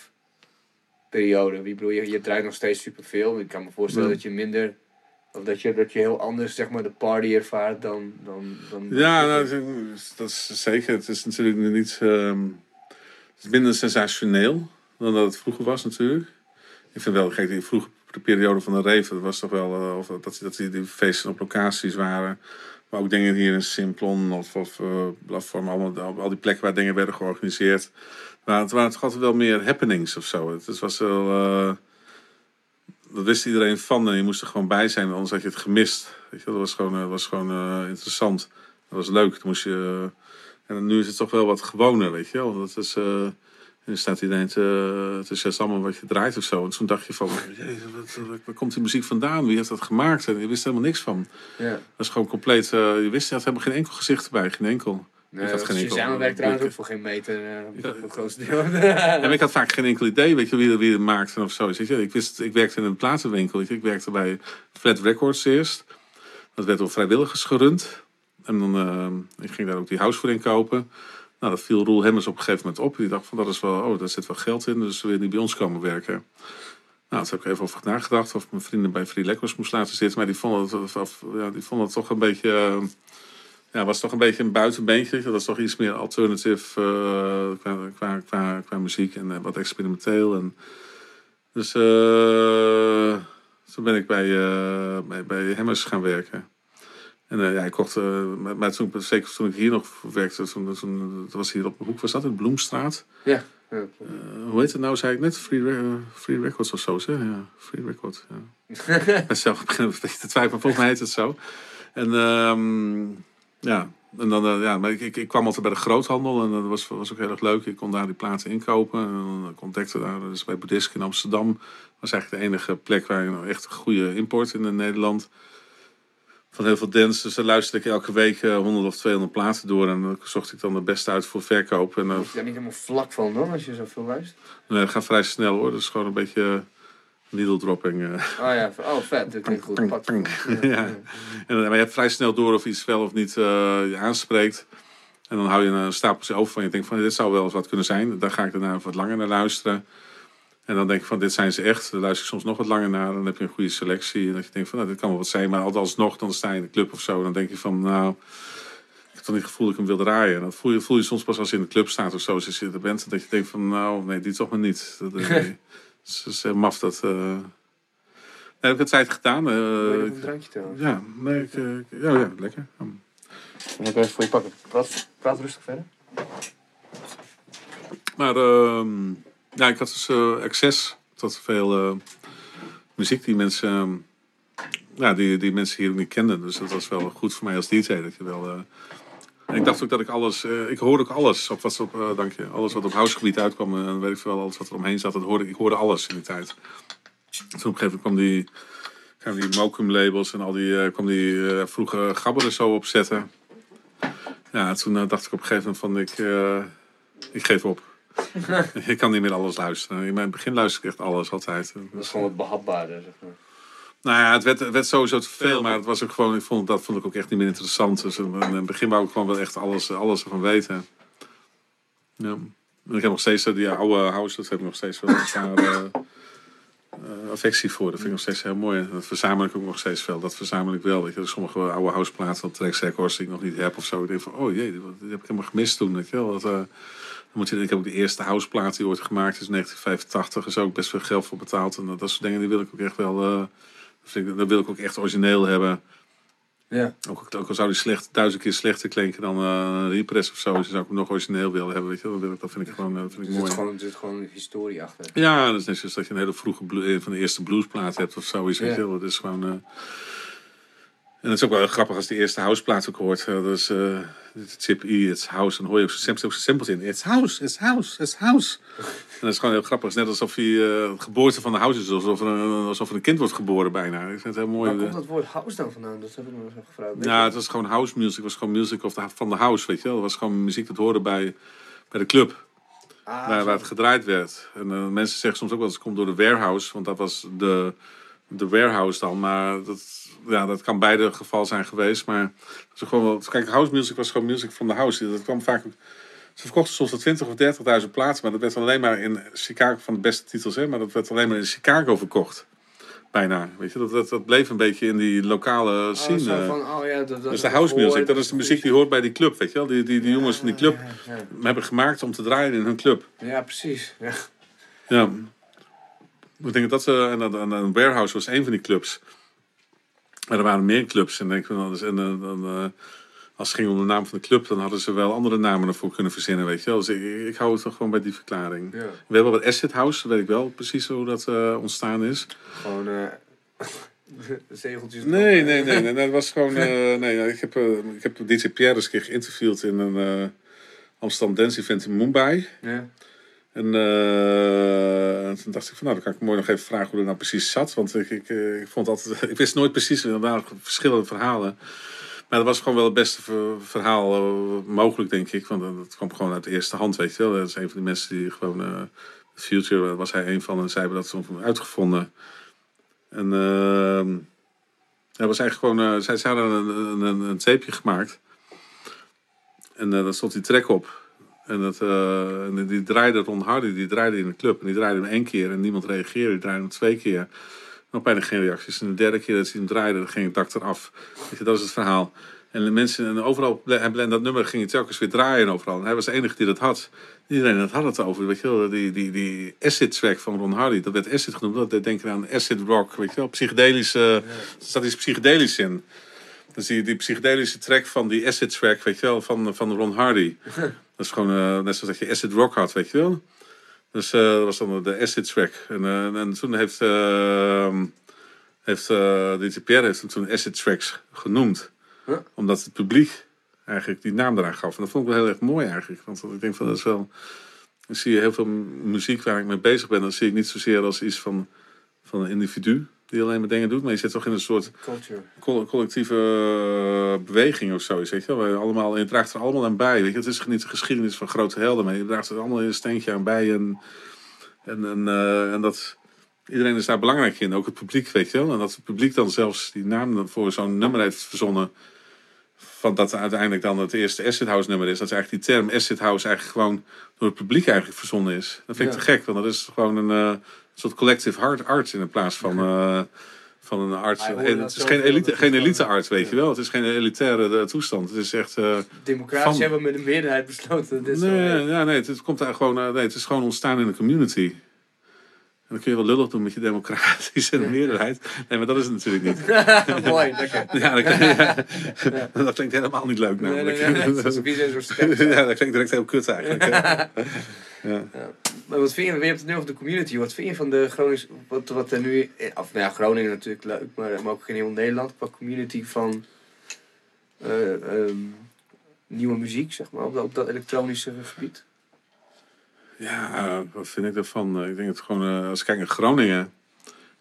A: periode? Ik bedoel, je, je draait nog steeds superveel. Ik kan me voorstellen
B: Ja.
A: dat je minder, of dat je, dat je heel anders zeg maar de party ervaart dan... dan, dan
B: Ja, nou, dat is- dat is zeker. Het is natuurlijk niet. ehm, het is minder sensationeel dan dat het vroeger was, natuurlijk. Ik vind wel, kijk, die vroege periode van de Reven, dat was toch wel. eh, of dat, dat die, die feesten op locaties waren. Maar ook dingen hier in Simplon of, of eh Platform, allemaal, al die plekken waar dingen werden georganiseerd. Maar het waren toch altijd wel meer happenings of zo. Het, was wel. eh, dat wist iedereen van en je moest er gewoon bij zijn, anders had je het gemist. Weet je, dat was gewoon, was gewoon interessant. Dat was leuk. Moest je, en nu is het toch wel wat gewoner, weet je wel. Dat is, en dan staat iedereen te, te zes allemaal wat je draait of zo. En toen dacht je van, waar komt die muziek vandaan? Wie heeft dat gemaakt? En je wist helemaal niks van.
A: Ja.
B: Dat is gewoon compleet, eh, je wist, je had helemaal geen enkel gezicht erbij, geen enkel.
A: Nee,
B: Ik had
A: dat
B: geen enkel-
A: werkt trouwens ook voor geen meter, eh,
B: Ja.
A: het grootste deel.
B: En ik had vaak geen enkel idee, weet je, wie, wie het maakte of zo. Je. Ik, wist, ik werkte in een platenwinkel, je. Ik werkte bij Flat Records eerst. Dat werd door vrijwilligers gerund. En dan eh, ik ging daar ook die house voor inkopen. Nou, dat viel Roel Hemmers op een gegeven moment op. Die dacht van, dat is wel, oh, daar zit wel geld in, dus wil je niet bij ons komen werken. Nou, toen heb ik even over nagedacht of ik mijn vrienden bij Free Records moest laten zitten. Maar die vonden het, of, ja, die vonden toch een beetje... eh, ja, was toch een beetje een buitenbeentje. Dat is toch iets meer alternative eh, qua, qua, qua, muziek en eh, wat experimenteel. En, dus toen ben ik bij, bij, bij Hemmers gaan werken. En ja, ik kocht, eh, maar, toen, zeker toen ik hier nog werkte, toen, was hier op de hoek, was dat in Bloemstraat.
A: ja.
B: Eh, hoe heet het nou, zei ik net? Free, Re- Free Records of zo, zeg. Ja, Free Records, ja. Zelf begin een beetje te twijfelen, maar volgens mij heet het zo. En ehm, ja, en dan, ja, maar ik, ik, ik kwam altijd bij de groothandel en dat was, was ook heel erg leuk. Ik kon daar die platen inkopen. En dan contacten daar, dus bij Boeddhisk in Amsterdam. was eigenlijk de enige plek waar je nou echt goede import in Nederland. Van heel veel dance. Dus daar luisterde ik elke week eh, 100 of 200 platen door. En dan zocht ik dan de beste uit voor verkoop. En eh,
A: Word je daar niet helemaal vlak van dan, als je zoveel luistert?
B: Nee, dat gaat vrij snel hoor. Dat is gewoon een beetje. needle dropping. eh.
A: Oh ja, oh vet, dat klinkt goed.
B: Ja. En, eh, maar je hebt vrij snel door of iets wel of niet eh, je aanspreekt. En dan hou je een stapeltje over van je denkt van dit zou wel eens wat kunnen zijn. Daar ga ik daarna wat langer naar luisteren. En dan denk ik van dit zijn ze echt. Dan luister ik soms nog wat langer naar. Dan heb je een goede selectie. En dat je denkt van nou, dit kan wel wat zijn. Maar alsnog dan sta je in de club of zo. Dan denk je van nou, ik heb toch niet het gevoel dat ik hem wil draaien. En dat voel je, voel je soms pas als je in de club staat of zo. Als je er bent. Dat je denkt van nou nee, die toch maar niet. Dat, eh, nee. Het is eh, maf dat... nee, heb ik het tijd gedaan. Ik-
A: een drankje trouwens?
B: ja, nee, ik, ik- ja, ja, lekker. Hm.
A: Dan heb ik even voor je pakken. Praat, praat rustig verder.
B: Maar ehm, ja, ik had dus eh, access tot veel eh, muziek die mensen, ehm, ja, die, die mensen hier niet kenden. Dus dat was wel goed voor mij als DJ. Dat je wel, eh, ik dacht ook dat ik alles, eh, ik hoorde ook alles op wat op, eh, dank je, alles wat op housegebied uitkwam en weet ik veel, alles wat er omheen zat, dat hoorde ik, hoorde alles in die tijd. Toen op een gegeven moment kwam die, kwamen die Mokum labels en al die, eh, kwam die eh, vroege gabberen zo opzetten. Ja, toen eh, dacht ik op een gegeven moment van ik, eh, ik geef op. ik kan niet meer alles luisteren. In mijn begin luisterde ik echt alles altijd.
A: Dat is gewoon wat behapbaarder, zeg maar.
B: Nou ja, het werd, het werd sowieso te veel, maar het was ook gewoon, ik vond, dat vond ik ook echt niet meer interessant. Dus in het begin wou ik gewoon wel echt alles, alles ervan weten. Ja. En ik heb nog steeds eh, die oude house, dat heb ik nog steeds wel een paar eh, eh, affectie voor. Dat vind ik nog steeds heel mooi. Dat verzamel ik ook nog steeds veel. Dat verzamel ik wel. Weet je. Sommige oude houseplaten op Records die ik nog niet heb of zo. Ik denk van, oh jee, die, heb ik helemaal gemist toen. Weet je wel. Dat, eh, dan moet je, ik heb ook de eerste houseplaat die ooit gemaakt is in 1985. Er is ook best veel geld voor betaald. En dat, dat soort dingen die wil ik ook echt wel... eh, dat vind ik, dat wil ik ook echt origineel hebben.
A: Ja.
B: Ook, ook al zou die slecht, duizend keer slechter klinken dan eh, een repress of zo. Dus zou ik hem nog origineel willen hebben. Weet je, dat, wil ik, dat vind ik gewoon, eh, dat vind
A: Er
B: ik
A: zit
B: mooi.
A: gewoon, er zit gewoon een historie achter.
B: Ja, dat is net zoals dat je een hele vroege van de eerste bluesplaat hebt of zoiets. Weet
A: Ja.
B: je. Dat is gewoon. eh, En het is ook wel grappig als die eerste houseplaat ook hoort. Dat is eh, Chip E, It's House. En dan hoor je ook zo simpels in. It's House, It's House, It's House. En dat is gewoon heel grappig. Het is net alsof hij het geboorte van de house is. Alsof er, een, alsof er een kind wordt geboren bijna. Ik vind het heel mooi.
A: Waar
B: eh,
A: komt dat woord house dan vandaan? Dat heb ik me nog gevraagd.
B: Ja,
A: je?
B: het was gewoon house music. Het was gewoon music of van de house, weet je wel. Het was gewoon muziek dat hoorde bij, bij de club.
A: Ah,
B: waar, het gedraaid werd. En eh, mensen zeggen soms ook wel eens het komt door de warehouse. Want dat was de, de warehouse dan. Maar dat, ja, dat kan beide geval zijn geweest. Maar het was gewoon wel, kijk, house music was gewoon music van de house. Dat kwam vaak... Ze verkochten soms wel 20 of 30.000 plaatsen. Maar dat werd alleen maar in Chicago van de beste titels. Hè, maar dat werd alleen maar in Chicago verkocht. Bijna. Weet je, dat, dat, dat bleef een beetje in die lokale
A: Oh,
B: scene. eh.
A: van, oh ja, dat, dat
B: Dat is de house music. Dat is de muziek die hoort bij die club, weet je wel. Die, die, die jongens van die club
A: Ja,
B: hebben gemaakt om te draaien in hun club.
A: ja. Ja, precies. Ja.
B: Ja. Ik denk dat ze, en, en, en Warehouse was een van die clubs. Maar er waren meer clubs. En, denk ik, van, dan, en, eh, dan, eh, als het ging om de naam van de club, dan hadden ze wel andere namen ervoor kunnen verzinnen, weet je wel. Dus ik, ik hou het toch gewoon bij die verklaring.
A: Ja.
B: We hebben wat Acid House, weet ik wel precies hoe dat eh, ontstaan is.
A: Gewoon zegeltjes.
B: Nee, nee, nee, nee, dat was gewoon. nee, ik heb, ik heb DJ Pierre eens een keer geïnterviewd in een Amsterdam Dance Event in Mumbai.
A: Ja.
B: En eh, toen dacht ik van, nou, dan kan ik mooi nog even vragen hoe dat nou precies zat. Want ik, ik, eh, ik vond altijd, ik wist nooit precies, er waren verschillende verhalen. Maar dat was gewoon wel het beste ver- verhaal eh, mogelijk, denk ik. Want dat kwam gewoon uit de eerste hand, weet je wel. Dat is een van die mensen die gewoon, eh Future was hij een van. En zij hebben dat toen uitgevonden. En ehm dat was eigenlijk gewoon, eh, zij, hadden een, een, een tapeje gemaakt. En daar stond die track op. En, dat, eh, en die draaide Ron Hardy, die draaide in de club. En die draaide hem één keer en niemand reageerde. Die draaide hem twee keer. Nog bijna geen reacties. En de derde keer dat hij hem draaide, dan ging het dak eraf. Dat is het verhaal. En de mensen, en overal, en dat nummer ging hij telkens weer draaien overal. En hij was de enige die dat had. Iedereen dat had het over, weet je wel. Die, die, die acid track van Ron Hardy, dat werd acid genoemd. Dat deed denken aan acid rock, weet je wel. Psychedelische, er staat iets psychedelisch in. Dus die, die psychedelische track van die acid track, weet je wel, van, van Ron Hardy. Dat is gewoon eh, net zoals dat je acid rock had, weet je wel. Dus eh, dat was dan de acid track. En, eh, en toen heeft, uh, heeft DJ Pierre heeft hem toen acid tracks genoemd.
A: Huh?
B: Omdat het publiek eigenlijk die naam eraan gaf. En dat vond ik wel heel erg mooi eigenlijk. Want ik denk van dat is wel... Dan zie je heel veel muziek waar ik mee bezig ben. Dan zie ik niet zozeer als iets van, van een individu die alleen maar dingen doet. Maar je zit toch in een soort collectieve eh, beweging of zo. Weet je, wel. Allemaal, je draagt er allemaal aan bij. Weet je? Het is niet de geschiedenis van grote helden, maar je draagt er allemaal een steentje aan bij. En, en, en, eh, en dat, iedereen is daar belangrijk in, ook het publiek, weet je wel. En dat het publiek dan zelfs die naam dan voor zo'n nummer heeft verzonnen. Van dat uiteindelijk dan het eerste Acid House nummer is. Dat is eigenlijk die term Acid House eigenlijk gewoon door het publiek eigenlijk verzonnen is. Dat vind ik
A: Ja.
B: te gek, want dat is gewoon een eh, soort collective art, art in plaats van, eh, van een art.
A: Hij hoorde dat
B: Het is geen elite, geen elite art, weet
A: Ja.
B: je wel. Het is geen elitaire eh, toestand. Het is echt... eh,
A: Democratisch
B: Van-
A: hebben we met een meerderheid besloten. Dit
B: nee,
A: eh,
B: ja, nee, het, het komt daar gewoon, eh, nee, het is gewoon ontstaan in een community. En dan kun je wel lullig doen met je democratische meerderheid. Nee, maar dat is het natuurlijk niet.
A: Mooi, lekker.
B: Ja, dat, ja, dat klinkt helemaal niet leuk
A: Nee, nee,
B: namelijk.
A: nee, nee. Dat is stem.
B: ja, dat klinkt direct heel kut eigenlijk. Hè.
A: Maar wat vind je, je hebt het nu over de community. Wat vind je van de Gronings, wat, wat er nu, of nou ja, Groningen natuurlijk leuk, maar, maar ook in heel Nederland, qua community van eh, ehm, nieuwe muziek, zeg maar, op dat, op dat elektronische gebied?
B: Ja, wat vind ik daarvan? Ik denk dat gewoon, eh, als ik kijk naar Groningen,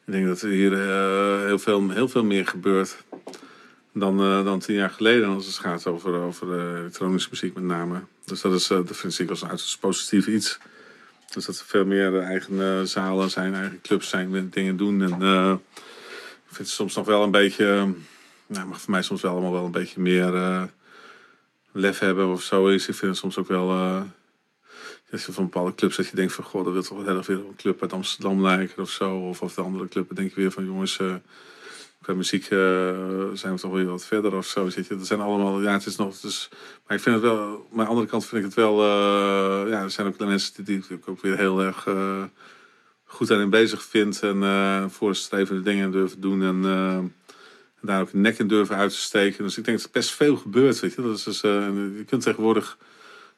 B: ik denk dat er hier eh, heel, veel, heel veel meer gebeurt dan, eh, dan tien jaar geleden als het gaat over, over eh, elektronische muziek met name. Dus dat, is, eh, dat vind ik als een uiterst positief iets. Dus dat er veel meer eigen zalen zijn, eigen clubs zijn dingen doen. En ik vind het soms nog wel een beetje, nou, mag voor mij soms wel allemaal wel een beetje meer lef hebben of zo is. Ik vind het soms ook wel... eh, als je van bepaalde clubs dat je denkt van... Goh, dat wil toch wel heel op een club uit Amsterdam lijken of zo. Of, of de andere club, dan denk je weer van... Jongens, qua muziek eh, zijn we toch weer wat verder of zo. Zit je. Dat zijn allemaal... Ja, het is nog... Is, maar ik vind het wel... Maar aan de andere kant vind ik het wel... eh, ja, er zijn ook mensen die, die ik ook weer heel erg... eh, goed daarin bezig vind. En eh voorstrevende dingen durven doen. En... eh, en daar ook nek in durven uit te steken. Dus ik denk dat er best veel gebeurt. Weet je? Dat is dus, eh, je kunt tegenwoordig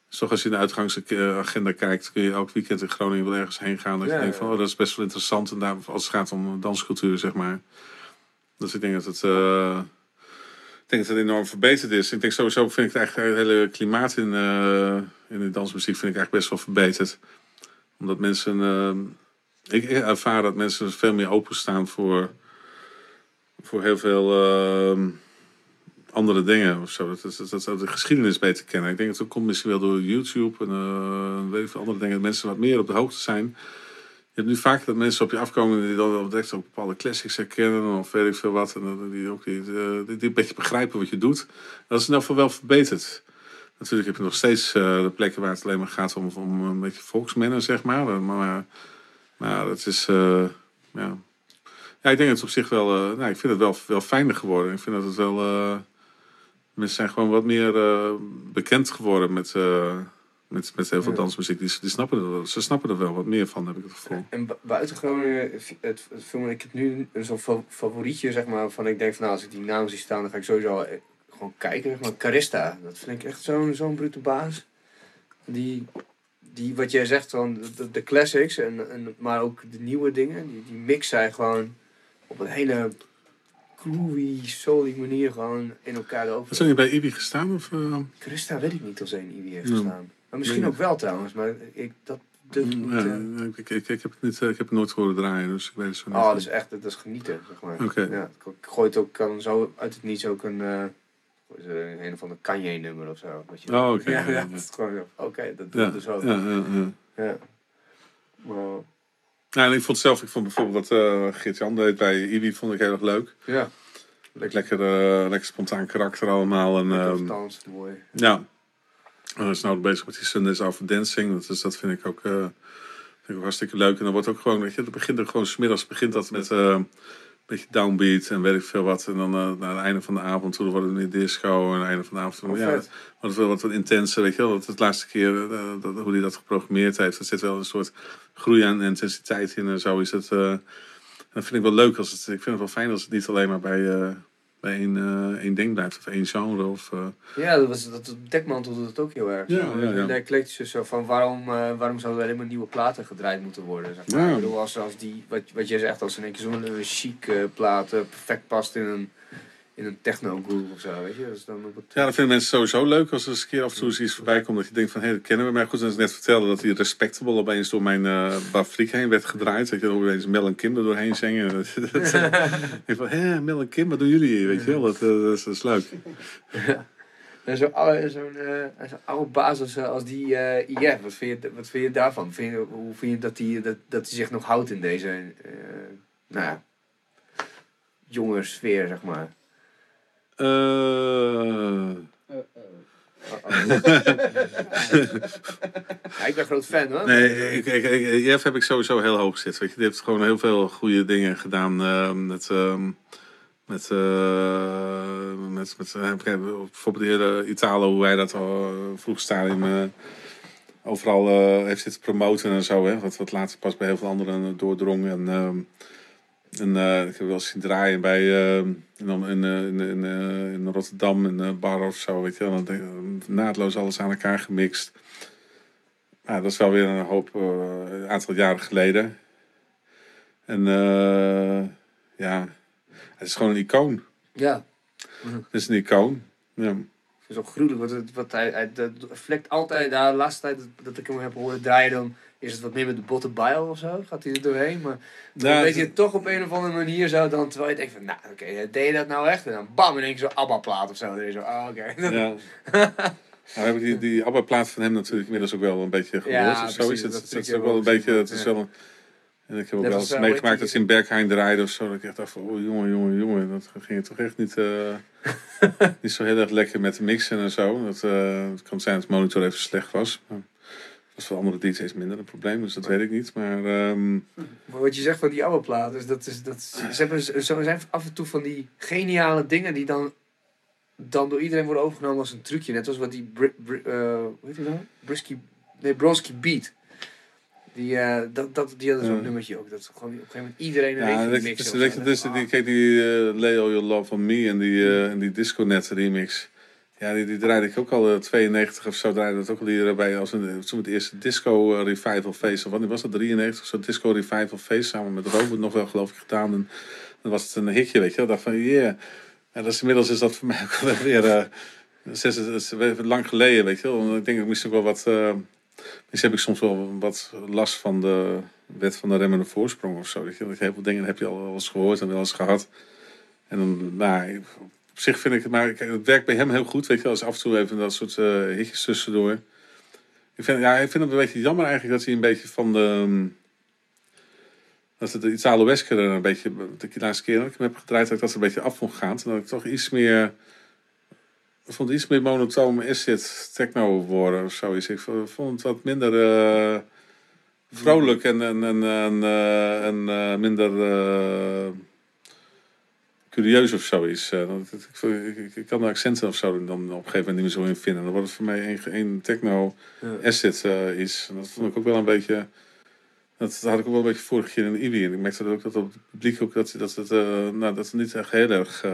B: Zoals als je in de uitgangsagenda kijkt, kun je elk weekend in Groningen wel ergens heen gaan. Dat
A: Ja,
B: je denkt van, oh, dat is best wel interessant. En daar, als het gaat om danscultuur, zeg maar. Dus ik denk dat het, eh, ik denk dat het enorm verbeterd is. Ik denk sowieso, vind ik het eigenlijk het hele klimaat in, eh, in de dansmuziek vind ik eigenlijk best wel verbeterd. Omdat mensen, eh, ik ervaar dat mensen veel meer openstaan voor, voor heel veel... andere dingen of zo. Dat, dat, dat, de geschiedenis beter kennen. Ik denk dat dat komt misschien wel door YouTube en weet ik andere dingen. Dat mensen wat meer op de hoogte zijn. Hebt nu vaak dat mensen op je afkomen die dan direct ook bepaalde classics herkennen of weet ik veel wat. En die ook die, eh, die, die een beetje begrijpen wat je doet. Dat is in elk geval wel verbeterd. Natuurlijk heb je nog steeds eh, de plekken waar het alleen maar gaat om, om een beetje volksmennen, zeg maar. Maar, maar, maar dat is, eh, ja... Ik denk dat het op zich wel, eh, nou, ik vind het wel, wel fijner geworden. Ik vind dat het wel, eh, mensen zijn gewoon wat meer eh, bekend geworden met, eh, met, met heel veel dansmuziek. Die, die snappen er, wel- ze snappen er wel wat meer van, heb ik het gevoel.
A: En bu- buiten Groningen, het, het film, ik heb nu een zo'n fa- favorietje, zeg maar, van ik denk van nou, als ik die naam zie staan, dan ga ik sowieso eh, gewoon kijken. Maar Carista, dat vind ik echt zo'n zo'n brute baas. Die, die, wat jij zegt, van de, classics, en, en, maar ook de nieuwe dingen, die, die mix zij gewoon op een hele groovy, soul manier gewoon in elkaar over.
B: niet bij Ibi gestaan? Of, eh?
A: Carista weet ik niet of ze in IB heeft
B: Ja.
A: Maar misschien ook wel trouwens, maar ik, dat ik niet...
B: ja,
A: eh,
B: ik, ik, ik, heb het niet, eh, ik heb het nooit horen draaien, dus ik weet het zo niet.
A: Oh, dat is echt, dat is genieten, zeg maar.
B: Oké.
A: Ja, ik gooi het ook, kan zo uit het niets ook een, wat het, een, of ander Kanye-nummer of zo. Weet je.
B: Oh, oké,
A: Ja,
B: ja,
A: ja,
B: ja.
A: dat is gewoon, oké, dat doe
B: ja,
A: ik dus ook.
B: ja, ja, ja.
A: Ja. Maar,
B: Ja, en ik vond zelf, ik vond bijvoorbeeld wat eh Geert-Jan deed bij Ibi, vond ik heel erg leuk.
A: ja.
B: Lekker, eh, lekker spontaan karakter allemaal. En,
A: Lekker
B: ehm,
A: dans, mooi.
B: Ja. En hij is nou bezig met die Sundays Over Dancing. Is, dat vind ik ook, eh, vind ik ook hartstikke leuk. En dan wordt ook gewoon, weet je, dat begint er gewoon smiddags begint dat met eh, een beetje downbeat en weet ik veel wat. En dan eh, naar het einde van de avond toe wordt het een disco. En aan het einde van de avond
A: Oh,
B: ja, wel wat, wat intenser, weet je wel. Dat het laatste keer, dat, hoe hij dat geprogrammeerd heeft, er zit wel een soort groei aan intensiteit in. En zo is het. eh, dat vind ik wel leuk. Als het, ik vind het wel fijn als het niet alleen maar bij, bij één, eh, één ding blijft. Of één genre. Of, eh,
A: Ja, dat was, dat, Dekmantel doet het ook heel erg.
B: Ja,
A: Zo,
B: ja, ja.
A: De eclectische zo van waarom, eh, waarom zouden er alleen maar nieuwe platen gedraaid moeten worden. Zeg maar.
B: Ja.
A: Ik bedoel, als, als die, wat, wat jij zegt, als in één keer zo'n chic plaat eh, perfect past in een, in een techno groove of zo, weet je. Dus dan het,
B: Ja, dat vinden mensen sowieso leuk als er eens een keer af en toe eens iets voorbij komt. Dat je denkt van, hé, dat kennen we. Maar goed, als ik net vertelde dat die Respectable opeens door mijn uh, Bafriek heen werd gedraaid. Dat je er opeens Mel en Kim er doorheen zingen. Dat, dat, ik denk van, hé, Mel en Kim, wat doen jullie hier? Weet je wel, dat, eh, dat, is, dat is leuk.
A: En zo'n oude, zo'n, eh, zo'n oude basis als die eh IF, wat vind, je, wat vind je daarvan? Vind je, hoe vind je dat hij dat, dat die zich nog houdt in deze, eh, nou ja, jonge sfeer, zeg maar.
B: Eh,
A: Ja, ik ben groot fan hoor.
B: nee, ik, ik, ik, Jeff heb ik sowieso heel hoog zitten. Weet je. Die heeft gewoon heel veel goede dingen gedaan. eh, met, ehm, met, eh, met, met eh, bijvoorbeeld de hele Italo, hoe hij dat al vroeg stadium eh, overal eh, heeft zitten promoten en zo. Hè, wat, wat later pas bij heel veel anderen doordrong. En, ehm, en eh, ik heb wel eens zien draaien bij, ehm, in, in, in, in, eh, in Rotterdam, in een bar of zo. Weet je, wel. Dan naadloos alles aan elkaar gemixt. Ja, dat is wel weer een hoop, een aantal jaren geleden. En eh, ja, het is gewoon een icoon.
A: Ja,
B: Het is een icoon. Ja.
A: Is ook gruwelijk. Want het, wat hij, hij dat vlekt altijd, de laatste tijd dat, ik hem heb horen draaien, dan is het wat meer met de botte bile of zo. Gaat hij er doorheen. Maar dan
B: Ja,
A: weet je
B: het-
A: toch op een of andere manier zo. Dan, terwijl je denkt van, nou oké, deed je dat nou echt? En dan bam, in één keer zo'n ABBA-plaat of zo. Dan denk je zo, oh oké.
B: Ja. Nou, we hebben die, die ABBA-plaat van hem natuurlijk inmiddels ook wel een beetje gehoord.
A: Ja,
B: of zo
A: precies,
B: is het.
A: dat
B: is ook wel een beetje, het is
A: gezien,
B: wel een... En ik heb ook
A: Net
B: wel eens
A: eh,
B: meegemaakt dat ze in Berghain draaiden of zo. Dat ik echt dacht van, oh jongen, jongen, jongen. Dat ging toch echt niet, eh, niet zo heel erg lekker met de mixen en zo. Dat, eh, het kan zijn dat het monitor even slecht was. Maar dat was voor andere DJ's minder een probleem, dus dat weet ik niet. Maar ehm,
A: Maar wat je zegt van die oude plaat, dus dat is, dat is, ze hebben zo zijn af en toe van die geniale dingen die dan, dan door iedereen worden overgenomen als een trucje. Net als wat die, Bri, Bri- eh, hoe heet die nou? Brisky, nee, Bronski Beat. Die, eh, dat, dat, die hadden zo'n nummertje ook. Dat gewoon op een gegeven moment iedereen een
B: ja,
A: mixen
B: dus, dus, die, kijk die eh, Leo Your Love on Me en die, eh en die Disconet remix. Ja, die, die draaide ik ook al eh, 92 of zo. Draaide dat ook al hier bij als een, toen het eerste disco revival feest. Of wanneer was dat? 93 of zo. Disco revival feest samen met Robert nog wel geloof ik gedaan. En dan was het een hitje, weet je wel. Ik dacht van, yeah. En dat is, inmiddels is dat voor mij ook wel weer uh, zes, lang geleden, weet je wel. Want ik denk, ik moest ook wel wat... misschien heb ik soms wel wat last van de wet van de remmende voorsprong of zo. Weet je? Dat heel veel dingen heb je al wel eens gehoord en wel eens gehad. En dan, nou, op zich vind ik het, maar het werkt bij hem heel goed, weet je wel. Als af en toe even dat soort eh hitjes tussendoor. Ik vind, ja, ik vind het een beetje jammer eigenlijk dat hij een beetje van de... ehm, Dat het iets Aloesker er een beetje... De laatste keer dat ik hem heb gedraaid, dat ik dat een beetje af vond gaan. En dat ik toch iets meer... Ik vond het iets meer monotoom acid techno worden of zoiets. Ik vond het wat minder eh, vrolijk en, en, en, en, eh, en eh, minder curieus of zoiets. Ik, ik, ik, kan de accenten of zo dan op een gegeven moment niet meer zo in vinden. Dan wordt het voor mij één, techno iets. En dat vond ik ook wel een beetje... Dat had ik ook wel een beetje vorig keer in de IBI. En ik merkte dat ook dat op het publiek ook dat, dat, het, nou, dat het niet echt heel erg...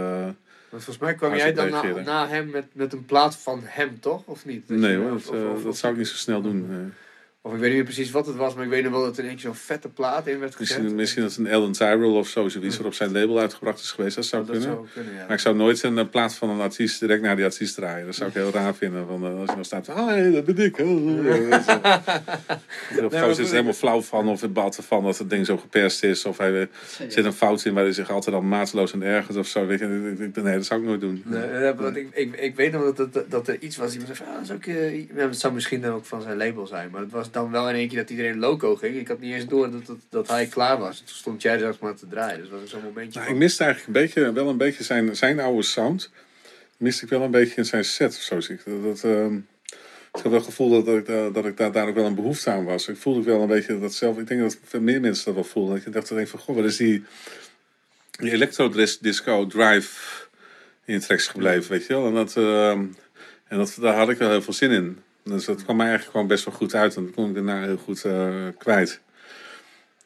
B: eh,
A: Want volgens mij kwam jij dan na, na hem met, met een plaat van hem, toch? Of niet?
B: Nee hoor, dat,
A: of-
B: eh,
A: of-
B: dat zou ik niet zo snel doen. Eh.
A: Of ik weet niet meer precies wat het was, maar ik weet nog wel dat er eentje zo'n vette plaat in werd gezet.
B: Misschien, misschien dat het een Ellen Tyrell of zo, zoiets wat op zijn label uitgebracht is geweest. Dat zou
A: dat
B: kunnen.
A: zou kunnen, ja.
B: Maar ik zou nooit een eh, plaat van een artiest direct naar die artiest draaien. Dat zou ik heel raar vinden. Van, eh, als je dan staat, ah, hey, dat ben ik. Of
A: maar
B: gozer is er helemaal flauw van of het bad ervan dat het ding zo geperst is. Of hij eh, zit een fout in waar hij zich altijd al mateloos aan ergert of zo. Weet je, nee, dat zou ik nooit doen.
A: Nee, eh, want ik, ik, ik weet nog dat, dat, dat er iets was. Iemand zei van, ah, dat is ook, eh, zou misschien dan ook van zijn label zijn. Maar het was dan wel in één keer dat iedereen loco ging. Ik had niet eens door dat, dat, dat hij klaar was. Toen stond jij zelfs maar te draaien. Dus dat was zo'n momentje
B: Nou, ik miste eigenlijk een beetje, wel een beetje zijn, zijn oude sound. Miste ik wel een beetje in zijn set of zo. zie ik. Dat, dat, ehm, ik had wel het gevoel dat, ik, daar- dat ik daar, daar ook wel een behoefte aan was. Ik voelde wel een beetje dat zelf. Ik denk dat veel meer mensen dat wel voelden. Dat je dacht dan van, goh, wat is die, die electro-disco drive in je tracks gebleven, weet je wel. En, dat, ehm, en dat, daar had ik wel heel veel zin in. Dus dat kwam mij eigenlijk gewoon best wel goed uit. En dat kon ik daarna heel goed eh, kwijt.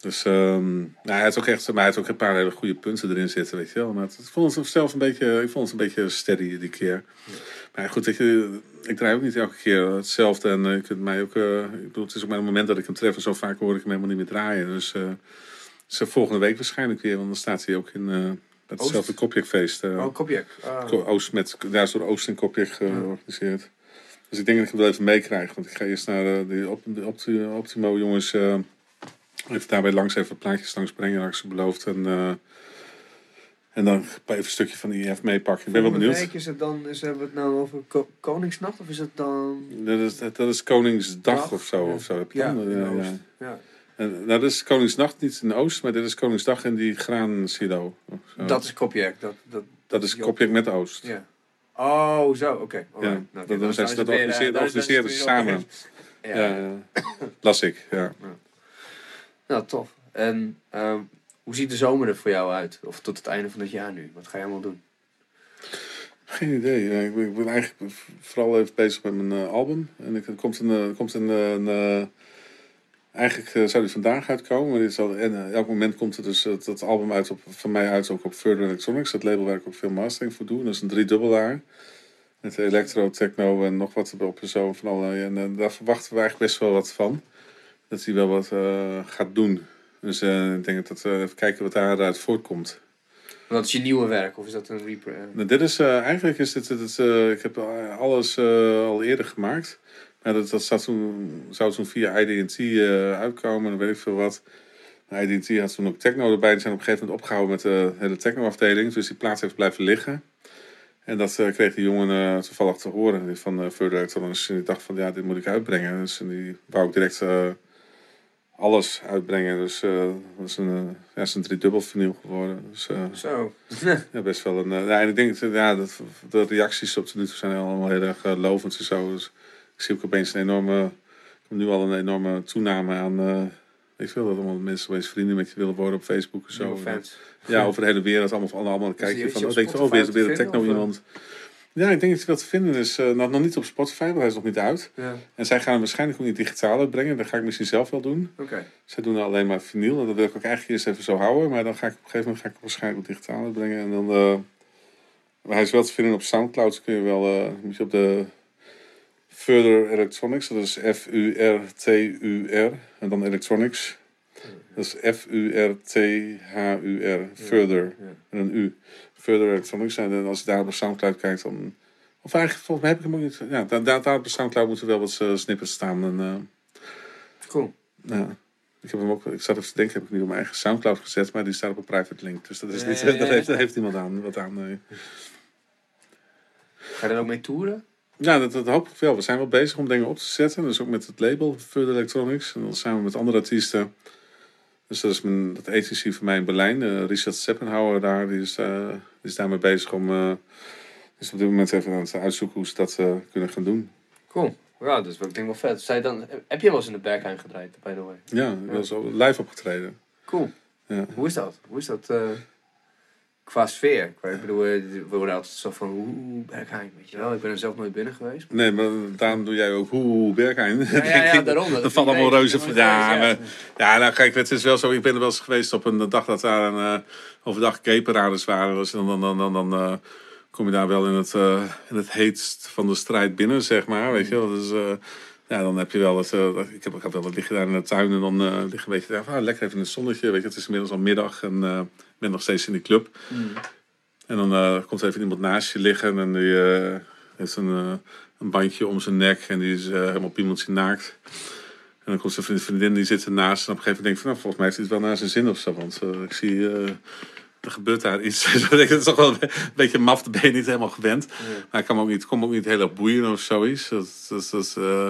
B: Dus ehm, nou, hij had ook echt, maar hij had ook een paar hele goede punten erin zitten, weet je wel. Maar het, ik vond het zelf een beetje, ik vond het een beetje steady die keer. Maar goed, weet je, ik draai ook niet elke keer hetzelfde. En eh, je kunt mij ook, eh, ik bedoel, het is ook maar een moment dat ik hem tref. En zo vaak hoor ik hem helemaal niet meer draaien. Dus, eh eh, volgende week waarschijnlijk weer, want dan staat hij ook in eh, bij hetzelfde Kopjekfeest. eh,
A: Oh, kopje. Ah.
B: Oost met, daar is door Oost en Kopje georganiseerd. Dus ik denk dat ik hem wel even meekrijg. Want ik ga eerst naar eh, die Op- de Opti- Optimo jongens. eh, even daarbij langs even plaatjes langs brengen. Had ik ze beloofd. En, eh, en dan even een stukje van die IF meepakken. Ik ben wel benieuwd.
A: week is het dan, is, hebben we het nou over Ko- Koningsnacht? Of is het dan...
B: Dat is, dat is Koningsdag
A: Dag,
B: of zo.
A: ja.
B: Of zo. Heb je
A: Ja,
B: dan?
A: in
B: Ja, ja.
A: Oost. Ja.
B: En, nou, dit is Koningsnacht niet in Oost, maar dit is Koningsdag in die graansilo. of zo.
A: Dat is Kopjek. Dat, dat,
B: dat is
A: Job.
B: Kopjek met Oost.
A: Ja. Oh, zo, oké.
B: Ja,
A: Nou,
B: dat-
A: dan
B: zijn
A: is
B: ze dat
A: eh,
B: organiseren-
A: dan dan weer
B: samen.
A: op-
B: Ja, ja. las ik. Ja.
A: Nou, tof. En ehm, hoe ziet de zomer er voor jou uit? Of tot het einde van het jaar nu? Wat ga je allemaal doen?
B: Geen idee. Ja, ik, ben, ik ben eigenlijk vooral even bezig met mijn eh, album. En ik, er komt een. eh, er komt een, eh, een, eh, eigenlijk eh, zou die vandaag uitkomen. Maar dit is al, en eh, elk moment komt er dus het album uit op, van mij uit ook op Further Electronics. Dat label waar ik ook veel mastering voor doe. Dat is een driedubbelaar. Met electro, techno en nog wat erop en zo. Van allerlei. En eh, daar verwachten we eigenlijk best wel wat van. Dat hij wel wat gaat doen. Dus ik denk dat we even kijken wat daaruit voortkomt.
A: Dat is je nieuwe werk, of is dat een repre... eh,
B: Nou, dit is eigenlijk is dit, dit, ik heb alles al eerder gemaakt. Maar dat, dat zat toen, zou toen via IDT eh uitkomen, dan weet ik veel wat. IDT had toen ook techno erbij. Die zijn op een gegeven moment opgehouden met de hele techno-afdeling. Dus die plaats heeft blijven liggen. En dat eh, kreeg die jongen eh, toevallig te horen van uh, Further Electronics. En die dacht van ja, dit moet ik uitbrengen. Dus die wou ook direct eh, alles uitbrengen. Dus eh, dat is een, eh, ja, is een driedubbel vinyl geworden. Dus, eh,
A: Zo.
B: ja, best wel een. eh, ja, en ik denk dat ja, dat, de reacties op de nu toe zijn allemaal heel erg eh, lovend en zo. Dus ik zie ook opeens een enorme. Nu al een enorme toename aan. eh ik wil dat allemaal mensen opeens vrienden met je willen worden op Facebook en zo. Ja, over de hele wereld. Allemaal, allemaal, kijk
A: die-
B: je van. Oh, denk je, oh, weer, weer een techno iemand. Ja, ik denk dat hij wel te vinden is. eh, nog, niet op Spotify, want hij is nog niet uit.
A: Ja,
B: En zij gaan hem waarschijnlijk ook niet digitaal uitbrengen. Dat ga ik misschien zelf wel doen.
A: oké.
B: Zij doen alleen maar vinyl. En dat wil ik ook eigenlijk eerst even zo houden. Maar dan ga ik op een gegeven moment ga ik hem waarschijnlijk ook digitaal uitbrengen. En dan... eh, maar hij is wel te vinden op Soundcloud. Dus kun je wel... eh, moet je op de... Further Electronics. Dat is F-U-R-T-U-R. En dan Electronics. Dat is F-U-R-T-H-U-R. Further. En een U. Further Electronics. En dan als je daar op Soundcloud kijkt dan... Of eigenlijk, volgens mij heb ik hem ook niet... Ja, daar, daar, daar op Soundcloud moeten wel wat eh, snippets staan. En, eh,
A: Cool.
B: ja. Ik, heb hem ook, ik zat even te denken, heb ik niet op mijn eigen Soundcloud gezet, maar die staat op een private link. Dus dat is niet,
A: Ja, ja, ja.
B: daar heeft, daar heeft niemand aan, wat aan. nee.
A: Ga je er ook mee toeren?
B: Ja, dat, dat hoop ik wel. We zijn wel bezig om dingen op te zetten. Dus ook met het label Further Electronics. En dan samen met andere artiesten. Dus dat is mijn, dat agency van mij in Berlijn. eh, Richard Seppenhauer daar, die is, die is daarmee bezig om... eh, is op dit moment even aan het uitzoeken hoe ze dat kunnen gaan doen.
A: Cool. Ja, dus ik denk wel vet. Zij dan, heb je wel eens in de Bergheim gedraaid, by the way?
B: Ja, ik was al live opgetreden.
A: Cool.
B: Ja.
A: Hoe is dat? Hoe is dat qua sfeer? Qua- Ik bedoel, eh, we worden altijd zo van, hoe Bergheim, weet je wel? Ik ben er zelf nooit binnen geweest.
B: Nee, maar daarom doe jij ook hoe Bergheim.
A: Ja, ja, ja, daarom.
B: Dat valt allemaal reuze
A: van.
B: van. Ja, nou kijk, het is wel zo. Ik ben er wel eens geweest op een dag dat daar een uh, overdag caperaders waren. Dus dan, dan, dan, dan, dan uh, kom je daar wel in het, uh, in het heetst van de strijd binnen, zeg maar. Weet je wel. Dus ja, dan heb je wel het. Uh, ik, heb, ik heb wel wat liggen daar in de tuin en dan uh, liggen een beetje. Ah, lekker even in het zonnetje. Weet je, het is inmiddels al middag en uh, ik ben nog steeds in de club.
A: Mm.
B: En dan komt er even iemand naast je liggen en die heeft een, een bandje om zijn nek en die is helemaal piemeltje naakt. En dan komt zijn vriendin, die zit ernaast en op een gegeven moment denk ik van, nou, volgens mij heeft hij het wel naar zijn zin of zo. Want ik zie, er gebeurt daar iets. het is toch wel een beetje maf, ben je niet helemaal gewend. Ja. Maar ik kan me ook niet, kom ook niet heel erg boeien of zoiets. Dat, dat, dat, uh,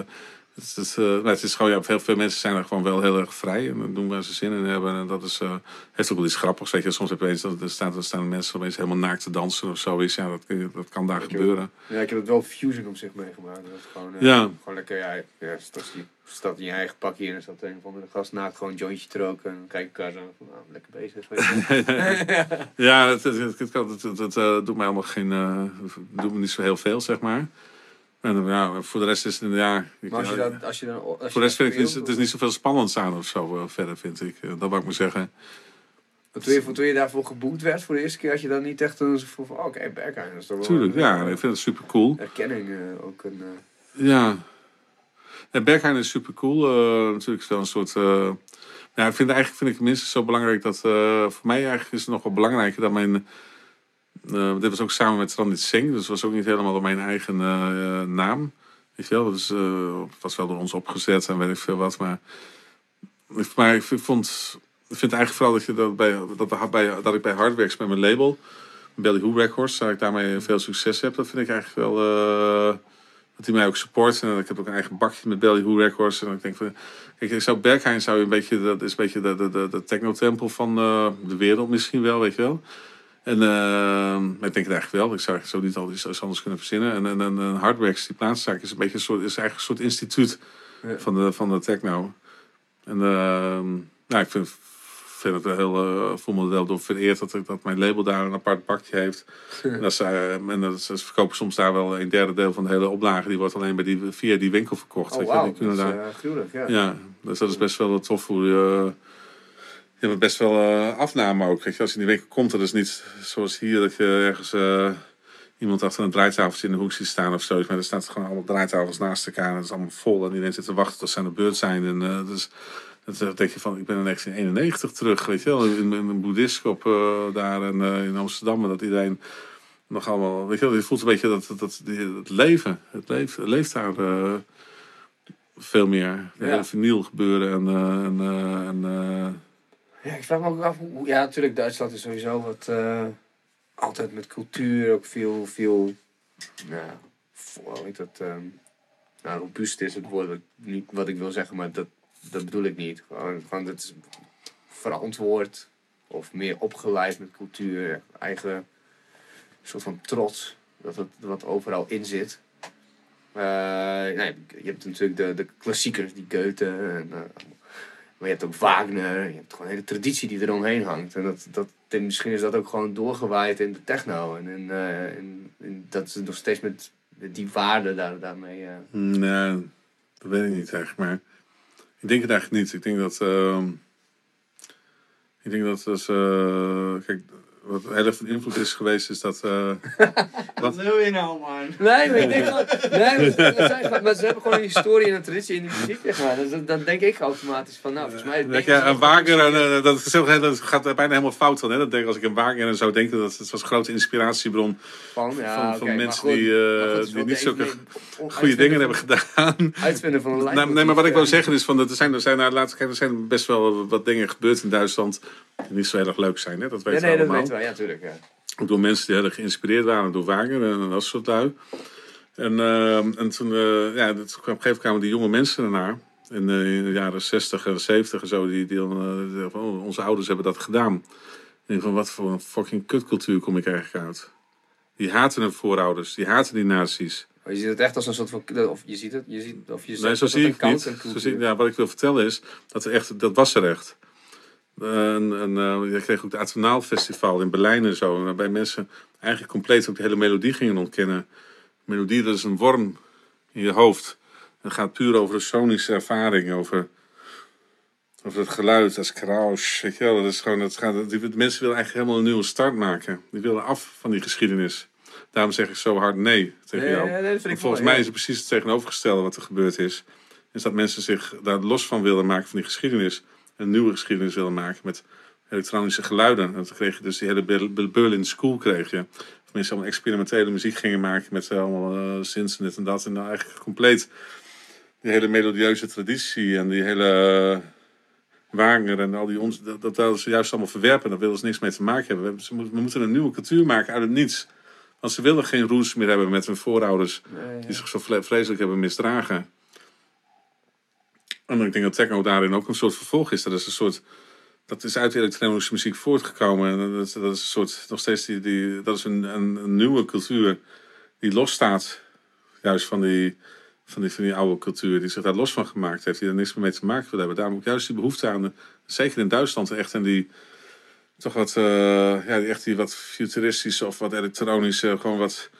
B: het is, uh, nou, het is gewoon, ja, veel, veel mensen zijn er gewoon wel heel erg vrij en doen waar ze zin in hebben. En dat is, uh, heeft ook wel iets grappigs. Weet je, soms heb je eens, dat er staan, er staan mensen opeens helemaal naakt te dansen of zoiets. Ja, dat, dat kan daar gebeuren.
A: Ja, ik heb het wel Fusion op zich meegemaakt. Dat is gewoon, uh,
B: ja.
A: gewoon lekker, ja, ja staat, je, staat in je eigen pakje en er staat een of andere gast naakt gewoon een jointje te roken. En dan kijk ik elkaar zo van, nou, lekker bezig.
B: ja, het, het, het, het, het, het, het doet mij allemaal geen, doet me niet zo heel veel, zeg maar. En ja, voor de rest is het ja.
A: Maar als je dat, als je dan, als
B: voor de rest vind ik het, het is niet zoveel spannend aan of zo uh, verder, vind ik. Uh, dat wou ik maar zeggen.
A: Toen je, toen je daarvoor geboekt werd voor de eerste keer, had je dan niet echt een gevoel van, oh, oké, okay, Berghain. Is toch wel
B: Tuurlijk,
A: een,
B: ja, ik vind het super cool.
A: Erkenning uh, ook een.
B: Ja. ja. Berghain is super cool. Uh, natuurlijk is het wel een soort. Ja, ik vind eigenlijk vind ik minstens zo belangrijk dat. voor mij eigenlijk is het nog wel belangrijker dat mijn. Uh, dit was ook samen met Randit Singh, dus was ook niet helemaal op mijn eigen uh, naam. Weet je wel, dus, was wel door ons opgezet en weet ik veel wat. Maar, maar ik vond. Ik vind eigenlijk vooral dat, je dat, bij, dat, bij, dat ik bij Hardworks met mijn label, Belly Who Records, dat ik daarmee veel succes heb. Dat vind ik eigenlijk wel. dat hij mij ook support. En ik heb ook een eigen bakje met Ballyhoo Records. En ik denk van, ik zou Berghain zou een beetje, dat is een beetje de, de, de, de techno-tempel van eh, de wereld misschien wel, weet je wel. En eh, maar ik denk het eigenlijk wel. Ik zou zo niet al iets anders kunnen verzinnen. En, en, en, en Hardwax, die plaatszaak, is een beetje een soort, is eigenlijk een soort instituut
A: Ja.
B: van, de, van de techno. En uh, nou, ik vind, vind het wel heel, uh, voel me wel door vereerd dat, dat mijn label daar een apart bakje heeft. En, dat ze, eh, en dat ze, verkopen soms daar wel een derde deel van de hele oplage. Die wordt alleen bij die, via die winkel verkocht.
A: Oh,
B: je.
A: wauw.
B: Die kunnen
A: Dat is,
B: daar,
A: eh, gruwelijk, ja.
B: ja, dus dat is best wel tof hoe je... Hebt best wel eh, afname ook. Weet je, als je in die winkel komt, dat is niet zoals hier dat je ergens eh, iemand achter een draaitafeltje in de hoek ziet staan of zo. Maar er staan gewoon allemaal draaitafels naast elkaar en het is allemaal vol. En iedereen zit te wachten tot ze aan de beurt zijn. En uh, dus, dan denk je van, ik ben in 1991 terug, weet je wel. In, in een boeddhistschap uh, daar en, in Amsterdam. En dat iedereen nog allemaal, weet je wel. Je voelt een beetje dat, dat, dat het leven, het leeft, het leeft daar veel meer. De
A: Ja.
B: hele vinyl gebeuren en... en, en
A: Ja, ik vraag me ook af hoe. Ja, natuurlijk, Duitsland is sowieso wat. Uh, altijd met cultuur ook veel. veel nou, hoe heet dat? Um, nou, robuust is het woord wat, niet wat ik wil zeggen, maar dat, dat bedoel ik niet. Gewoon, gewoon het is verantwoord of meer opgeleid met cultuur, eigen soort van trots dat het wat overal in zit. Uh, je hebt natuurlijk de, de klassiekers, die Goethe en uh, maar je hebt ook Wagner, je hebt gewoon een hele traditie die er omheen hangt. En dat, dat, en misschien is dat ook gewoon doorgewaaid in de techno. En, uh, in, in, dat is nog steeds met die waarde daar, daarmee. Uh...
B: Nee, dat weet ik niet eigenlijk. Maar ik denk het eigenlijk niet. Ik denk dat. Uh, ik denk dat. dat kijk, wat heel erg van invloed is geweest, is dat. Uh,
C: wat wil je nou, man?
A: Nee, maar ik denk dat. Nee, maar, maar ze hebben gewoon een historie en een traditie in de muziek, zeg maar. Dus dan denk ik automatisch van, nou, volgens mij.
B: Denk ja, een Wagner, en, dat, dat gaat bijna helemaal fout dan. Hè? Dat denk, als ik een Wagner en zo denk, dat het was een grote inspiratiebron
A: van, ja,
B: van,
A: okay,
B: van mensen
A: goed,
B: die, uh,
A: goed,
B: die niet zulke goede dingen hebben gedaan.
A: Uitvinden van een lijn.
B: Nee, nee, maar wat ik wil zeggen is, van, dat er zijn, er zijn, nou, laat, kijk, er zijn best wel wat dingen gebeurd in Duitsland die niet zo heel erg leuk zijn. Hè? Dat weten
A: ja, nee,
B: we allemaal.
A: Ja, tuurlijk. Ja.
B: Door mensen die heel erg geïnspireerd waren door Wagner en dat soort lui. En, uh, en toen, uh, ja, op een gegeven moment kwamen die jonge mensen ernaar. In, uh, in de jaren 60 en 70 en zo. Die, die, van, oh, onze ouders hebben dat gedaan. Ik denk van, wat voor een fucking kutcultuur kom ik eigenlijk uit? Die haten hun voorouders. Die haten die nazi's.
A: Maar je ziet het echt als een soort van... Of je ziet het, je ziet, of je
B: nee, zo zie ik niet. Zo zie, ja, wat ik wil vertellen is, dat, er echt, dat was er echt. En, en uh, je kreeg ook het Atonal Festival in Berlijn en zo. Waarbij mensen eigenlijk compleet ook de hele melodie gingen ontkennen. Melodie, dat is een worm in je hoofd. Het gaat puur over de sonische ervaring, over, over het geluid als kraus. Weet je wel, dat is gewoon, dat gaat, die, de mensen willen eigenlijk helemaal een nieuwe start maken. Die willen af van die geschiedenis. Daarom zeg ik zo hard nee tegen jou.
A: Nee,
B: volgens
A: mooi,
B: mij
A: ja.
B: is het precies het tegenovergestelde wat er gebeurd is. Is dat mensen zich daar los van willen maken van die geschiedenis een nieuwe geschiedenis willen maken met elektronische geluiden. En toen kreeg je dus die hele Berlin School kreeg je. Of mensen allemaal experimentele muziek gingen maken met allemaal uh, synths en dit en dat. En dan eigenlijk compleet die hele melodieuze traditie en die hele uh, Wagner en al die ons, dat, dat wilden ze juist allemaal verwerpen. Daar wilden ze niks mee te maken hebben. We, moeten een nieuwe cultuur maken uit het niets. Want ze willen geen roes meer hebben met hun voorouders
A: Nee, ja.
B: die zich zo vreselijk hebben misdragen. En ik denk dat techno daarin ook een soort vervolg is. Dat is een soort. Dat is uit de elektronische muziek voortgekomen. En dat is, dat is een soort. Nog steeds die. dat is een, een, nieuwe cultuur. Die losstaat. Juist van die, van, die, van die oude cultuur. Die zich daar los van gemaakt heeft. Die er niks meer mee te maken wil hebben. Daarom ook juist die behoefte aan. Zeker in Duitsland. Echt en die. Toch wat. Uh, ja, echt die wat futuristische of wat elektronische. Gewoon wat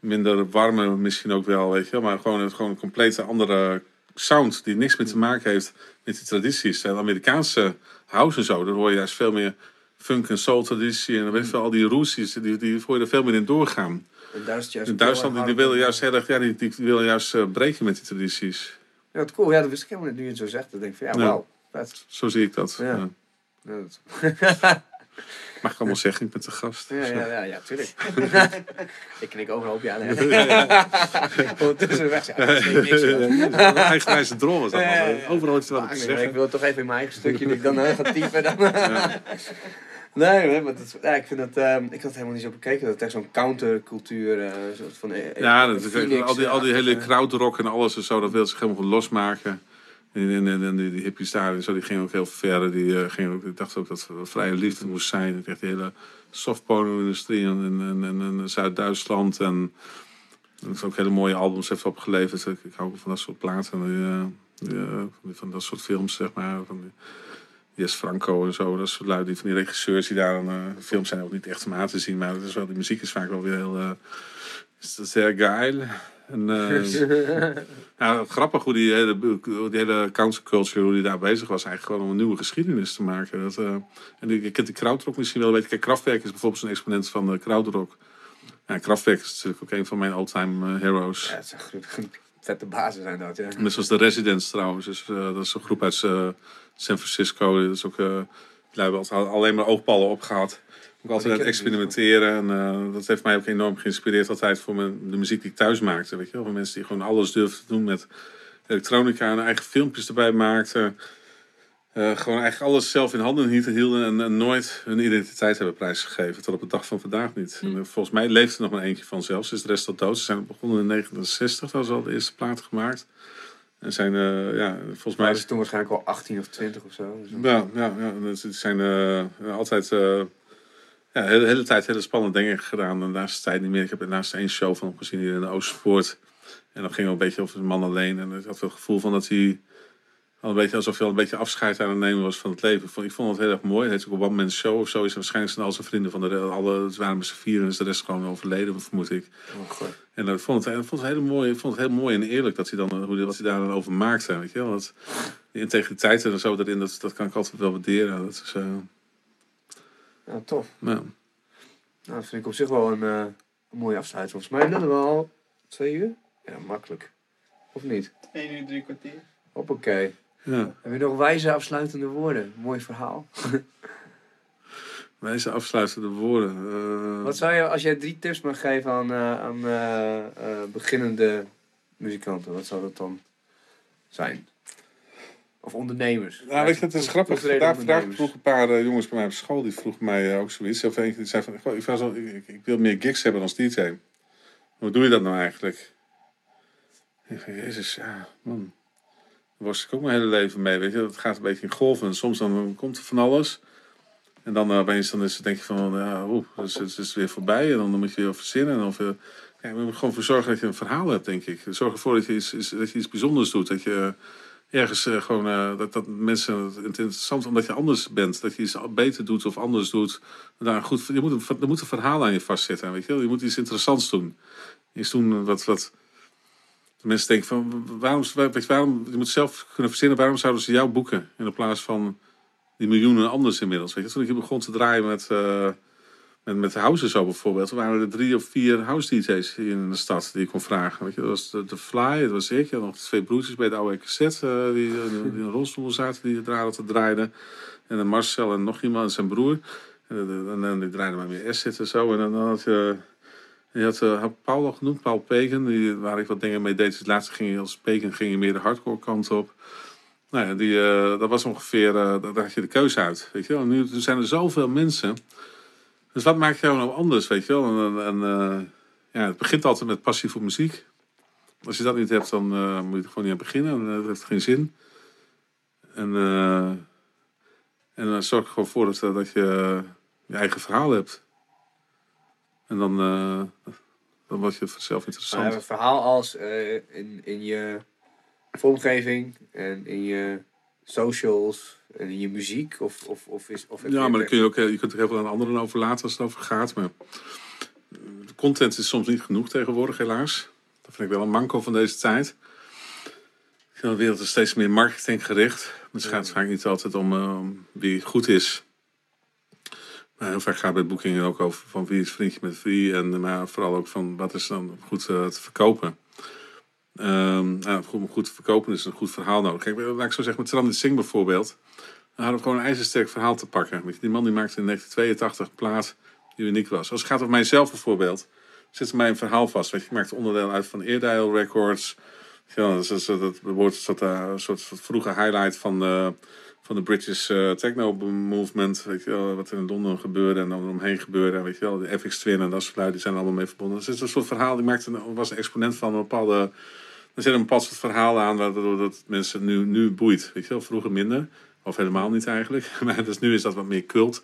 B: minder warme misschien ook wel. Weet je. Maar gewoon, gewoon een complete andere sound die niks meer te maken heeft met die tradities. De Amerikaanse house en zo, daar hoor je juist veel meer funk en soul traditie en dan weet je al die roesies, die, die hoor je er veel meer in doorgaan.
A: In Duitsland,
B: In Duitsland die, willen juist heel erg, ja, die, die willen juist uh, breken met die tradities.
A: Ja, wat cool. Ja, dat wist ik helemaal niet nu je het zo zegt. Dan denk ik van, ja, wauw. vet.
B: Zo zie ik dat.
A: Ja.
B: Ja.
A: Ja, dat-
B: Mag ik allemaal zeggen, ik ben te gast.
A: Ja,
B: Dus,
A: ja,
B: eh,
A: ja, ja, tuurlijk. ik knik overal op, ja. Nee. Ondertussen weg.
B: Een eigenwijze drol was dat. Overal iets wat
A: Ah,
B: te zeggen.
A: ik wil toch even in mijn eigen stukje, die ik dan uh, ga typen. Dan. Nee, maar dat, ja, ik vind dat, ehm, ik had het helemaal niet zo bekeken. Dat het echt zo'n countercultuur, eh, soort van... eh,
B: Ja,
A: eh,
B: dat is,
A: Phoenix,
B: al die, al die
A: eh,
B: hele
A: eh,
B: krautrock en alles en zo, dat wil zich helemaal losmaken. En, en, en, die, die daar en zo, die gingen ook heel ver. Die, gingen ook, die dachten ook dat vrije liefde moest zijn. Echt die hele softporno-industrie in, in, in, Zuid-Duitsland. En dat ook hele mooie albums heeft opgeleverd. Ik, ik hou ook van dat soort platen. Eh, die, van dat soort films, zeg maar. Van die, Franco en zo. Dat soort lui, die van die regisseurs die daar dan... eh, films zijn ook niet echt om aan te zien. Maar het is wel, die muziek is vaak wel weer heel... dat zeer geil. En, eh, ja, grappig hoe die hele, hoe die hele counterculture, hoe die daar bezig was, eigenlijk gewoon om een nieuwe geschiedenis te maken. Dat, eh, en je kent die krautrock misschien wel. Weet je, kijk, Kraftwerk is bijvoorbeeld zo'n exponent van de krautrock. Ja, Kraftwerk is natuurlijk ook een van mijn all-time eh, heroes.
A: Ja, het is een goed- vette bazen zijn dat, ja.
B: Net zoals de Residents trouwens. Dus, eh, dat is een groep uit eh, San Francisco. Dat is ook, eh die hebben alleen maar oogballen opgehaald. Ook altijd aan het experimenteren. En eh, dat heeft mij ook enorm geïnspireerd altijd voor mijn, de muziek die ik thuis maakte. Weet je wel? Voor mensen die gewoon alles durfden te doen met elektronica en eigen filmpjes erbij maakten. Eh, gewoon eigenlijk alles zelf in handen hielden en, en nooit hun identiteit hebben prijsgegeven. Tot op de dag van vandaag niet. En, eh, volgens mij leeft er nog maar eentje van zelfs. Is de rest al dood. Ze zijn begonnen in 1960. Dat was al de eerste plaat gemaakt. En zijn, ja, volgens mij...
A: Is toen waarschijnlijk al 18 of 20 of zo. Dus-
B: Ja, ja, ja. en zijn altijd ja, de hele, hele tijd hele spannende dingen gedaan. En de laatste tijd niet meer. Ik heb er naast één show van hem gezien hier in de Oostpoort. En dat ging wel een beetje over een man alleen. En ik had het gevoel van dat hij al een beetje alsof hij al een beetje afscheid aan het nemen was van het leven. Ik vond, het heel erg mooi. Het heet ook een one-man show of zo. Is waarschijnlijk zijn al zijn vrienden van de alle, het waren met z'n vieren en is de rest gewoon overleden, vermoed ik.
A: Oh.
B: En ik vond het, ik vond het heel mooi, ik vond het heel mooi en eerlijk dat hij dan, hoe, wat hij daar dan over maakte. Weet je wel? Dat, die integriteit en zo erin, dat, dat kan ik altijd wel waarderen. Dat is, eh,
A: Ja, tof.
B: nou,
A: Nou, dat vind ik op zich wel een, eh, een mooie afsluiting. Volgens mij lullen we al twee uur. Ja, makkelijk. Of niet?
C: 1 uur, drie kwartier.
A: Hoppakee.
B: ja.
A: Heb je nog wijze afsluitende woorden? Mooi verhaal.
B: Wijze afsluitende woorden. eh,
A: Wat zou je, als jij drie tips mag geven aan, eh, aan beginnende muzikanten, wat zou dat dan zijn? Of ondernemers?
B: Nou, weet je, het is grappig.
A: Culturele
B: Vandaag, vroeg een paar eh, jongens bij mij op school, die vroegen mij eh, ook zoiets. Of eentje die zei van, "Goh, ik, was al- ik, ik wil meer gigs hebben als DJ. Hoe doe je dat nou eigenlijk? Ik dacht, jezus, ja, man. Daar was ik ook mijn hele leven mee, weet je. Het gaat een beetje in golven. En soms dan komt er van alles. En dan uh, opeens dan is het, denk je van, ja, oeh, dus het is, het is weer voorbij. En dan moet je weer verzinnen. Of, ja, je moet er gewoon voor zorgen dat je een verhaal hebt, denk ik. Zorg ervoor dat je iets, iets- dat je iets bijzonders doet. Dat je ergens eh, gewoon, eh, dat, dat mensen het interessant omdat je anders bent. Dat je iets beter doet of anders doet. Daar goed, je moet een, er moet een verhaal aan je vastzitten, weet je wel. Je moet iets interessants doen. Iets doen wat... wat mensen denken van, waarom, weet je, waarom, je moet zelf kunnen verzinnen, waarom zouden ze jou boeken in plaats van die miljoenen anders inmiddels. Weet je? Toen ik begon te draaien met, eh met, met House zo bijvoorbeeld, waren er drie of vier house DJ's in de stad die ik kon vragen. Weet je? Dat was de, de Fly, dat was ik. Had nog twee broertjes bij de oude cassette eh, die, eh, die in een rolstoel zaten, die draden te draaiden. En dan Marcel en nog iemand en zijn broer. En, eh, en, en die draaiden maar meer S en zo. En dan, dan had je... Je had, eh, Paul al genoemd, Paul Pegen, die, waar ik wat dingen mee deed. Dus laatst als Pegen ging meer de hardcore kant op. Nou ja, die, eh, dat was ongeveer, eh, daar had je de keuze uit. Weet je wel. En nu zijn er zoveel mensen. Dus wat maakt jou nou anders, weet je wel? En, en eh, ja, het begint altijd met passie voor muziek. Als je dat niet hebt, dan eh, moet je er gewoon niet aan beginnen. En, eh, dat heeft geen zin. En, en dan zorg er gewoon voor dat, dat je je eigen verhaal hebt. En dan, dan word je vanzelf
A: Maar
B: interessant.
A: een verhaal als in, in je vormgeving en in je socials in je muziek? Of, of, of is, of
B: Ja, maar dan kun je ook, eh, je kunt er heel veel aan anderen over laten als het over gaat. Maar de content is soms niet genoeg tegenwoordig, helaas. Dat vind ik wel een manco van deze tijd. Ik vind de wereld is steeds meer marketinggericht. Het gaat vaak niet altijd om eh, wie goed is. Maar heel vaak gaat het bij boekingen ook over van wie is vriendje met wie. En maar vooral ook van wat is dan goed eh, te verkopen. Nou, goed, om goed verkopen is een goed verhaal nodig. Kijk, laat ik zo zeggen, met Randy Singh bijvoorbeeld. Dan hadden we gewoon een ijzersterk verhaal te pakken. Die man die maakte in 1982 een plaat die uniek was. Als het gaat over mijzelf bijvoorbeeld, zit er mij een verhaal vast. Weet je, ik maakte onderdeel uit van Eardial Records. Ja, dat, is, dat, wordt eh, een soort vroege highlight van, eh, van de British eh, Techno Movement. Weet je wat er in Londen gebeurde en dan omheen gebeurde. Weet je wel, de FX Twin en dat soort lui, die zijn allemaal mee verbonden. Dus het is een soort verhaal, die maakte, was een exponent van een bepaalde... Er zit een soort verhaal aan waardoor dat mensen nu, nu boeit. Weet je wel, vroeger minder. Of helemaal niet eigenlijk. Maar dus nu is dat wat meer cult.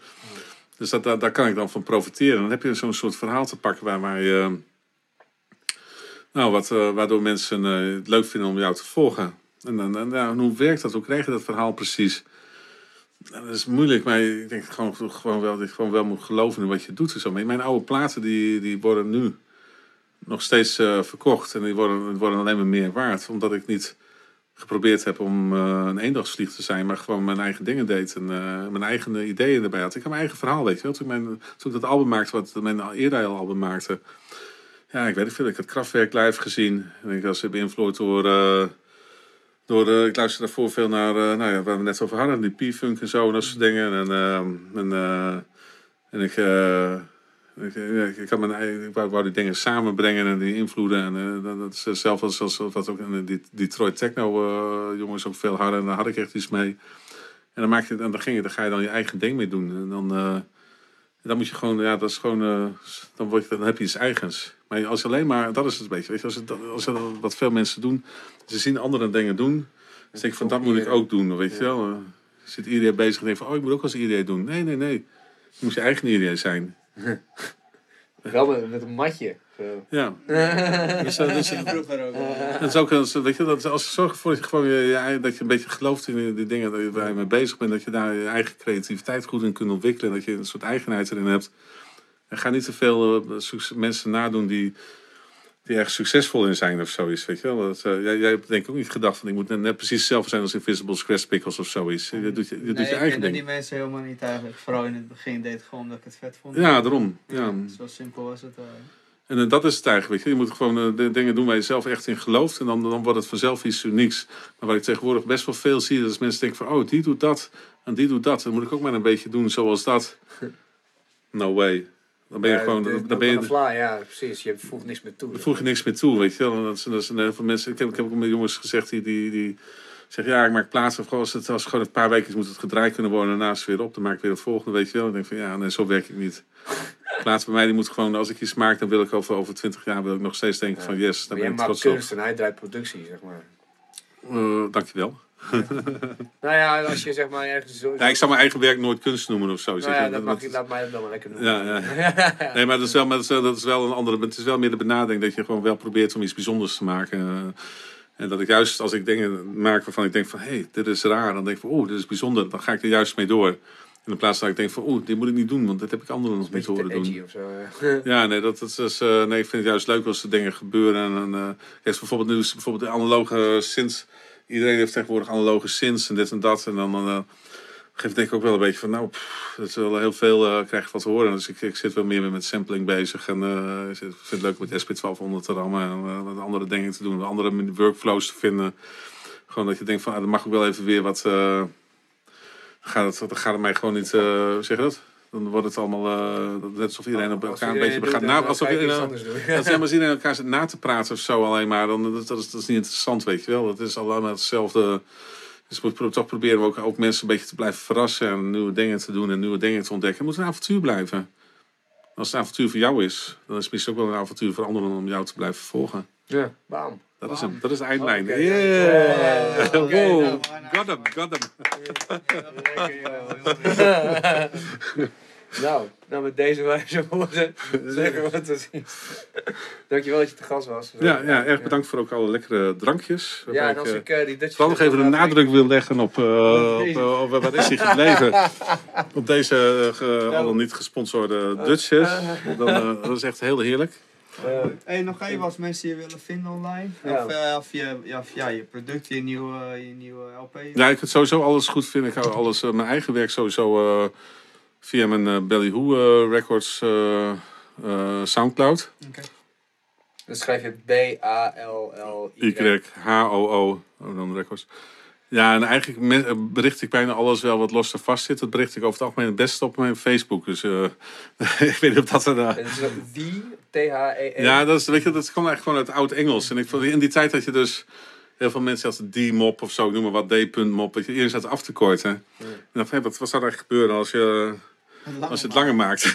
B: Dus dat, daar, kan ik dan van profiteren. Dan heb je zo'n soort verhaal te pakken waar, waar je... Nou, wat, eh, waardoor mensen eh, het leuk vinden om jou te volgen. En, dan en, ja, hoe werkt dat? Hoe krijg je dat verhaal precies? Dat is moeilijk, maar ik denk gewoon, gewoon wel, dat je gewoon wel moet geloven in wat je doet. Mijn oude platen die, die worden nu nog steeds eh, verkocht. En die worden, worden alleen maar meer waard. Omdat ik niet geprobeerd heb om eh, een eendagsvlieg te zijn, maar gewoon mijn eigen dingen deed. En eh, mijn eigen ideeën erbij had. Ik had mijn eigen verhaal, weet je wel. Toen, ik mijn, toen ik dat album maakte, wat mijn eerder album maakte. Ja, ik weet niet veel. Ik had Kraftwerk live gezien. En ik was beïnvloed door... door ik luisterde daarvoor veel naar, nou ja, waar we net over hadden, die P-funk en zo en dat soort dingen. En, en, en ik, eh, ik, ik, had mijn ik wou, wou die dingen samenbrengen en die invloeden. En eh, dat- is hetzelfde als, als wat ook in de Detroit Techno eh, jongens ook veel hadden. En daar had ik echt iets mee. En dan, maak je, en dan, ging je, dan ga je dan je eigen ding mee doen. En dan, eh, dan moet je gewoon, ja, dat is gewoon, eh, dan, word je, dan heb je iets eigens. Maar als je alleen maar, dat is het een beetje, weet je, als, het, als wat veel mensen doen, ze zien andere dingen doen. Dan denk ik van, dat moet ik ook doen, weet je wel. Eh, zit iedereen bezig en denkt van, oh, ik moet ook als iedereen doen. Nee, nee, nee. Je moet je eigen iedereen zijn.
A: Wel met, met een matje. Zo.
B: Ja. dus, eh, dus, dat is ook, als, weet je, dat, als je zorgt ervoor dat je, gewoon je, dat je een beetje gelooft in die, dingen dat je- waar je mee bezig bent, dat je daar je eigen creativiteit goed in kunt ontwikkelen, dat je een soort eigenheid erin hebt. En ga niet te veel eh, mensen nadoen die, die erg succesvol in zijn of zoiets, weet je wel. Dat, eh, jij, jij hebt denk ik ook niet gedacht van ik moet net, net precies hetzelfde zijn als Invisible Scratch Pickles of zoiets. Je doet je, je, doet eigen ding.
C: die mensen helemaal niet eigenlijk. Vooral in het begin deed gewoon omdat ik het vet vond.
B: Ja, daarom. Ja.
C: Zo simpel was het wel.
B: En eh, dat is het eigenlijk, weet je. Je moet gewoon eh, de dingen doen waar je zelf echt in gelooft. En dan, dan wordt het vanzelf iets unieks. Maar wat ik tegenwoordig best wel veel zie, dat is mensen denken van... Oh, die doet dat en die doet dat. Dan moet ik ook maar een beetje doen zoals dat. No way. Dan ben je
A: Ja,
B: gewoon...
A: de-
B: Dan ben je,
A: fly, ja, precies. Je voegt niks meer toe.
B: dan voeg je niks meer toe, weet je wel. Dat, zijn- dat zijn heel veel mensen... Ik heb, ik heb ook met jongens gezegd die... die, die zeggen, ja, ik maak plaatsen. Of als het als gewoon een paar weken moet het gedraaid kunnen worden. En daarnaast weer op. Dan maak ik weer het volgende, weet je wel. En dan denk ik van, ja, nee, zo werk ik niet. Plaats bij mij, die moet gewoon... Als ik iets maak, dan wil ik over, over 20 jaar... wil ik nog steeds denken van, yes,
A: Maar
B: ben
A: jij
B: ik trots op.
A: kunst en hij draait productie, zeg maar.
B: Eh, dankjewel.
A: Nou ja, als je zeg maar ergens zo...
B: Ja, ik zou mijn eigen werk nooit kunst noemen of zo.
A: Nou
B: zeg
A: ja, dat
B: Dat-
A: mag je, laat mij dat dan maar lekker doen.
B: Ja, ja. Nee, maar dat is wel, maar dat is, wel- dat is wel een andere. Het is wel meer de benadering dat je gewoon wel probeert om iets bijzonders te maken. Eh, En dat ik juist als ik dingen maak waarvan ik denk van hé, hey, dit is raar, dan denk ik van oeh, dit is bijzonder, dan ga ik er juist mee door. In plaats dat ik denk van oeh, dit moet ik niet doen, want dit heb ik anderen nog niet horen doen.
A: of zo. ja.
B: Ja, nee, dat, dat is, eh, nee, ik vind het juist leuk als er dingen gebeuren. En, kijk, bijvoorbeeld nu is bijvoorbeeld de analoge synths. Iedereen heeft tegenwoordig analoge synths en dit en dat. En dan, eh, geeft denk ik ook wel een beetje van, nou, dat is wel heel veel, eh krijg je wat te horen. Dus ik, ik zit wel meer met sampling bezig. En eh, ik ik vind het leuk met SP1200 te rammen en wat andere dingen te doen. Andere workflows te vinden. Gewoon dat je denkt van, ah, dan mag ik wel even weer wat... gaat het, dan gaat het mij gewoon niet, zeg dat? Dan wordt het allemaal, eh, net alsof iedereen op
A: Als
B: elkaar een beetje
A: doet,
B: gaat na. Alsof iedereen, is als iedereen elkaar zit na te praten of zo alleen maar. Dan, dat, dat, is, dat is niet interessant, weet je wel. Dat is allemaal hetzelfde. Dus we moeten toch proberen we ook, ook mensen een beetje te blijven verrassen. En nieuwe dingen te doen en nieuwe dingen te ontdekken. Het moet een avontuur blijven. Als het een avontuur voor jou is, dan is het misschien ook wel een avontuur voor anderen om jou te blijven volgen.
A: Ja, bam.
B: Dat is hem. Dat is de eindlijn.
A: Oké.
B: Yeah!
A: Oké,
B: Wow.
C: nou,
B: Got got.
A: Nou, nou met deze wijze woorden zeggen we het te zien. Dankjewel dat je te gast was.
B: Ja, ja, erg bedankt voor ook alle lekkere drankjes.
A: Ja, en als
B: ik, eh,
A: ik eh, die Dutch
B: Ik wil nog even de nadruk wil leggen op, eh, op, op waar is hij gebleven? op deze eh, ge- al dan niet gesponsorde Dutchess. Dan, dat is echt heel heerlijk.
C: Hey, nog even als mensen je willen vinden online.
A: Ja.
C: Of, of, je, ja, of ja, je product, je nieuwe, je nieuwe LP.
B: Ja, ik het sowieso alles goed vinden. Ik hou alles, mijn eigen werk sowieso eh, via mijn Belly Who eh, Records eh, Soundcloud.
A: Dan schrijf je B-A-L-L-Y.
B: Y-H-O-O, oh, dan Records. Ja, en eigenlijk bericht ik bijna alles wel wat los en vast zit. Dat bericht ik over het algemeen het beste op mijn Facebook. Dus ik weet niet of dat... er uh,
A: En het is ook die, T-H-E-E.
B: Ja, dat, is, weet je, dat kwam eigenlijk gewoon uit oud-Engels. En ik vond in die tijd dat je dus... heel veel mensen als D-mop of zo, noem maar wat, D-punt-mop. weet je, Iedereen staat af te korten. En dan hé, wat, wat zou er gebeuren als je, als je het langer maakt?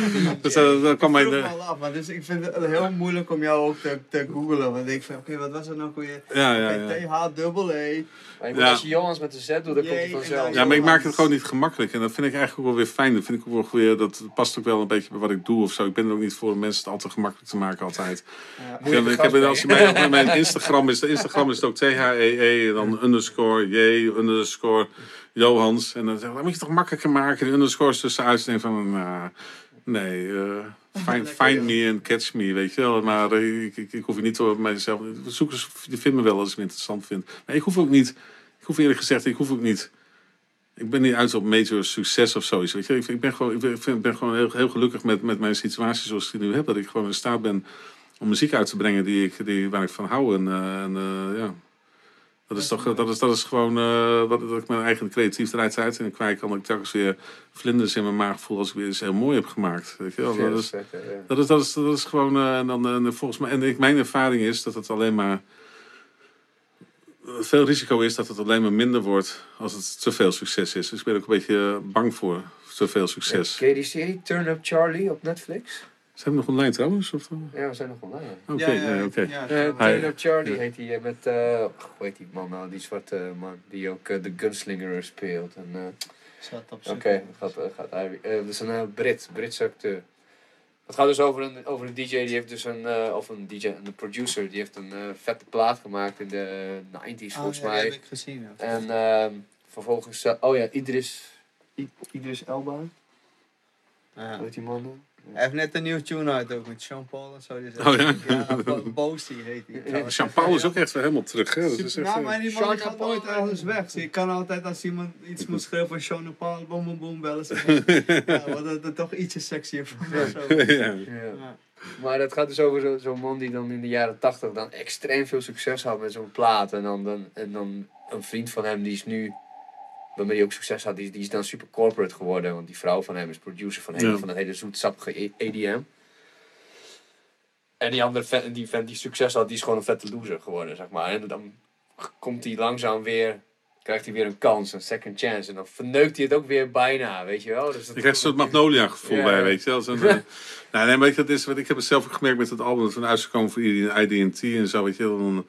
B: dus, eh, kwam
C: Ik vroeg
B: eh,
C: me al af, maar dus ik vind het heel moeilijk om jou ook te, te googlen. Want ik denk van, oké, wat was er nou weer?
B: ja, ja, ja.
C: T-H-double-E.
A: Maar je moet-
B: Ja.
A: als je Johans met een Z doet, dan komt het vanzelf.
B: Ja, maar ik maak het gewoon niet gemakkelijk. En dat vind ik eigenlijk ook wel weer fijn. Dat vind ik ook wel weer, dat past ook wel een beetje bij wat ik doe of zo. Ik ben er ook niet voor om mensen het al te gemakkelijk te maken altijd.
C: Ja.
B: Ik heb, ik heb het als je mij op mijn Instagram is, de Instagram is het ook T-H-E-E en dan underscore J underscore Johans. En dan zeg ik, dat moet je toch makkelijker maken, die underscores tussenuit. En denk van, nou, nee, eh, find, find me and catch me, weet je wel. Maar eh, ik, ik, ik hoef je niet door mijzelf, zoekers die vinden me wel als ik het interessant vind. Maar ik hoef ook niet, ik hoef eerlijk gezegd, ik hoef ook niet... Ik ben niet uit op major succes of zoiets. Weet je? Ik, ik ben gewoon, ik ben, ik ben gewoon heel, heel gelukkig met, met mijn situatie zoals ik die nu heb. Dat ik gewoon in staat ben om muziek uit te brengen die ik, die, waar ik van hou. En, eh, en ja, dat is toch dat is, dat is gewoon eh, wat dat ik mijn eigen creativiteit uit en kwijt kan. Ik telkens weer vlinders in mijn maag voel als ik weer iets heel mooi heb gemaakt. Weet je wel?
A: Ja,
B: Dat is, dat is, dat is, dat is gewoon, eh, en dan, en volgens mij, en ik, mijn ervaring is dat het alleen maar, veel risico is dat het alleen maar minder wordt als het te veel succes is. Dus ik ben ook een beetje bang voor te veel succes.
A: Ken je die serie Turn Up Charlie op Netflix?
B: Zijn we nog online trouwens? Of,
A: Ja, we zijn nog online. ja.
B: Oké, nee, oké.
C: ja,
A: Eh,
C: ja.
A: Charlie
B: ja.
A: heet hij eh, met, eh, hoe heet die man nou, die zwarte man, die ook eh, de Gunslinger speelt. En, eh,
C: Zat op
A: Oké, gaat, eh, gaat hij weer. Eh, dat is een eh, Brit, Britse acteur. Het gaat dus over een, over een DJ die heeft dus een, eh, of een DJ, een producer, die heeft een eh, vette plaat gemaakt in de 90s volgens
C: ja,
A: mij.
C: heb ik gezien. ja.
A: En ehm, vervolgens, eh, oh ja, Idris, I- Idris Elba,
C: Ja.
A: hoe heet die man dan?
C: Hij heeft net een nieuwe tune uit ook met Sean Paul en zo.
B: Oh ja?
C: Ja, Boosty heet hij. trouwens.
B: Jean-Paul is ook echt weer helemaal terug. Hè? Dat is echt,
C: ja,
B: eh,
C: maar die man
A: Sean
C: gaat
A: Paul,
C: nooit ergens weg. Zie, Je kan altijd als iemand iets moet schrijven van Sean Paul, boom boom boom, bellen ze. Ja, wordt het er toch ietsje sexier van. Zo.
B: ja.
A: Maar dat gaat dus over zo- zo'n man die dan in de jaren 80 dan extreem veel succes had met zo'n plaat. En dan, dan, en dan een vriend van hem die is nu, waarmee hij ook succes had, die, die is dan super corporate geworden. Want die vrouw van hem is producer van, hele,
B: Ja.
A: van dat hele zoetsappige E- EDM. En die andere vent, die vent die succes had, die is gewoon een vette loser geworden, zeg maar. En dan komt hij langzaam weer, krijgt hij weer een kans, een second chance. En dan verneukt hij het ook weer bijna, weet je wel. Dus dat
B: Ik krijg een soort Magnolia gevoel
A: Ja.
B: bij, weet je wel. Zo'n, eh, nou, nee, weet je, dat is wat ik heb het zelf ook gemerkt met het album dat we uitgekomen voor IDT en zo, weet je wel.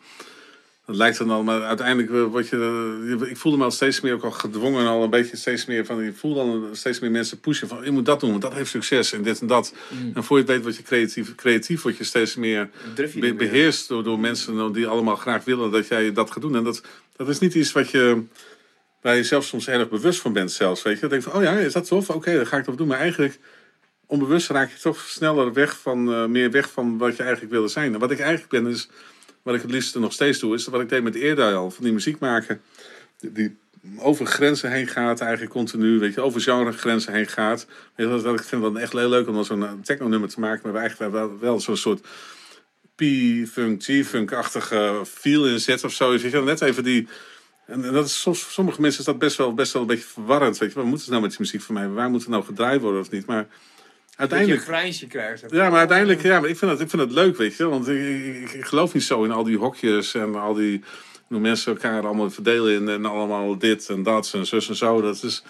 B: Dat lijkt dan al, maar uiteindelijk eh, word je, eh, ik voelde me al steeds meer ook al gedwongen, al een beetje steeds meer van, je voelt dan steeds meer mensen pushen van, je moet dat doen, want dat heeft succes en dit en dat.
A: Mm.
B: En voor je het weet word je creatief, creatief word je steeds meer
A: je
B: be- beheerst door, door mensen die allemaal graag willen dat jij dat gaat doen. En dat, dat is niet iets wat je, waar je zelf soms erg bewust van bent zelfs. Weet je? Dan denk je van, oh ja, is dat tof? Oké, dan ga ik dat doen. Maar eigenlijk, onbewust raak je toch sneller weg van, eh, meer weg van wat je eigenlijk wilde zijn. En wat ik eigenlijk ben, is, wat ik het liefste nog steeds doe, is wat ik deed met eerder al. Van die muziek maken, die, over grenzen heen gaat eigenlijk continu. Weet je, over genregrenzen heen gaat. Weet je, dat, ik vind het dan echt heel leuk om dan zo'n eh, techno-nummer te maken. Maar eigenlijk wel, wel zo'n soort P-funk, G-funk-achtige feel in zet of zo. Weet je, net even die... En, dat is soms, sommige mensen is dat best wel, best wel een beetje verwarrend. Weet je, wat moeten ze nou met die muziek van mij? Waar moet het nou gedraaid worden of niet? Maar
A: Dat
B: uiteindelijk...
A: een grijnsje krijgt.
B: Ja, maar uiteindelijk, ja, maar ik vind het, ik vind het leuk, weet je. Want ik, ik, ik geloof niet zo in al die hokjes en al die... Hoe mensen elkaar allemaal verdelen in en allemaal dit en dat en zus en zo. Dat is...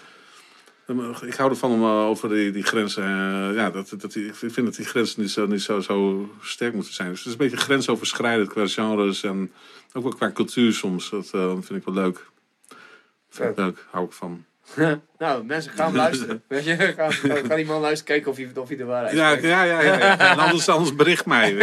B: Ik hou ervan om eh, over die, die grenzen... eh, ja, dat, dat, ik vind dat die grenzen niet, zo, niet zo, zo sterk moeten zijn. Dus het is een beetje grensoverschrijdend qua genres en ook wel qua cultuur soms. Dat eh, vind ik wel leuk. Vind ik
A: Vet.
B: leuk, hou ik van.
A: nou, mensen gaan luisteren. Weet je, ga, ga, ga die man luisteren kijken of hij, of hij de waarheid
B: Ja,
A: spreekt.
B: ja, ja. ja, anders, anders bericht mij.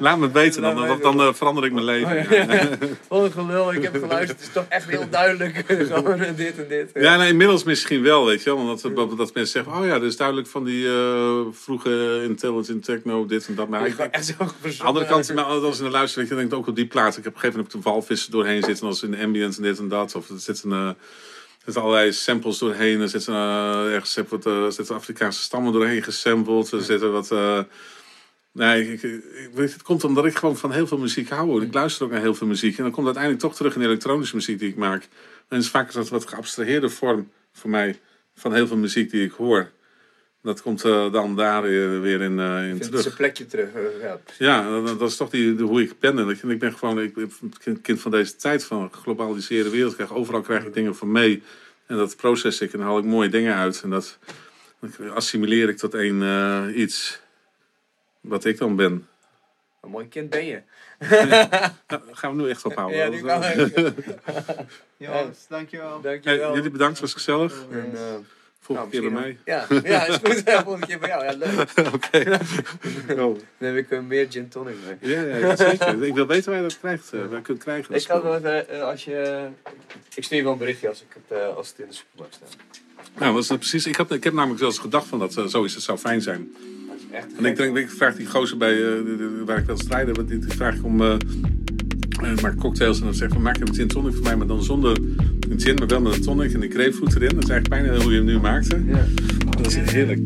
B: Laat me het weten, dan, dan, dan eh, verander ik mijn leven.
A: Oh. Wat een gelul, ik heb geluisterd. Het is toch echt heel duidelijk. Eh, dit en dit.
B: Ja, nee, inmiddels misschien wel, weet je wel. Omdat dat, dat mensen zeggen, oh ja, dat is duidelijk van die eh, vroege intelligent techno, dit en dat. Maar
A: Ik echt zo
B: aan de
A: verzonnen.
B: andere kant, maar als in de luister, weet je, dan denk ik ook op die plaat. Ik heb op een gegeven moment de walvissen doorheen zitten als in de ambient en dit en dat. Of er zitten, eh, er zitten allerlei samples doorheen. Er zitten eh, ergens wat, eh, zitten Afrikaanse stammen doorheen gesampled. Er zitten wat... eh, Nee, ik, ik, weet, het komt omdat ik gewoon van heel veel muziek hou. Ik luister ook naar heel veel muziek. En dan komt uiteindelijk toch terug in de elektronische muziek die ik maak. En het is vaak dat wat geabstraheerde vorm voor mij van heel veel muziek die ik hoor. Dat komt eh, dan daar weer, weer in, eh, in terug.
A: zijn plekje terug. eh, ja.
B: Ja, dat, dat is toch die, de, hoe ik ben. En ik, ik ben gewoon ik ben kind- van deze tijd, van een geglobaliseerde wereld. Ik krijg, overal krijg ik dingen van mee. En dat proces ik en dan haal ik mooie dingen uit. En dat, dat assimileer ik tot één eh, iets wat ik dan ben.
A: Een mooi kind ben je.
B: Nou, gaan we nu echt ophouden.
A: Ja, die kan
C: Jongens, dankjewel.
B: Hey,
A: Dankjewel.
B: jullie bedankt, was gezellig.
A: En, eh,
B: Volgende
A: nou,
B: keer bij mij.
A: Ja, ja, is goed. Ja, volgende keer bij jou. Ja, leuk.
B: Oké. Oh.
A: Dan heb ik eh, meer gin tonic mee.
B: Ja, ja, zeker. Ik wil weten waar je dat krijgt. eh, waar je kunt krijgen. dat
A: Ik kan wel eh, als je... Ik stuur je wel een berichtje als, ik het, als het in de supermarkt staat.
B: Nou, dat is het precies. Ik, had, ik heb namelijk zelfs gedacht van dat zo is het zou fijn zijn.
A: Dat is echt
B: En ik, denk, ik vraag die gozer bij, waar ik wil strijden, want die, die vraag ik om eh, maar maak cocktails en dan zeg ik, maak een gin tonic voor mij, maar dan zonder een gin, maar wel met een tonic en de grapefruit erin. Dat is eigenlijk bijna hoe je hem nu maakte.
A: Ja.
B: Dat is heerlijk.